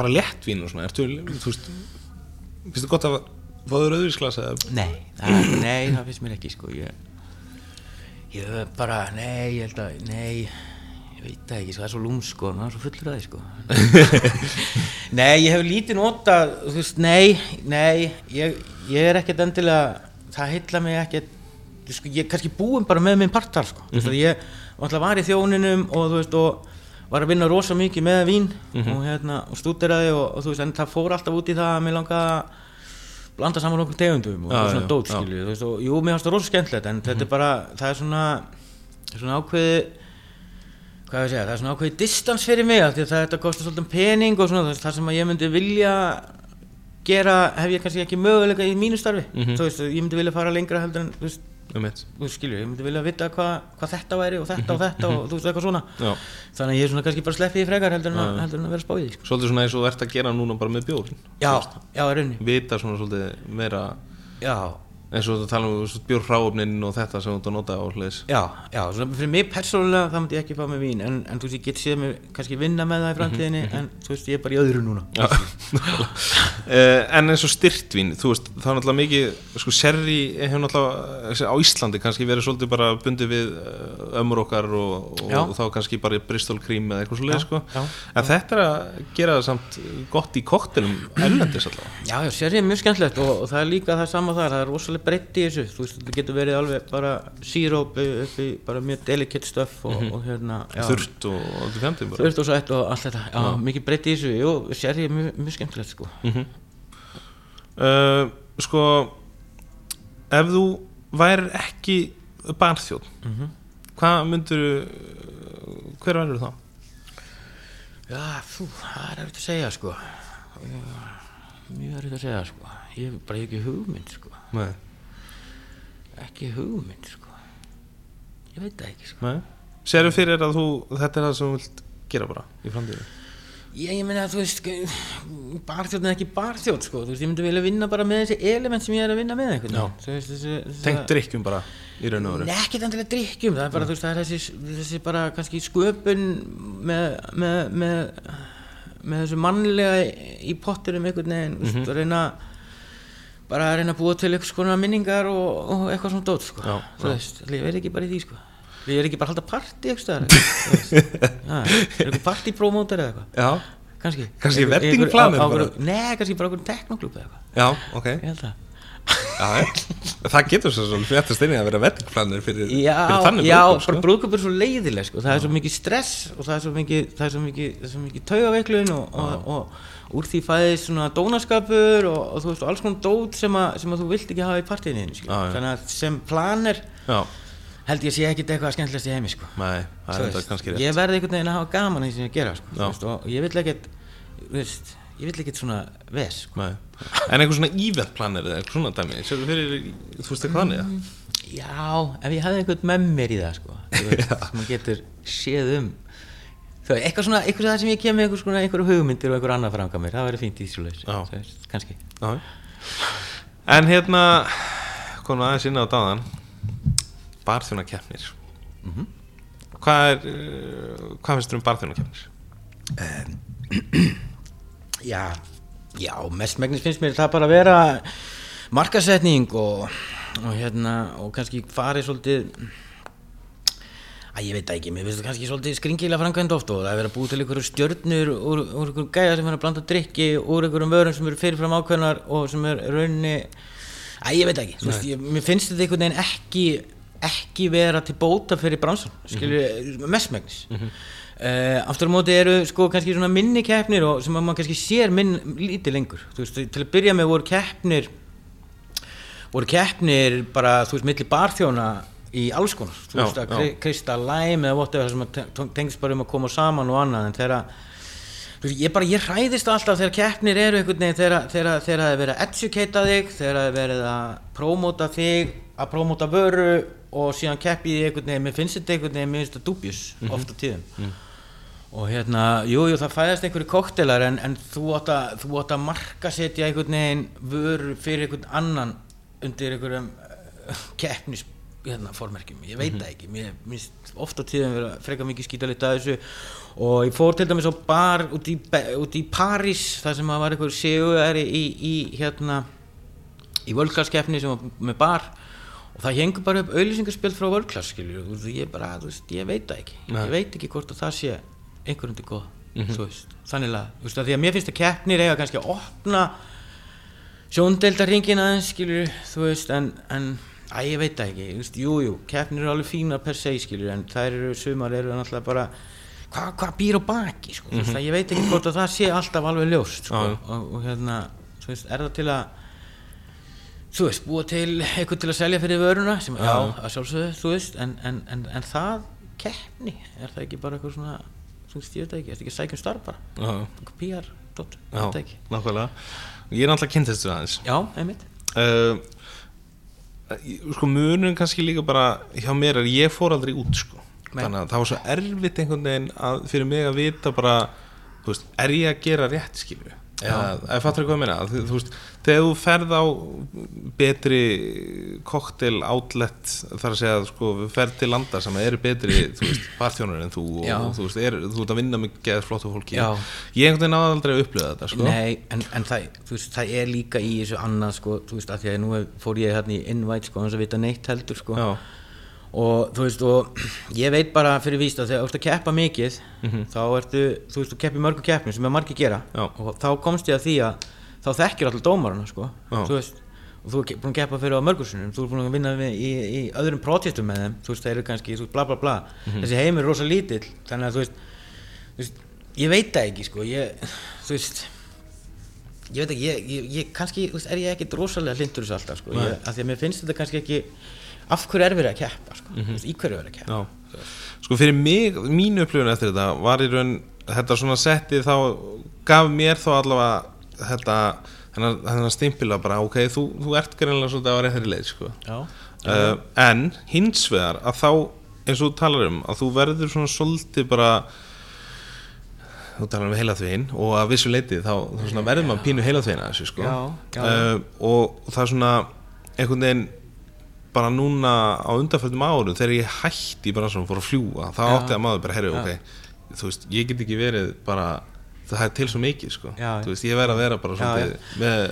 bara léttvín og svona, ertu, þú veist finnst þið gott að fáður auðvísglas eða? Nei, það, nei, það finnst mér ekki sko ég, ég bara, nei, ég held að, nei ég veit það ekki, sko, það er svo lúm sko það er svo fullur að því sko. Nei, ég hef lítið notað, þú veist, nei, nei ég, ég er ekkert endilega það heilla mig ekkert sko, ég er kannski búinn bara með minn partar sko. Mm -hmm. ég var í þjóninum og þú veist, og var að vinna rosa mikið með vín og hérna, og stúderaði og, og þú veist, en það fór alltaf út í það að mér langaði að blanda saman okkur tegundum og Já, svona dót skilju, þú veist, og jú, mér fannst það rosa skemmtilegt en þetta er bara, það er svona svona ákveði hvað ég að segja, það er svona ákveði distans fyrir mig af því að það þetta kostar svolítið pening og svona það sem að ég myndi vilja gera, hef ég kannski ekki möguleika í mínu starfi, Mhm. þú veist, ég myndi vilja fara lengra heldur en, þú veist, um þú skilju, ég myndi vilja vita hvað hva þetta væri og þetta og þetta og þú veist, eitthvað svona. Já, þannig að ég er svona kannski bara sleppið í frekar heldur en, að, heldur en að vera spáðið, sko. svolítið svona eins og ert að gera núna bara með bjórin Já, já, í rauninni, vita svona svolítið meira já, eins og þú tala um bjór hráöfnin og þetta sem þú ert að nota á hliðis Já, já, svona fyrir mig persónulega það myndi ég ekki fá með vín en, en þú veist ég get séð mig kannski vinna með það í framtíðinni en þú veist ég er bara í öðru núna. Já, uh, en eins og styrtvín þú veist, það er náttúrulega mikið sko, sherry hefur náttúrulega á Íslandi kannski verið svolítið bara bundið við uh, ömur okkar og, og, Já. þá kannski bara Bristol Cream eða eitthvað svo leið sko. en þetta er að gera það samt gott í koktelum ellendis allavega Já, já, sér ég mjög skemmtilegt og, og það er líka það sama þar, það er rosalega breytt í þessu. Þú veist, þetta getur verið alveg bara síróp upp í bara mjög delicate stuff og, og hérna, já, þurrt og allt í fjandum bara. Þurft og sætt og allt þetta, já, mikið breytt í þessu. Jú, sér ég mjög, mjög skemmtilegt sko. Uh, sko ef þú værir ekki barþjóð Mhm. hvað myndur hver verður þá? Já, þú, það er eftir að segja sko. Mjög erfitt að segja sko. Ég hef bara ekki hugmynd sko. Nei. Ekki hugmynd sko. Ég veit það ekki sko. Sérðu fyrir að þú, þetta er það sem þú vilt gera bara í framtíðu? ég, ég meina að þú veist barþjóð er ekki barþjóð sko. Veist ég myndi vilja vinna bara með þessi element sem ég er að vinna með Tengt drikkjum bara í raun og Nei, ekkert endilega drikkjum, það er bara, þú veist, það er þessi, þessi bara kannski sköpun með, með, með, með þessu mannlega í potturum einhvern veginn, þú veist, að reyna bara að reyna að búa til eitthvað svona minningar og, og eitthvað svona dót, sko, þú veist, ég verð ekki bara í því, sko. Ég er ekki bara að halda partí eitthvað er eitthvað partí-promóter eða eitthvað, Já, kannski. Kannski einhverju- Nei, kannski bara okkur teknoklub eða eitthvað, já, ok ég held það. já. Það getur svo svona fréttast inn í að vera veddingplanir fyrir, fyrir þannig já, brúðkaup, bara brúðköp er svo leiðileg sko. það er svo mikið stress og það er svo mikið, mikið, mikið taugaveiklun og, og, og úr því fæðist svona dónaskapur og, og þú veist, og alls konar dót sem, að, sem að þú vilt ekki hafa í partíinu þannig að sem planer Já, held ég sé ekkit eitthvað skemmtilegast í heimi sko. nei, það Þú er kannski rétt ég verði einhvern veginn að hafa gaman í því sem ég gera sko, þú veist, og ég vill ekkert þú veist, ég vill ekkert svona ves sko. Nei. En eitthvað svona eventplanir eða eitthvað svona dæmi Sérðu fyrir, þú veist eitthvað þannig eða? Já, ef ég hefði einhvern með mér í það sko, þú sem maður getur séð um þú eitthvað svona, eitthvað það sem ég kem með einhver svona einhverju hugmyndir og einhver annað franga mér, það væri fínt í þessu laus, Já. þú veist, kannski Já En hérna komum aðeins inn á dáðan barþjónakeppnir Mhm. Hvað er hvað finnst þér um barþjónakeppnir? Já, já, mestmegnis finnst mér það bara að vera markasetning og, og hérna, og kannski farið svolítið Æ, ég veit ekki, mér finnst það kannski svolítið skringilega framkvæmd oft og það er verið að búið til einhverju stjörnur úr, úr einhverjum gæja sem er að blanda drikki úr einhverjum vörum sem eru fyrirfram ákveðnar og sem er rauninni Æ, ég veit ekki, þú veist, ég, mér finnst þetta einhvern veginn ekki ekki vera til bóta fyrir bransan, skilju, mm mestmegnis Uh, aftur á móti eru sko kannski svona minni keppnir og sem að maður kannski sér minn lítið lengur. Þú veist, til að byrja með voru keppnir voru keppnir bara, þú veist, milli barþjóna í alls konar, þú veist, að Krista Læm eða whatever, það sem tengist bara um að koma saman og annað, en þegar ég bara, ég hræðist alltaf þegar keppnir eru einhvern veginn þegar, það er verið að educata þig þegar það er verið að prómóta þig að prómóta vöru og síðan keppi ég einhvern veginn, mér finnst þetta einhvern veginn þetta dubjus oft á tíðum. Og hérna, jú, jú, það fæðast einhverju koktelar en, en þú átt að að marka setja einhvern veginn vöru fyrir einhvern annan undir einhverjum uh, keppnis hérna, formerkjum, ég veit það ekki. Mér finnst oft á tíðum vera frekar mikið skítalit að þessu. Og ég fór til dæmis á bar út í, út í París þar sem að var einhver séuæri í, í hérna í völklasskeppni sem var með bar. Og það hengur bara upp auðlýsingarspjöld frá völklass skilur og ég bara, þú veist, ég veit það ekki. Nei. ég veit ekki hvort að það sé einhverjum til góð þú veist, þannig að, þú veist, að því að mér finnst að keppnir eiga kannski að opna sjóndeldarringin aðeins skilur, þú veist, en, en að ég veit það ekki, þú veist, jú, jú keppnir eru alveg fínar per se, skilur, en þær eru sumar eru náttúrulega bara hvað hva býr á baki, sko, þú veist, að ég veit ekki hvort að það sé alltaf alveg ljóst, sko, Já, já. og, og hérna, þú veist, er það til að þú veist, búa til eitthvað til að selja fyrir vöruna sem, já, að sjálfsögðu, þú veist en, en, en, en það, keppni er það ekki bara eitthvað svona þú veist, ég veit það ekki, er það ekki sækjum starf bara? Já, eitthvað PR, dot, ég já, veit það ekki? nákvæmlega. Ég er náttúrulega kynnt þessu aðeins já, einmitt uh, Sko munum kannski líka bara hjá mér er ég fór aldrei út sko Nei. Þannig að það var svo erfitt einhvern veginn að, fyrir mig að vita bara veist, er ég að gera rétt skilju eða, fattur hvað ég meina þú, þú veist, þegar þú ferð á betri koktel outlet þar að segja sko, ferð til landa sem eru betri þú veist, barþjónar en þú og Já. þú veist, er, þú ert að vinna geð flottu fólki Já. ég einhvern veginn náði aldrei að upplifa þetta sko. Nei, en, en það, veist, það er líka í þessu annað sko, þú veist, að því að nú fór ég hérna í invite sko, hans að vita neitt heldur sko Já. Og þú veist, og ég veit bara fyrir víst að þegar þú ert að keppa mikið Mhm. þá ertu, þú veist, þú keppir mörgum keppnum sem er margir gera Já. og þá komst ég að því að þá þekkir allir dómarana sko, Já. þú veist og þú er búin að keppa fyrir á mörgursunum þú er búin að vinna við, í, í öðrum prótistum með þeim þú veist, það eru kannski, þú veist, bla bla bla Mhm. þessi heimur er rosa lítill þannig að þú veist, þú veist ég veit það ekki, sko, ég þú veist ég veit ekki, ég, ég, kannski, veist, er ég ekkit rosalega hlindur þessu alltaf, sko, af því að mér finnst þetta kannski ekki af hverju er verið að keppa, sko, þú veist, í hverju er verið að keppa? Já. Sko fyrir mig, mínu upplifun eftir þetta var í raun, þetta svona setti þá, gaf mér þá allavega þetta, þennan, stimpila bara, ok, þú, þú ert greinlega svolítið á réttri leið, sko. Já, uh, en hins vegar að þá, eins og þú talar um að þú verður svona svolítið bara þú talar um heilaþvegin og að vissu leitið þá, þá svona verður maður pínu heilaþvegin að þessu, sko. Já, já. Uh, og það er svona einhvern veginn bara núna á undarföldum árum þegar ég hætti bara svona fór að fljúa þá Já. átti að maður bara, herru, ok þú veist, ég get ekki verið bara það er til svo mikið, sko. Veist, ég verð að vera bara með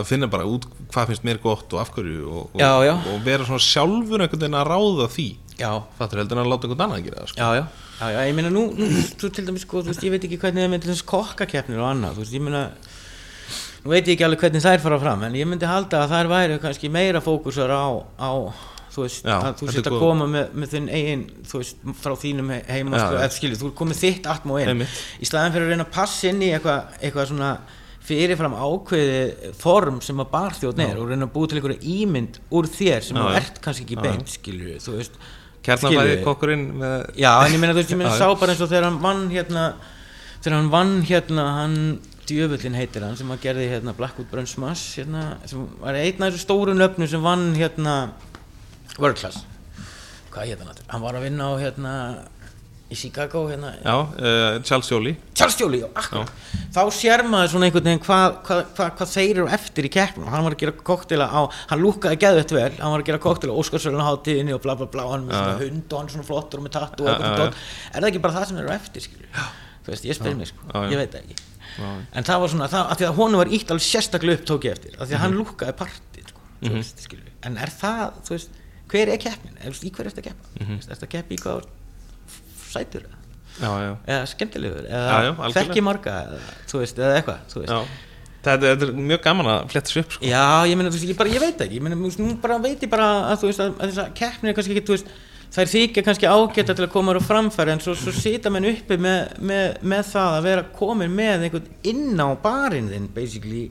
að finna bara út hvað finnst mér gott og af hverju og, og, já. og vera svona sjálfur einhvern veginn að ráða því. Já, fattur heldur en að láta einhvern annan að gera það, sko. Já, já, já, ég meina nú, nú þú til dæmis, sko, þú veist, ég veit ekki hvernig það með til þess kokkakeppnir og annað, þú veist, ég meina nú veit ég ekki alveg hvernig þær fara fram en ég myndi halda að þær væri kannski meira fókusar á, á þú veist, Já, þú er að koma með, með þinn eigin þú veist, frá þínum he- heima Já, sko, skiljið, þú komið þitt atmó inn. Í staðan fyrir að reyna að passa inn í eitthvað eitthvað svona fyrirfram ákveði form sem að barþjóðn er og reyna að búa til einhverja ímynd úr þér sem þú ert kannski ekki beint, skilju, þú veist. Kjarnafæði skilurðu? kokkurinn Já, en ég meina þú veist, ég meina sá bara eins og þegar hann vann hérna þegar hann vann hérna hann djöfullin heitir hann sem að gerði hérna Blackwood Brunch Smash hérna, sem var einn af þessu stóru nöfnu sem vann hérna World Class. Hvað hann aftur? Hann var að vinna á hérna í Chicago hérna. Já, uh, Charles Jolie. Charles Jolie, já, akkur þá sér maður svona einhvern veginn hvað hva, hva, hva þeir eru eftir í keppnum. Hann var að gera koktela á, hann lúkkaði geðvett vel. Hann var að gera koktela á Óskarsvölun hátíðinni og bla bla bla, hann með svona hund og hann svona flottur og með tattu og eitthvað er það ekki bara það sem eru eftir skilju þú veist, ég spyr mig sko, Já, já. ég veit ekki. En það var svona, það, að því að honum var ítt alveg sérstaklega upp tók ég eftir, að því að Mhm. hann lúkkaði partið sko, þú veist, skilju, en er það veist, hver er keppnin, er, í hver er þetta Mhm. mm -hmm. er þetta keppa í hvað sætur eða já, já, eða skemmtilegur eða algjörlega. þekki marga eða, veist, eitthvað veist. já. Þetta, þetta er mjög gaman að fletta sér upp, sko já, ég meina, þú veist, ég, bara, ég veit ekki ég veist, nú bara veit ég bara að veist að, að þess að keppnir er kannski ekki, þú veist þær þykja kannski ágæta til að koma þér á framfæri en svo, svo sita menn uppi með, með, með það að vera komin með einhvern inn á barinn þinn basically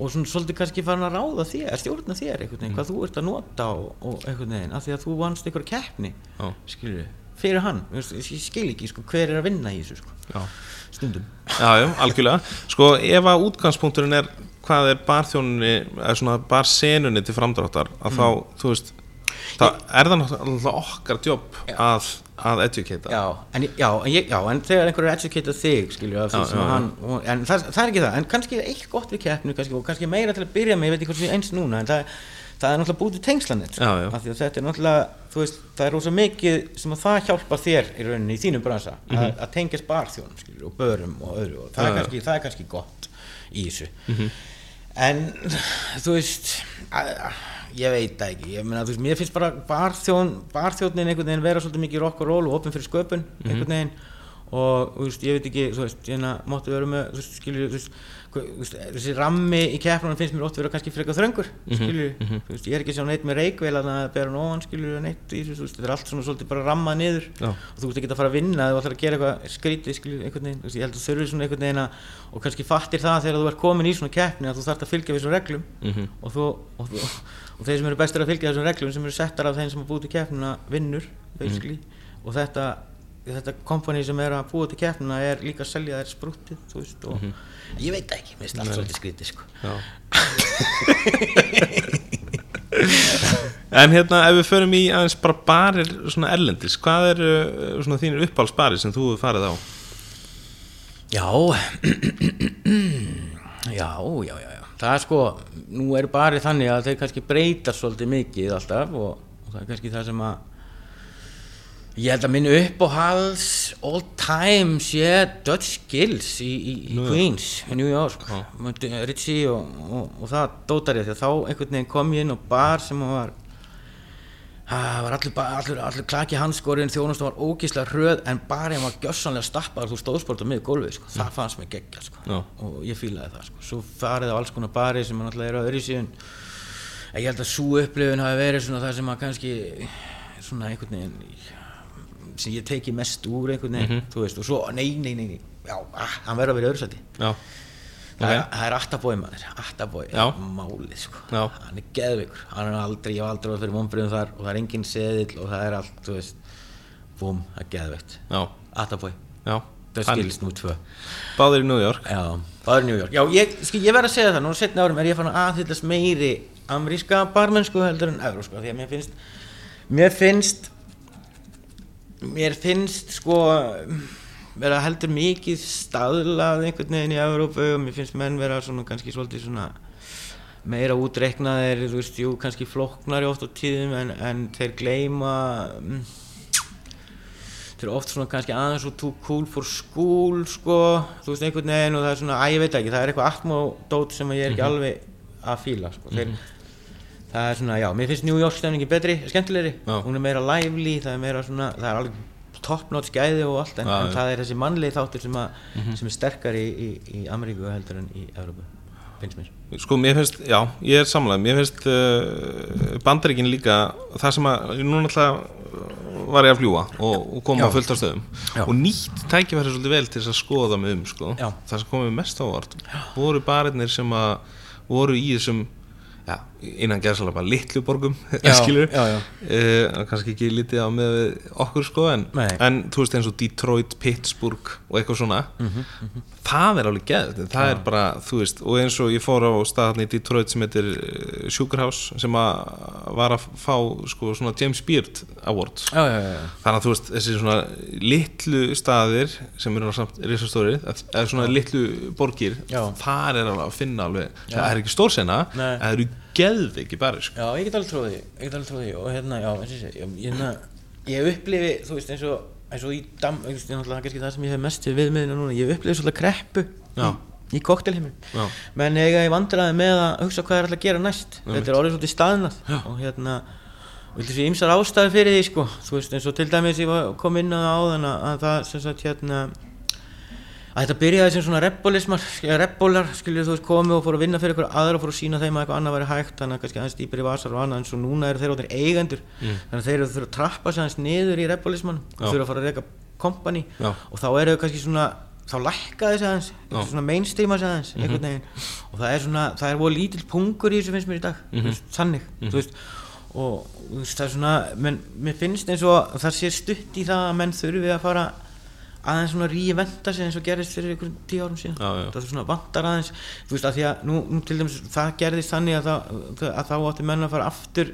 og svona svolítið kannski farin að ráða þér, stjórna þér einhvern veginn, hvað þú ert að nota og, og einhvern veginn, af því að þú vannst einhverja keppni Já. skilur fyrir hann ég skil ekki sko, hver er að vinna í þessu sko. Já. stundum Já, já, algjörlega Sko, ef að útgangspunkturinn er hvað er barþjónunni, eða svona barsenunni til framdráttar, að þá, þú veist það er það náttúrulega okkar jobb að, að educata já, en, já, já, en þegar einhver er educate þig skilju, að hann en það, það er ekki það, en kannski eitt gott við keppnu og kannski meira til að byrja með, ég veit ekki hvort er eins núna en það, það er náttúrulega búið til tengslanir að þetta er náttúrulega þú veist, það er rosa mikið sem að það hjálpa þér í rauninni í þínum bransa að, að tengjast barþjónum skilju, og börum og öðru og það, Mhm. Er kannski, það er kannski gott í þessu. En þú veist að, ég veit það ekki. Ég meina, veist, finnst bara barþjón barþjónin einhvern veginn vera svolítið mikið rock og roll og opinn fyrir sköpun einhvern veginn. Og veist, ég veit ekki, þú veist, hérna máttu vera með, þú veist, skilju, þú veist, veist þessi rammi í keppnum finnst mér ótt vera kannski frekar þröngur, skilju þú veist, ég er ekki sjá neitt með reikvel að það bera nógan, skilju, neitt í þessu, þetta er allt svona svolítið bara rammað niður. Já. og þú veist ekki að fara að vinna eða þú ætlar að gera eitthvað skrítið, skilju, einhvern veginn, þú veist, ég held að þú þurfir svona einhvern veginn að, og kannski fattir það þegar þú ert komin í svona keppni að þú þarft að fylgja við þessum reglum. Mhm. og, þú, og, þú, og þeir sem eru bestir að fylgja þessum reglum sem eru settar af þeim sem er búið til keppnina vinnur basically. Og þetta þetta kompani sem er að búa til keppnina er líka að selja þær sprúttið þú veist og ég veit ekki, mér finnst allt svolítið skrítið sko. En hérna, ef við förum í aðeins bara barir svona erlendis, hvað er uh, svona þínir uppáhaldsbarir sem þú hefur farið á? já, já, já, já það er sko, nú er bara þannig að þeir kannski breyta svolítið mikið alltaf og, og það er kannski það sem að Ég held að minn uppáhalds all time sé Dutch Gills í, í, í New. Queens í New York með Ritchie og, og, og það dótar ég því að þá einhvern veginn kom ég inn á bar sem var það var allur, allur, allur klaki hanskórin þjónust var ógíslega hröð en barinn var gjössanlega stappaður þú stóðsport á miður gólfið sko. það fannst mér geggja sko. Og ég fílaði það sko. svo farið á alls konar bari sem er náttúrulega eru öðru síðan. Ég held að svo upplifun hafi verið svona það sem að kannski svona einhvern veginn sem ég teki mest úr einhvern veginn þú veist. Og svo, nei, nei, nei, nei. Já, ah, hann verður að vera í öðru sæti. Já, er- það er Attabói maður, Attabói Já. málið sko, Já. hann er geðveikur. Hann er aldrei, ég hef aldrei verið fyrir vonbriðum þar og það er engin seðill og það er allt þú veist, búm, það er Attabói, já. Það skilst nú tvö. Báðir í New York. Já, báður New York. Já, ég, skil, ég verð að segja það, nú setna árum er ég fann að aðhyllast meiri ameríska barmennsku heldur en evrósku því að mér finnst mér finnst mér finnst sko vera heldur mikið staðlað einhvern veginn í Evrópu og mér finnst menn vera svona kannski svolítið svona meira útreiknaðir, þú veist, jú, kannski flóknari oft á tíðum en, en þeir gleyma mm, þeir eru oft svona kannski aðeins og too cool for school sko, þú veist einhvern veginn og það er svona, að ég veit ekki, það er eitthvað atmódót sem ég er ekki alveg að fíla sko. þeir, það er svona, já, mér finnst New York stemningi betri, skemmtilegri Já. hún er meira lively, það er meira svona það er alveg top-notch gæði og allt en, en það er þessi mannlegi þáttur sem, að, sem er sterkar í, í, í Ameríku heldur en í Evrópu, finnst mér Sko, mér finnst, já, ég er samlega Mér finnst uh, bandaríkin líka Það sem að, nú náttúrulega var ég að fljúa og, og koma Já. á fullt af stöðum Já. og nýtt tækifæri svolítið vel til þess að skoða mig um sko. Já. það sem komið mest ávart voru barinnir sem að voru í þessum já, innan gerðsala bara litlu borgum Já, skilur já, já. Uh, kannski ekki lítið á með okkur sko en, en þú veist eins og Detroit, Pittsburgh og eitthvað svona Mhm, það er alveg geð það er bara, þú veist, og eins og ég fór á staðan í Detroit sem heitir uh, Sugarhouse sem að var að fá sko svona James Beard Award Já, já, já, já. þannig að þú veist, þessi svona litlu staðir sem eru samt risastóri eða svona litlu borgir Já. þar er alveg að finna alveg það er ekki stórsena, það eru geðveiki bara sko. Já, ég get alveg tróðið, ég get alveg tróðið og hérna, já, eins og ég ég, hérna, ég upplifi, þú veist, eins og, eins og í dam, þú veist, náttúrulega kannski það sem ég hef mest við viðmiðina núna, ég upplifi svolítið kreppu Já. í, Já. menn eiga ég vandræði með að hugsa hvað er alltaf að gera næst, þetta er orðið svolítið staðnað. Og hérna, og þessi ýmsar ástæði fyrir því, sko, þú veist, eins og til dæmis ég kom inn á að, að það, sem sagt, hérna, að þetta byrjaði sem svona repbolismar eða rebbólar, skiljið þú veist, komu og fóru að vinna fyrir ykkur aðra og fóru að sína þeim að eitthvað annað væri hægt þannig að kannski aðeins dýpir í vasar og annað en svo núna eru þeir áttir eigendur. Þannig að þeir eru þurfa að trappa sig aðeins niður í rebbolisman og þurfa að fara að reyka kompani og þá eru þau kannski svona þá lækka þessi aðeins, svona mainstreama þessi aðeins einhvern veginn. Og það er svona, það er voru lítill pungur í þessu finnst mér í dag, þú veist, þannig þú veist, og þú veist, það er svona menn, mér finnst eins og það sé stutt í það að menn þurfi að fara aðeins svona ríventa sig eins og gerðist fyrir einhverjum tíu árum síðan Já, já. það er svona vantar aðeins þú veist að því að nú, nú til dæmis það gerðist þannig að, það, að þá átti menn að fara aftur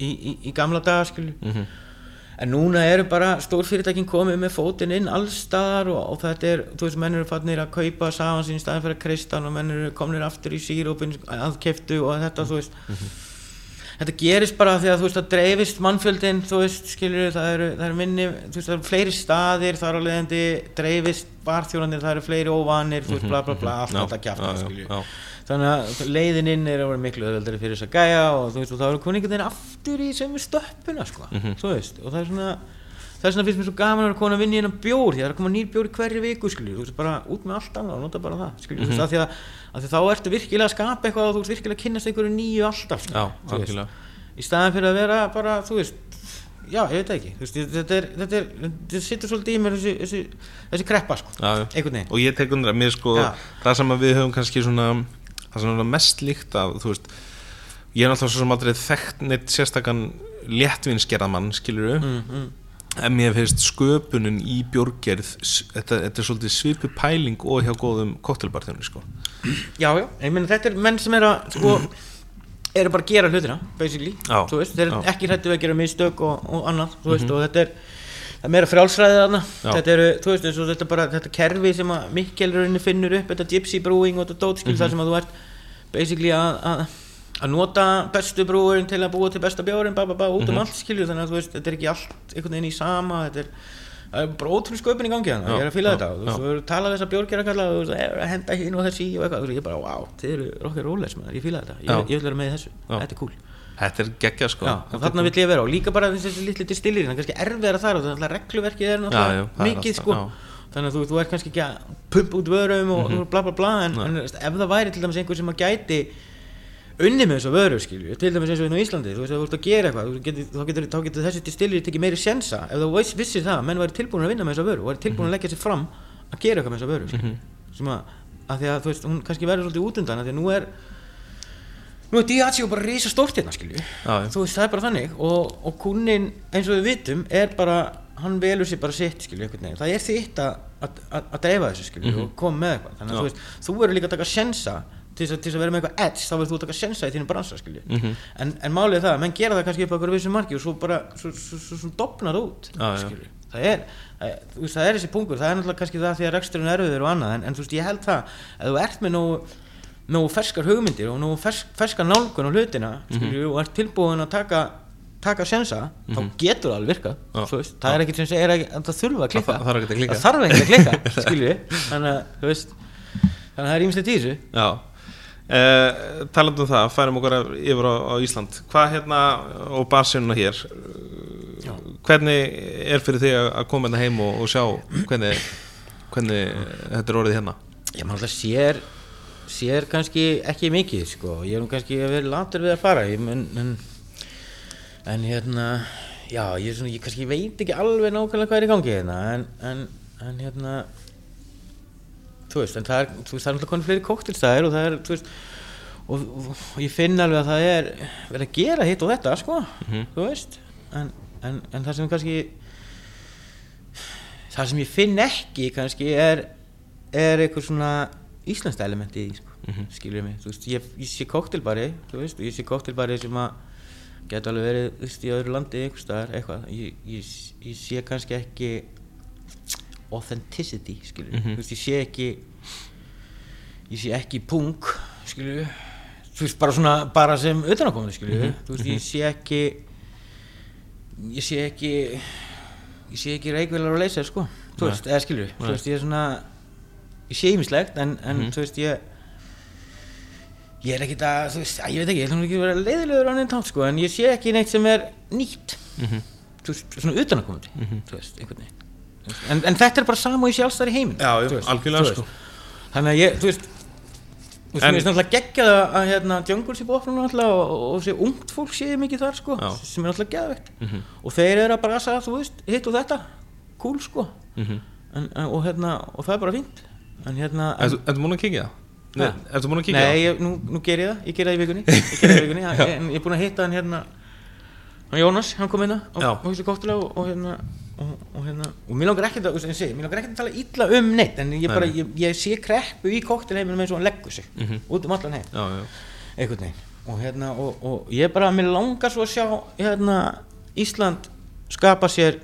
í, í, í gamla daga skilju Mhm. en núna eru bara stórfyrirtækin komið með fótinn inn allstaðar og, og þetta er, þú veist, menn eru fannir að kaupa sagan sín í staðin fyrir hann og menn eru komnir aftur í sírópin aðkeftu og þetta, þú veist þetta gerist bara því að þú veist það dreifist mannfjöldin, þú veist, skilur það eru, það eru minni, þú veist, það eru fleiri staðir þar á leiðandi dreifist barþjóðanir, það eru fleiri óvanir, þú veist, bla bla bla allt Já, þetta kjátt, já, já, skilur já. þannig að leiðin inn er að vera miklu öðvöldari fyrir þess að gæja og þú veist, og þá eru veginn aftur í sömu stöppuna, sko, þú veist, og það er svona það er svona finnst mér svo gaman að komin að vinna í hennan bjór því það er að koma nýr bjór í hverju viku skilju þú veist bara út með allt annað og nota bara það skilju, þú veist, af því að, þá ertu virkilega að skapa eitthvað og þú veist virkilega að kynnast einhverju nýju alltaf skilju, Já, þú veist. í staðan fyrir að vera bara, þú veist já, ég veit ekki, þú veist, þetta er þetta, er, þetta sittur svolítið í mér þessi, þessi, þessi kreppa, sko, Já, einhvern veginn. Og ég tek undir að mér sko Já. það sem við höfum kannski svona það sem mm, mm. en mér finnst sköpunin í bjórgerð s- þetta, þetta er svolítið svipu pæling og hjá góðum koktelbarþjónu sko já, já, ég meina þetta er menn sem er að sko, eru bara að gera hlutina basically, Já, þú veist, þeir eru já. Mhm. ekki hrættu að gera mistök og, og annað, þú veist, og þetta er það er meira frjálsræðið þarna Já. þetta eru, þú veist, eins og þetta bara þetta kerfi sem að Mikkelrunni finnur upp þetta gypsy brewing og þetta dótskil Mhm. þar sem að þú ert basically að, að að nota bestu brúurinn til að búa til besta bjórin ba, ba, ba, út um Mhm. allt skilju þannig að veist, þetta er ekki allt einhvern veginn í sama þetta er, er bara ótrúlega sköpun í gangi þannig Já, ég er að fýla þetta og þú talað þess að bjórgjara kalla og þú er að henda hinn og þessi og eitthvað þú veist, ég bara, wow, þið eru rockið róleis maður, ég fýla þetta, ég, ég vil vera með þessu Já. þetta er cool. Þetta er geggja sko. Já, og þarna vill ég vera og líka bara þessi litli distillir það er kannski erfiðara þar og er alltaf regluverkið er náttúrulega er mikið sko. þannig að þú, þú er kannski ekki að pumpa út vörum og Mhm. bla bla bla en, en ef það væri til dæmis einhver sem að gæti unni með þessu vöru skilju til dæmis eins og inn á Íslandi þú veist að þú ert að gera eitthvað getur, þá, getur, þá getur þessi distillir tekið meiri sjensa. Ef þú veist, vissir það að menn væri tilbúin að vinna með þessa vöru og væri tilbúin Mhm. að leggja sér fram að gera eitthvað með þessa vöru skilju sem að, að því að þú veist hún kannski verður svolítið útundan að því að nú er nú er Diageo bara risa stórt hérna skilju já. þú veist það er bara þannig og, og kunnin eins og við vitum er bara hann velur sér bara sitt skilju það er þitt að, að, að, og til þess að, vera með eitthvað edge þá verður þú að taka sjensa í þínum bransa skilju Mhm. en, en málið er það að menn gera það kannski upp á einhverju vissu marki og svo bara svo, svo, svo, dopnar það út skilju það er, það, er- þú veist, það er þessi punkur það er náttúrulega kannski það því að reksturinn er erfiður og annað en, en þú veist ég held það að þú ert með nógu ferskar hugmyndir og nógu fersk, ferskar nálgun á hlutina Mhm. skilju, og ert tilbúin að taka taka sjensa, þá getur það alveg Mhm. Já. þú veist, það er ekkert sem segir að að það þurfa að klikka Það þarf ekkert að klikka. það þannig að, það er ímslegt í þessu Já Uh, talandum um það, færum okkur yfir á, á Ísland hvað hérna og barsjónuna hér Já. hvernig er fyrir þig að- koma hérna heim og, og sjá hvernig, hvernig þetta er orðið hérna ég maður alltaf sér sér kannski ekki mikið sko. ég er nú kannski að vera latur við að fara ég, en, en, hérna já, ég, svona, ég kannski veit ekki alveg nákvæmlega hvað er í gangi hérna en, en, en hérna þú veist, en það er, þú veist, það er náttúrulega konið fleiri kóktelstæðir og það er, þú veist og, og, og ég finn alveg að það er verið að gera hitt og þetta, sko þú veist, en, en, en það sem kannski það sem ég finn ekki kannski er er eitthvað svona íslenskt elementi í því, sko, mm skilur mig? Þú veist, ég, ég sé koktelbari, þú veist ég sé koktelbari sem að geta alveg verið, þú veist, í öðru landi einhvers staðar, eitthvað, ég, ég, ég sé kannski ekki authenticity, skilur Mhm. þú veist, ég sé ekki ég sé ekki punk, skilur þú veist, bara svona, bara sem utanakomandi, skilur Mhm. þú veist, ég sé ekki ég sé ekki ég sé ekki reikvelar og leysa, sko þú veist, eða skilur, þú Nei. veist, ég er svona ég sé ýmislegt, en, en Mhm. þú veist, ég ég er ekkert að, þú veist, að, ég veit ekki, ég ætlum ekki að vera leiðilegur á neitt hátt, sko, en ég sé ekki neitt sem er nýtt Mhm. þú veist, svona utanakomandi þú veist, einhvern veginn Þú en, en þetta er bara sama og í sjálfstæri heiminn þú algjörlega, þú sko. þannig að ég, þú veist Þú veist, mér finnst náttúrulega geggjað að, hérna, Jungle sé bófnum náttúrulega og, og, og sé ungt fólk sé mikið þar, sko, Já. sem er náttúrulega geðvegt Mhm. og þeir eru að bara sagða, þú veist, hitt og þetta cool, sko Mhm. en, en, og, hérna, og það er bara fínt en hérna Ertu ertu múin að kíkja það? Nei, Ha? ertu múin að Nei, það? ég, nú, nú ger ég það, ég ger það í vikunni Ég ger það í vikunni, en ég er búin að hitta hann hérna hann Jónas, hann kom hérna Já. og kóktela og, og hérna og, og hérna, og mér langar ekkert að, segi, mér langar ekkert að tala illa um neitt en ég bara, ég, ég sé kreppu í kóktelheiminum eins og hann leggur sig Mhm. út um allan heim. Já, já, einhvern veginn. Og hérna og, og ég bara, mér langar svo að sjá hérna Ísland skapa sér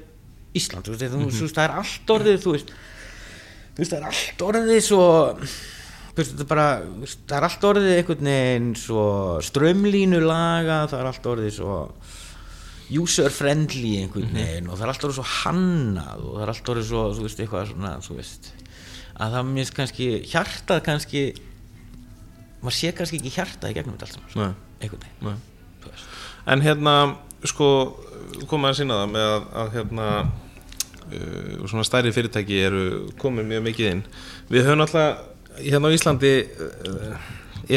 Ísland, þú veist, þú, þú veist, það er allt orðið þú veist, þú veist, það er allt orðið svo bara, það er allt orðið einhvern veginn strömlínu laga, það er allt orðið svo user friendly einhvern veginn og það er allt orðið svo hannað og það er allt orðið svo, þú veist, eitthvað svona, þú veist að það mér finnst kannski hjartað kannski maður sé kannski ekki hjartað í gegnum þetta allt saman sko, einhvern veginn. En hérna, sko, koma að sína það með að, að hérna, uh, svona stærri fyrirtæki eru komið mjög mikið inn. Við höfum alltaf, hérna á Íslandi, uh,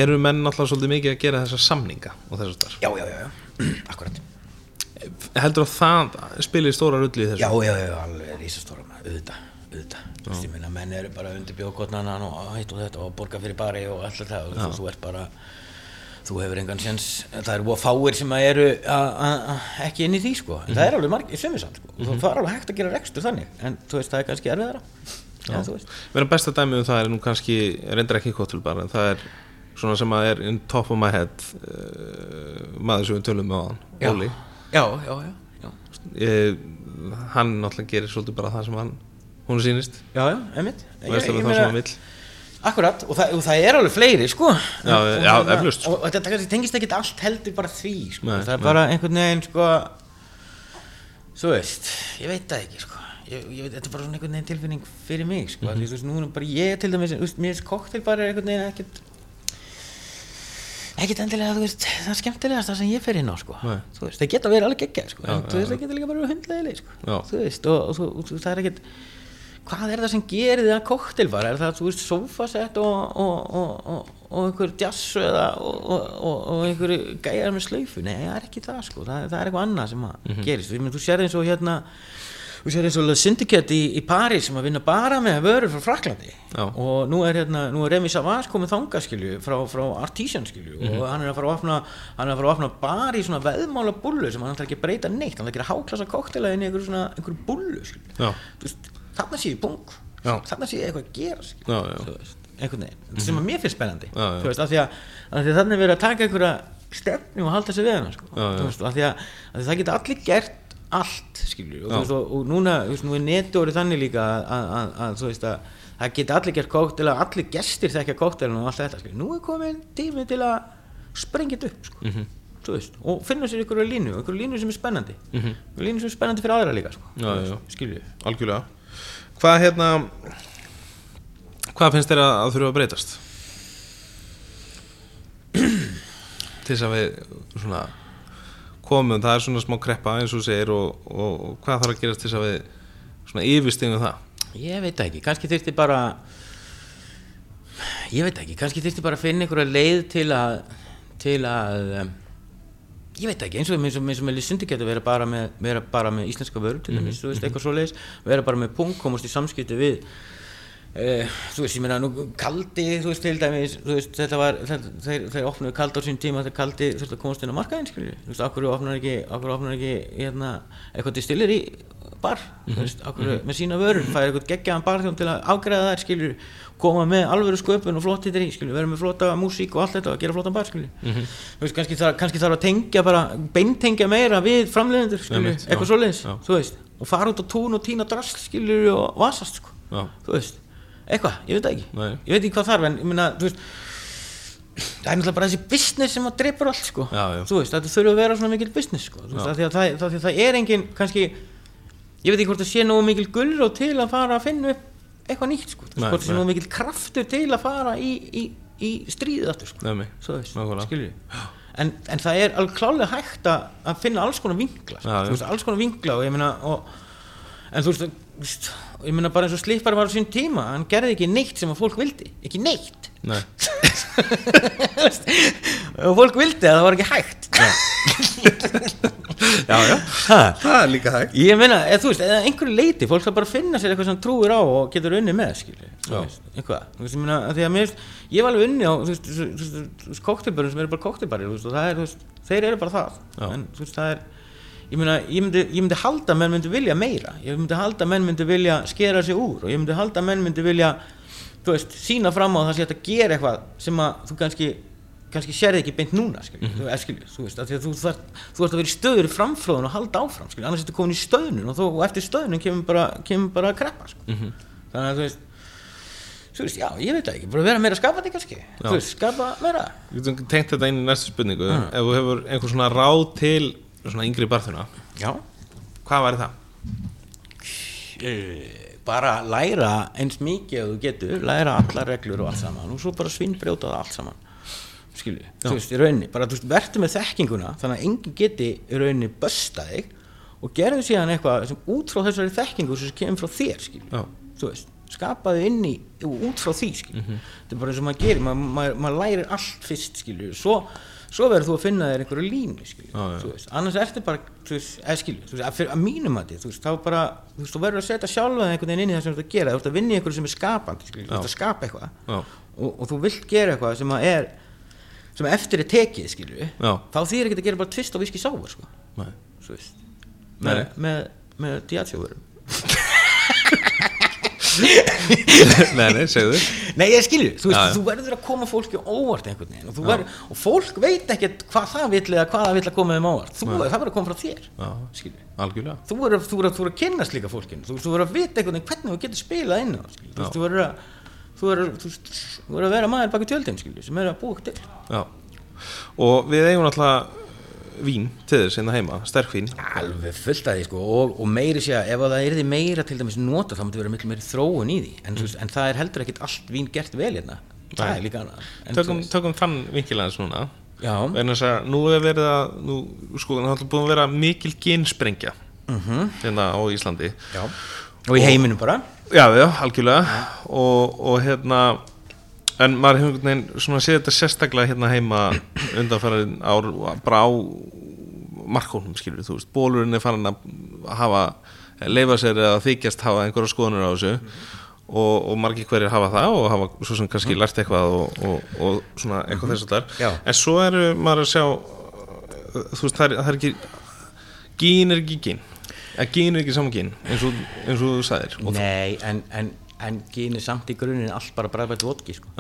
eru menn alltaf svolítið mikið að gera þessar samninga og þessar þar. já, já, já, já, akkurat Heldur að það spilir stóra rulli í þessu? já, já, já, alveg rísastóra maður, auðvitað, auðvitað. Þú veist, ég meina, menn eru bara undir bjókotnanan og hitt og þetta og borga fyrir bari og allt það og þú, ert bara þú hefur engan sens, það eru fáir sem eru ekki inn í því sko, en það er alveg margir sömursamt sko, og það er alveg hægt að gera rekstur þannig, en þú veist, það er kannski erfiðara. Já, þú veist. Er besta dæmið um það er nú kannski, reyndar ekki kóttul bara, en það er svona sem að er in top of my head uh, maður sem við tölum með á hann. Óli. Já, já, já, já, Ég, hann náttúrulega gerir svolítið bara það sem hann, hún sýnist, já, já, einmitt og veist alveg það sem hann vill. Akkurat, og það, og það er alveg fleiri, sko Já, Og já, hérna- eflaust, sko. Og, og þetta tengist ekki allt heldur bara því, sko Nei, Það er nei. bara einhvern veginn, sko Þú veist, ég veit það ekki, sko ég, ég veit, Þetta er bara svona einhvern veginn tilfinning fyrir mig, sko Mhm. Því, Þú veist, nú er bara ég til dæmis, þú veist, mér er koktel bara einhvern veginn ekkert ekkert endilega, þú veist, það er skemmtilegast það sem ég fer inn á, sko. Veist, það geta verið alveg geggjað, sko. En veist, það geta líka bara verið hundlegileg, sko. Og, og, og, það er ekkert hvað er það sem gerir þið að koktelbar er það, þú veist, sofasett og, og, og, og, og einhver eða og, og, og, og einhver gæjar með slaufu, nei, það er ekki það sko. Það, það er eitthvað annað sem að gerist. Ég meina, þú sér eins og hérna þú sér eins og Le Syndicate í, í París sem að vinna bara með vörur frá Fraklandi Já. og nú er hérna, nú er Remy Savas komið þangað skilju, frá, frá Artisan skilju. Og hann er að fara að opna hann er að fara að opna bara í svona veðmála bullu sem hann ætlar ekki að breyta neitt, hann ætlar ekki að háklasa koktela inn í einhverju svona, einhverju bullu þarna sé ég pung Já. þarna sé ég eitthvað að gera skilju, einhvern veginn. Sem að mér finnst spennandi. Þú veist, af því að, af því að þannig er verið að taka einhverja stefni og halda sig við hana sko. Þú veist, af því að, að það geta allir gert allt skilju og, veist, og, og núna, þú veist, nú er netu orðið þannig líka að, þú veist að það geta allir gert kóktela, allir gestir þekkja kóktelinu og allt þetta skilju, nú er komin tími til að sprengja þetta upp sko. Mhm. þú veist, og finna sér ykkur línu ykkur línu sem er spennandi Mhm. ykkur línu sem er spennandi fyrir aðra líka sko. Já, skilju algjörlega hvað hérna hvað finnst þér að, að þurfa að breytast til þess að við svona komum, það er svona smá kreppa eins og segir og, og, og hvað þarf að gerast til þess að við svona yfirstingum það? Ég veit ekki, kannski þyrfti bara ég veit ekki, kannski þyrfti bara að finna einhverja leið til að til að um, ég veit ekki, eins og með Lysundi getur vera bara með, vera bara með íslenska vörur til dæmis, þú veist, eitthvað svoleiðis. Vera bara með punkt, komast í samskipti við uh, þú veist, ég meina nú kaldi, þú veist, til dæmis þú veist, þetta var, þetta, þeir, þeir opnuðu kaldi á sín tíma þegar kaldi þurfti að komast inn á markaðin skilju, þú veist, okkur opnar ekki okkur opnar ekki, hérna, eitthvað distillir í bar, þú veist, okkur með sína vörur, færi eitthvað geggjaðan barþjón til að ágræða þær, skilju, koma með alvöru sköpun og flott hittir í, skilju, vera með flotta músík og allt þetta og gera flottan bar, skilju þú veist, kannski þarf, kannski þarf að tengja bara, beintengja meira við framleiðendur, já, eitthvað svoleiðis, þú veist, og fara út á tún og tína drasl, skilju, og vasast, sko. Já. þú veist, eitthvað, ég veit það ekki Nei. ég veit ekki hvað þarf, en ég meina, þú veist það er náttúrulega bara þessi business sem að dreipur allt, sko, Já, já. þú veist, þetta þurfa að vera svona mikil business, sko, þú veist, það, það, því að það er engin, kannski ég veit ekki hvort það sé nógu mikil gullrót til að fara að finna upp eitthvað nýtt, sko, Nei, hvort það sé nei. nógu mikil kraftur til að fara í, í, í stríðið aftur, sko Nefni. svo veist, Nákvæmlega. skilju en, en það er alveg klálega hægt að, að finna alls konar vinkla sko. Þú veist, alls konar vinkla og ég meina og, en þú veist, þú veist ég meina bara eins og Slippar var á sín tíma hann gerði ekki neitt sem að fólk vildi ekki neitt. Nei. Og fólk vildi að það var ekki hægt. Já, já, ha. það er líka hægt. Ég meina, eða, þú veist, eða einhverju leiti fólk þarf bara finna sér eitthvað sem trúir á og getur unni með veist, eitthvað. Veist, ég meina, því að mér veist, ég var alveg unni á þú veist, koktelbörnum sem eru bara veist, og það er, þú veist, þeir eru bara það. Já. en þú veist, það er ég, meina, ég, myndi, ég myndi halda að menn myndi vilja meira ég myndi halda að menn myndi vilja skera sig úr og ég myndi halda að menn myndi vilja þú veist, sína fram á það sé hægt að gera eitthvað sem að þú kannski kannski sérði ekki beint núna skilju, mm -hmm. skilju, þú veist, að að þú, þar, þú ert að vera í stöður framflóðun og halda áfram skilju, annars ertu komin í stöðnun og, þú, og eftir stöðnun kemur bara, kemur bara að kreppa sko. mm -hmm. þannig að þú veist þú veist, já, ég veit það ekki, bara vera meira skapandi kannski, já. þú veist, skapa meira Við getum tengt þetta inn í næstu spurningu mm. ef þú hefur einhver svona ráð til svona yngri barþuna já, hvað væri það? Uh, bara læra eins mikið að þú getur, læra alla reglur og allt saman og svo bara svinnbrjóta það allt saman. Skilju, þú veist, í rauninni bara, þú veist, verður með þekkinguna þannig að enginn geti í rauninni bösta þig og gerðu síðan eitthvað sem út frá þessari þekkingu sem kemur frá þér, skilju þú veist, skapaðu inn í út frá því, skilju mm -hmm. þetta er bara eins og maður gerir, maður, maður, maður lærir allt fyrst, skilju, svo, svo verður þú að finna þér einhverju línu, ah, annars ertu bara, veist, að, mínum að þið, þá bara þú verður að setja sjálfa einhvern veginn inn í það sem þú ert að gera. Þú ert að vinna í einhverju sem er skapandi, þú ert að skapa eitthvað. Og, og þú vilt gera eitthvað sem að er sem eftir er tekið skilju þá þýr ekki að gera bara tvist á viski sáver sko. með, með, með diatsjóðurum Nei, nei, segðu. Nei, ég skilju, þú, veist, þú verður að koma fólki óvart einhvern veginn og, verður, og fólk veit ekkert hvað það vil eða hvað það vil að koma um óvart. Þú, það verður að koma frá þér Algjörlega. Þú verður að, að, að kynast líka fólkinu. Þú, þú verður að vita einhvern veginn hvernig þú getur spilað inn á þú verður að að vera maður baki tjöldin skilju, sem er að búa til. Já. og við eigum alltaf vín til þess hérna heima, sterkvín alveg fullt að því sko og, og meiri sé að ef það er því meira til dæmis nota þá mútti vera miklu meiri þróun í því. En, mm. en það er heldur ekkit allt vín gert vel hérna. Það er líka annað. Tökum, tökum þann vinkilegans núna. En þess að nú er verið að nú, sko það er búin að vera mikil gynsprengja mm -hmm. hérna á Íslandi. Já. og í heiminum bara. Já, já, algjörlega. Og, og hérna en maður hefur einhvern veginn svona séð þetta sérstaklega hérna heima undanfæraðin ár bara á markónum skilur þú veist, bólurinn er farin að hafa, leifa sér eða þykjast hafa einhverja skoðunir á þessu. Mm. og, og margir hverjir hafa það og hafa svo sem kannski lært eitthvað og, og, og svona eitthvað þess að það er en svo eru maður að sjá þú veist, það er, það er ekki gín er ekki gín. Að gín er ekki saman gín eins og, eins og þú sagðir. Nei, en, en, en gín er samt í grunin allt bara bræðbært vodki sko.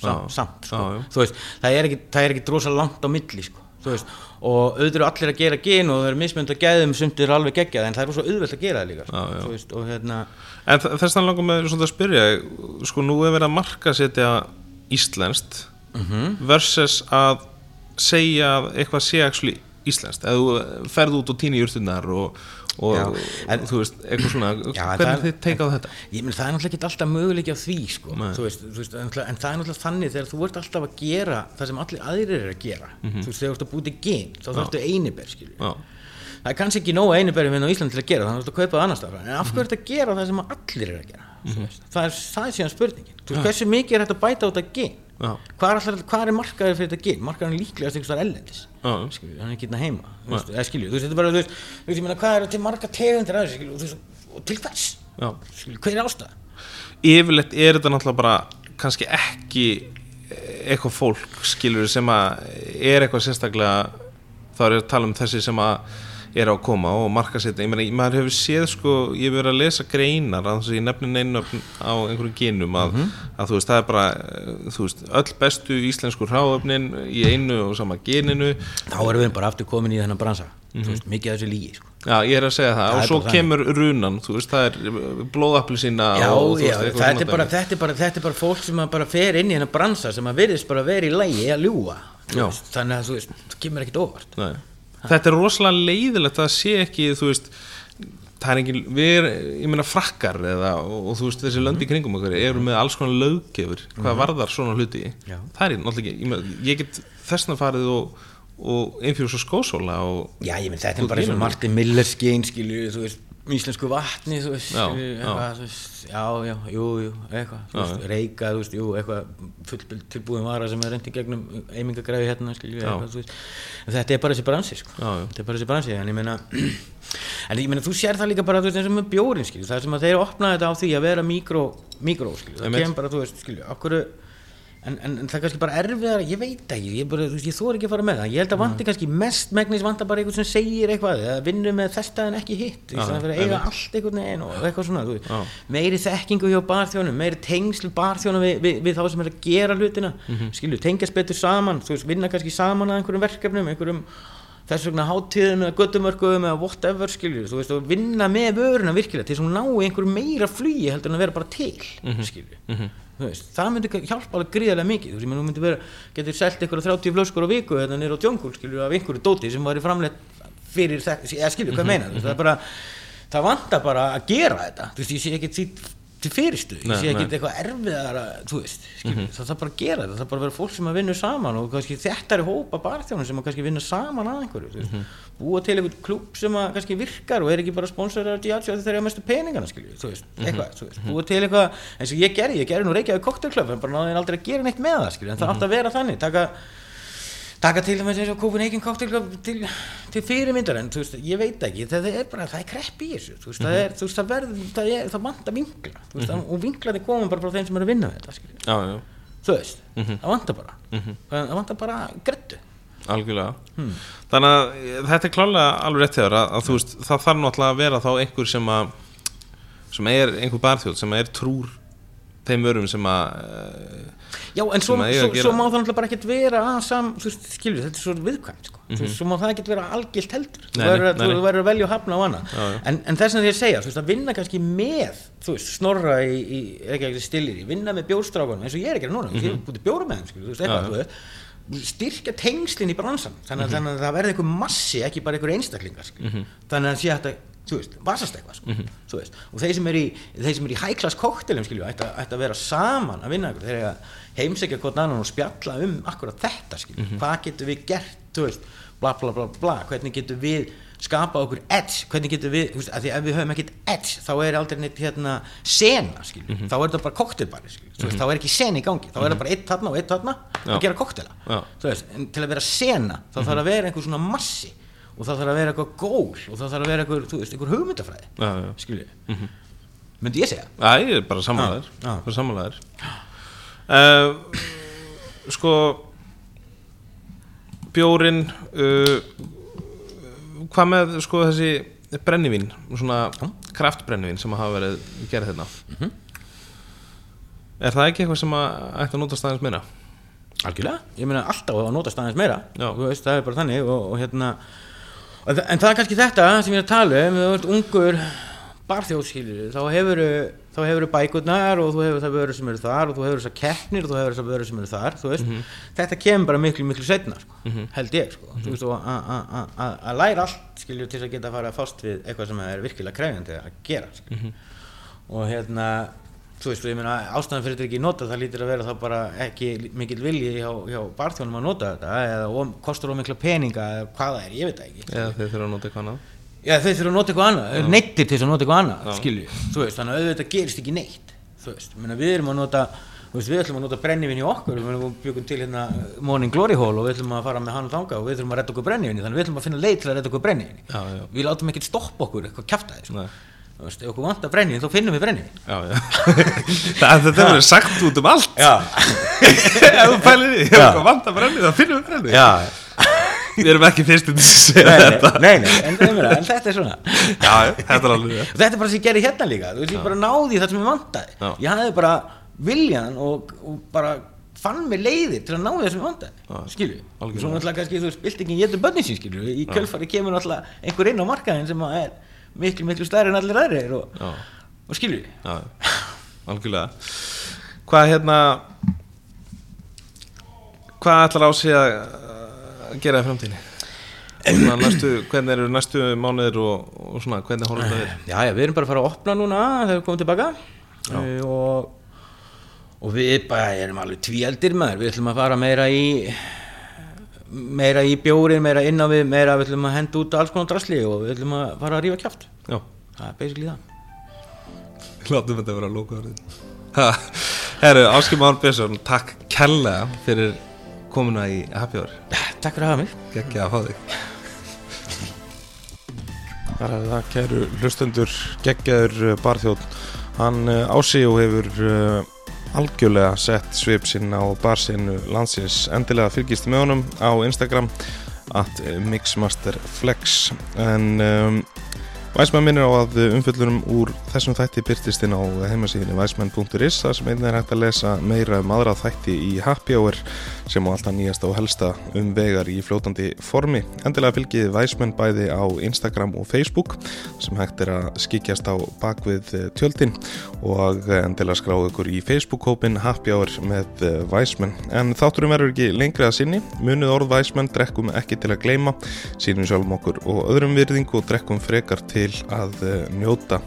samt, samt sko. já, já. Veist, það er ekki, ekki drosa langt á milli sko. veist, og auðvitað eru allir að gera gín og það eru mismönd að gæðum sem er alveg geggjað en það er svo auðvelt að gera það líka sko. já, veist, hérna... En þess langum með svona að spyrja sko nú er verið að marka setja íslenskt mhm. -huh. versus að segja eitthvað sé íslenskt, eða þú ferð út og týni júrtunar og og já, en, þú veist, eitthvað svona já, hvernig þið teikað þetta? Ég menn það er náttúrulega ekki alltaf möguleik á því sko, þú veist, þú veist, en það er náttúrulega þannig þegar þú ert alltaf að gera það sem allir aðrir er að gera. Mm -hmm. þú veist, þegar þú ert að búti gen, þá þarfstu einibær skilju það er kannski ekki nóga einibæri með á Íslandi til að gera, þannig að þú ert að kaupa það annars en af hverju ert að gera það sem allir er að gera mm -hmm. það, er, það síðan spurningin. Þú veist, hversu mikið er þetta að bæta út að gen hvað er, er markaður fyrir þetta gen markaður er líklegast einhverstar ellendis skilju, hann er ekki hérna heima. Veist, eða, skilju, þú veist, þetta bara, þú veist, meina, hvað er til marga tegundir aðeins, skilju, og til hvers? Hver er ástæða? Yfirleitt er þetta náttúrulega bara kannski ekki eitthvað fólk, skilju, sem að er eitthvað sérstaklega þá er ég að tala um þessi sem að er á að koma og markasetja, ég meina, maður hefur séð sko, ég hefur verið að lesa greinar að þess að ég nefnir neina á einhverjum genum að, mm -hmm. að þú veist, það er bara þú veist, öll bestu íslensku ráöfnin í einu og sama geninu. Þá erum við bara aftur komin í þennan bransa. Mm -hmm. þú veist, mikið af þessu lígi sko. Já, ég er að segja það, það og svo kemur þannig. runan þú veist, það er blóðapli sína Já, og, já, veist, þetta, er bara, þetta, er bara, þetta er bara fólk sem bara fer inn í þennan bransa sem að verðist bara verið í lægi að ljúa þannig að þú veist, það kemur ekkit óvart. Nei þetta er rosalega leiðilegt að sé ekki þú veist það er engin, við erum, ég meina frakkar eða, og, og þú veist þessi löndi kringum okkur eru með alls konar löggefur hvað mm -hmm. varðar svona hluti Já. það er náttúrulega ekki, ég, með, ég get þessna farið og, og einfjörðs og skósóla og Já, ég menn þetta er bara eins og Martin Miller skein skilju, þú veist íslensku vatni þú veist, já, eitthvað, já. Þú veist, já, já, jú, jú, eitthvað, þú veist, reyka, þú veist, jú, eitthvað fullbild tilbúin vara sem er reyndi gegnum eimingagræði hérna, skilju, eitthvað, þú veist, en þetta er bara þessi bransi, sko, já, þetta er bara þessi bransi, en ég meina, en ég meina, þú sér það líka bara, þú veist, eins og með bjórin, skilju, það er sem að þeir opna þetta á því að vera mikró, mikró, skilju, það kemur bara, þú veist, skilju, okkur, en, en, en það er kannski bara erfiðar ég veit ekki, ég, bara, veist, ég þóri ekki að fara með það. Ég held að vanti kannski mest megnis vanta bara einhvern sem segir eitthvað, eða vinnur með þetta en ekki hitt, í Já, staðan fyrir að eiga allt einhvern veginn og eitthvað svona Já. meiri þekkingu hjá barþjónum meiri tengsl barþjónum við, við, við þá sem er að gera hlutina. Mhm. skilju, tengjast betur saman, þú veist, vinna kannski saman að einhverjum verkefnum, einhverjum þess vegna hátíðum eða göttumörkuðum eða whatever skilju, þú veist, og vinna með vöruna virkilega til að hún nái einhverju meira flugi heldur en að vera bara til, Mhm. skilju. Þú veist, það myndi hjálpa alveg gríðarlega mikið. Þú veist, þú vera, getur selt einhverja 30 flöskur á viku þetta nýr á djóngul, skilju, af einhverju dóti sem var í framleitt fyrir eða skilju, hvað meina, það er bara það vantar bara að gera þetta. Þú veist, ég sé ekki því til fyrirstu ég sé ekki eitthvað erfiðara þú veist, skilju, það þarf bara að gera þetta það þarf bara að vera fólk sem að vinna saman og kannski þetta er hópa barþjónum sem að kannski vinna saman að einhverju, þú veist, búa til einhvern klúb sem að kannski virkar og er ekki bara sponsorar af Diageo þegar þeir eru mestu peningana, skilju, þú veist, eitthvað, þú veist, búa til eitthvað eins og ég gerði, ég gerði nú Reykjavík koktelklöf en bara náði aldrei að gera neitt með það, skilju, en það átti að vera þannig, taka taka til eins og Copenhagen Cocktail Club til, til fyrirmyndar en veist, ég veit ekki, það er bara, það er krepp í þessu veist, það er, þú veist, það verður, það er, það vantar vinkla, þú veist, og vinklaði komum bara frá þeim sem eru að vinna við þetta, Já, já, þú veist, það vantar bara, það, það vantar bara grettu, algjörlega. Hmm. Þannig að eh, þetta er klálega alveg rétt þegar að, að þú veist, það þarf náttúrulega að vera þá einhver sem að sem er einhver barþjóð sem er trúr þeim örum sem að eh, já, en svo, að að svo, svo má það náttúrulega bara ekkert vera að sam, þú veist, skilju, þetta er svo viðkvæmt, sko, þú veist, svo má það ekkert vera algilt heldur, þú Mhm. Nei, nei, verður að- þú að velja og hafna á annað, Já, já. en, en þess að því að segja, þú veist, að vinna kannski með, þú veist, snorra í, í ekki ekki stillir í, vinna með bjórstrákunum, eins og ég er ekki að núna, ég er búið bjóra með þeim, þú veist, eitthvað, Mhm. Þú veist, styrkja tengslinn í bransan þannig, að þannig að það verði einhver massi ekki bara einhver einstaklingar mm þannig að það sé hægt að þú veist, vasast eitthvað sko, þú veist, og þeir sem er í þeir sem er í high-class koktelum skilju ætti, að- vera saman að vinna ykkur þeir eiga að heimsækja hvort annan og spjalla um akkurat þetta skilju, hvað getur við gert þú veist, bla bla bla bla. Hvernig getur við skapa okkur edge, hvernig getur við, þú veist, að því ef við höfum ekkert edge, þá er aldrei neitt hérna sena, skilju, þá er þetta bara koktelbari skilju, þú veist, þá er ekki sena í gangi. Þá er það bara eitt þarna og eitt þarna Já. að gera koktela þú veist, en til að vera sena þá þarf að vera einhver svona massi og þá þarf að vera eitthvað gól og þá þarf að vera einhver, þú veist, einhver hugmyndafræði Já, já. skilju myndi ég segja Æ, ég er bara sammálaður Já, já. bara sammálaður uh, Sko Bjórin uh, Hvað með sko þessi brennivín, svona kraftbrennivín sem hafa verið gerð hérna Mhm. Er það ekki eitthvað sem að ætti að nota staðins meira? algjörlega, ég meina alltaf að nota staðins meira Já. þú veist, það er bara þannig og, og hérna en en það er kannski þetta sem ég er að tala um þú ert ungur barþjóðskilur þá hefur þá hefur bækurnar og þú hefur það vörur sem eru þar og þú hefur þessar keppnir og þú hefur þessar vörur sem eru þar þú veist, þetta kemur bara miklu miklu setna sko, held ég sko, þú veist, og að- læra allt skilur til að geta að fara að fást við eitthvað sem er virkilega krefjandi að gera skilur. Og hérna þú veist, ég meina ástæðan fyrir þetta ekki nota það lítur að vera þá bara ekki mikill vilji hjá, hjá barþjónum að nota þetta eða om, kostur of mikla peninga eða hvað það er, ég veit það ekki. Eða þeir þurfa að nota eitthvað annað. Já, þau þurfa að nota eitthvað annað, neittir til þess að nota eitthvað annað, skilju, þú veist, þannig að auðvitað gerist ekki neitt, þú veist, Meina, við erum að nota, við ætlum að nota brennivinn í okkur, við byggum til hérna Morning Glory Hall og við ætlum að fara með hann þanga og við ætlum að redda okkur brennivinni, þannig við ætlum að finna leið til að redda okkur brennivinni, við látum ekkert stoppa okkur eitthvað kjaftaði, sko. Þú veist, ef okkur vantar brennivinn, þá finnum við brennivinn. Já, já. Það þetta verður sagt út um allt. Já, Ef þú pælir því, ef eitthvað vantar brenni þá finnum við brenni já, Við erum ekki fyrstu til að segja nei, þetta. nei, nei, en, en, en þetta er svona. Já, þetta er alveg þetta er bara sem ég gerði hérna líka. Þú veist, ég bara náði það sem ég vantaði. Ég hafði bara viljan og, og bara fann mig leiðir til að ná það sem ég vantaði Já. skilju, svo náttúrulega kannski þú veist, byltingin getur bönni sín skilju, í kjölfari kemur náttúrulega einhver inn á markaðin sem að er miklu miklu stærri en allir aðrir og, Já, og skilju já, algjörlega. Hvað hérna Hvað ætlar á sig að að gera í framtíðinni? Næstu, hvernig eru næstu mánuðir og, og svona, hvernig horfum þetta við? já, já, við erum bara að fara að opna núna þegar við komum tilbaka. Uh, og og við bara erum alveg tvíaldir maður. Við ætlum að fara meira í meira í bjórin, meira inn á við meira við ætlum að henda út alls konar drasli og við ætlum að fara að rífa kjáft Já, það er basically það. Látum þetta vera að lóka orðin Herru, Áskip Már Björnsson, takk kærlega fyrir komuna í Happy Hour. Takk fyrir að hafa mig. Gekkja að fá þig. Það er það, kæru hlustendur geggjaður uh, barþjóð hann uh, Ási og hefur uh, algjörlega sett svip sinn á barsinu landsins. Endilega fylgist með honum á Instagram at mixmasterflex. En um, Væsmann minnir á að umfyllurum úr þessum þætti byrtist inn á heimasíðinni væsmann.is þar sem einnig er hægt að lesa meira um aðra þætti í Happy Hour sem á alltaf nýjasta og helsta um vegar í fljótandi formi. Endilega fylgið Væsmann bæði á Instagram og Facebook sem hægt er að skikjast á bakvið tjöldin og endilega skráðu ykkur í Facebook-kópin Happy Hour með Væsmann. En þátturum verður ekki lengri að sinni. Munuð orð Væsmann drekkum ekki til að gleima, sínum sjálfum okkur og öðrum virðingu og drekkum frekar til að njóta.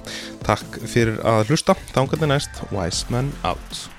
Takk fyrir að hlusta. Þángarni næst, Wise Man Out.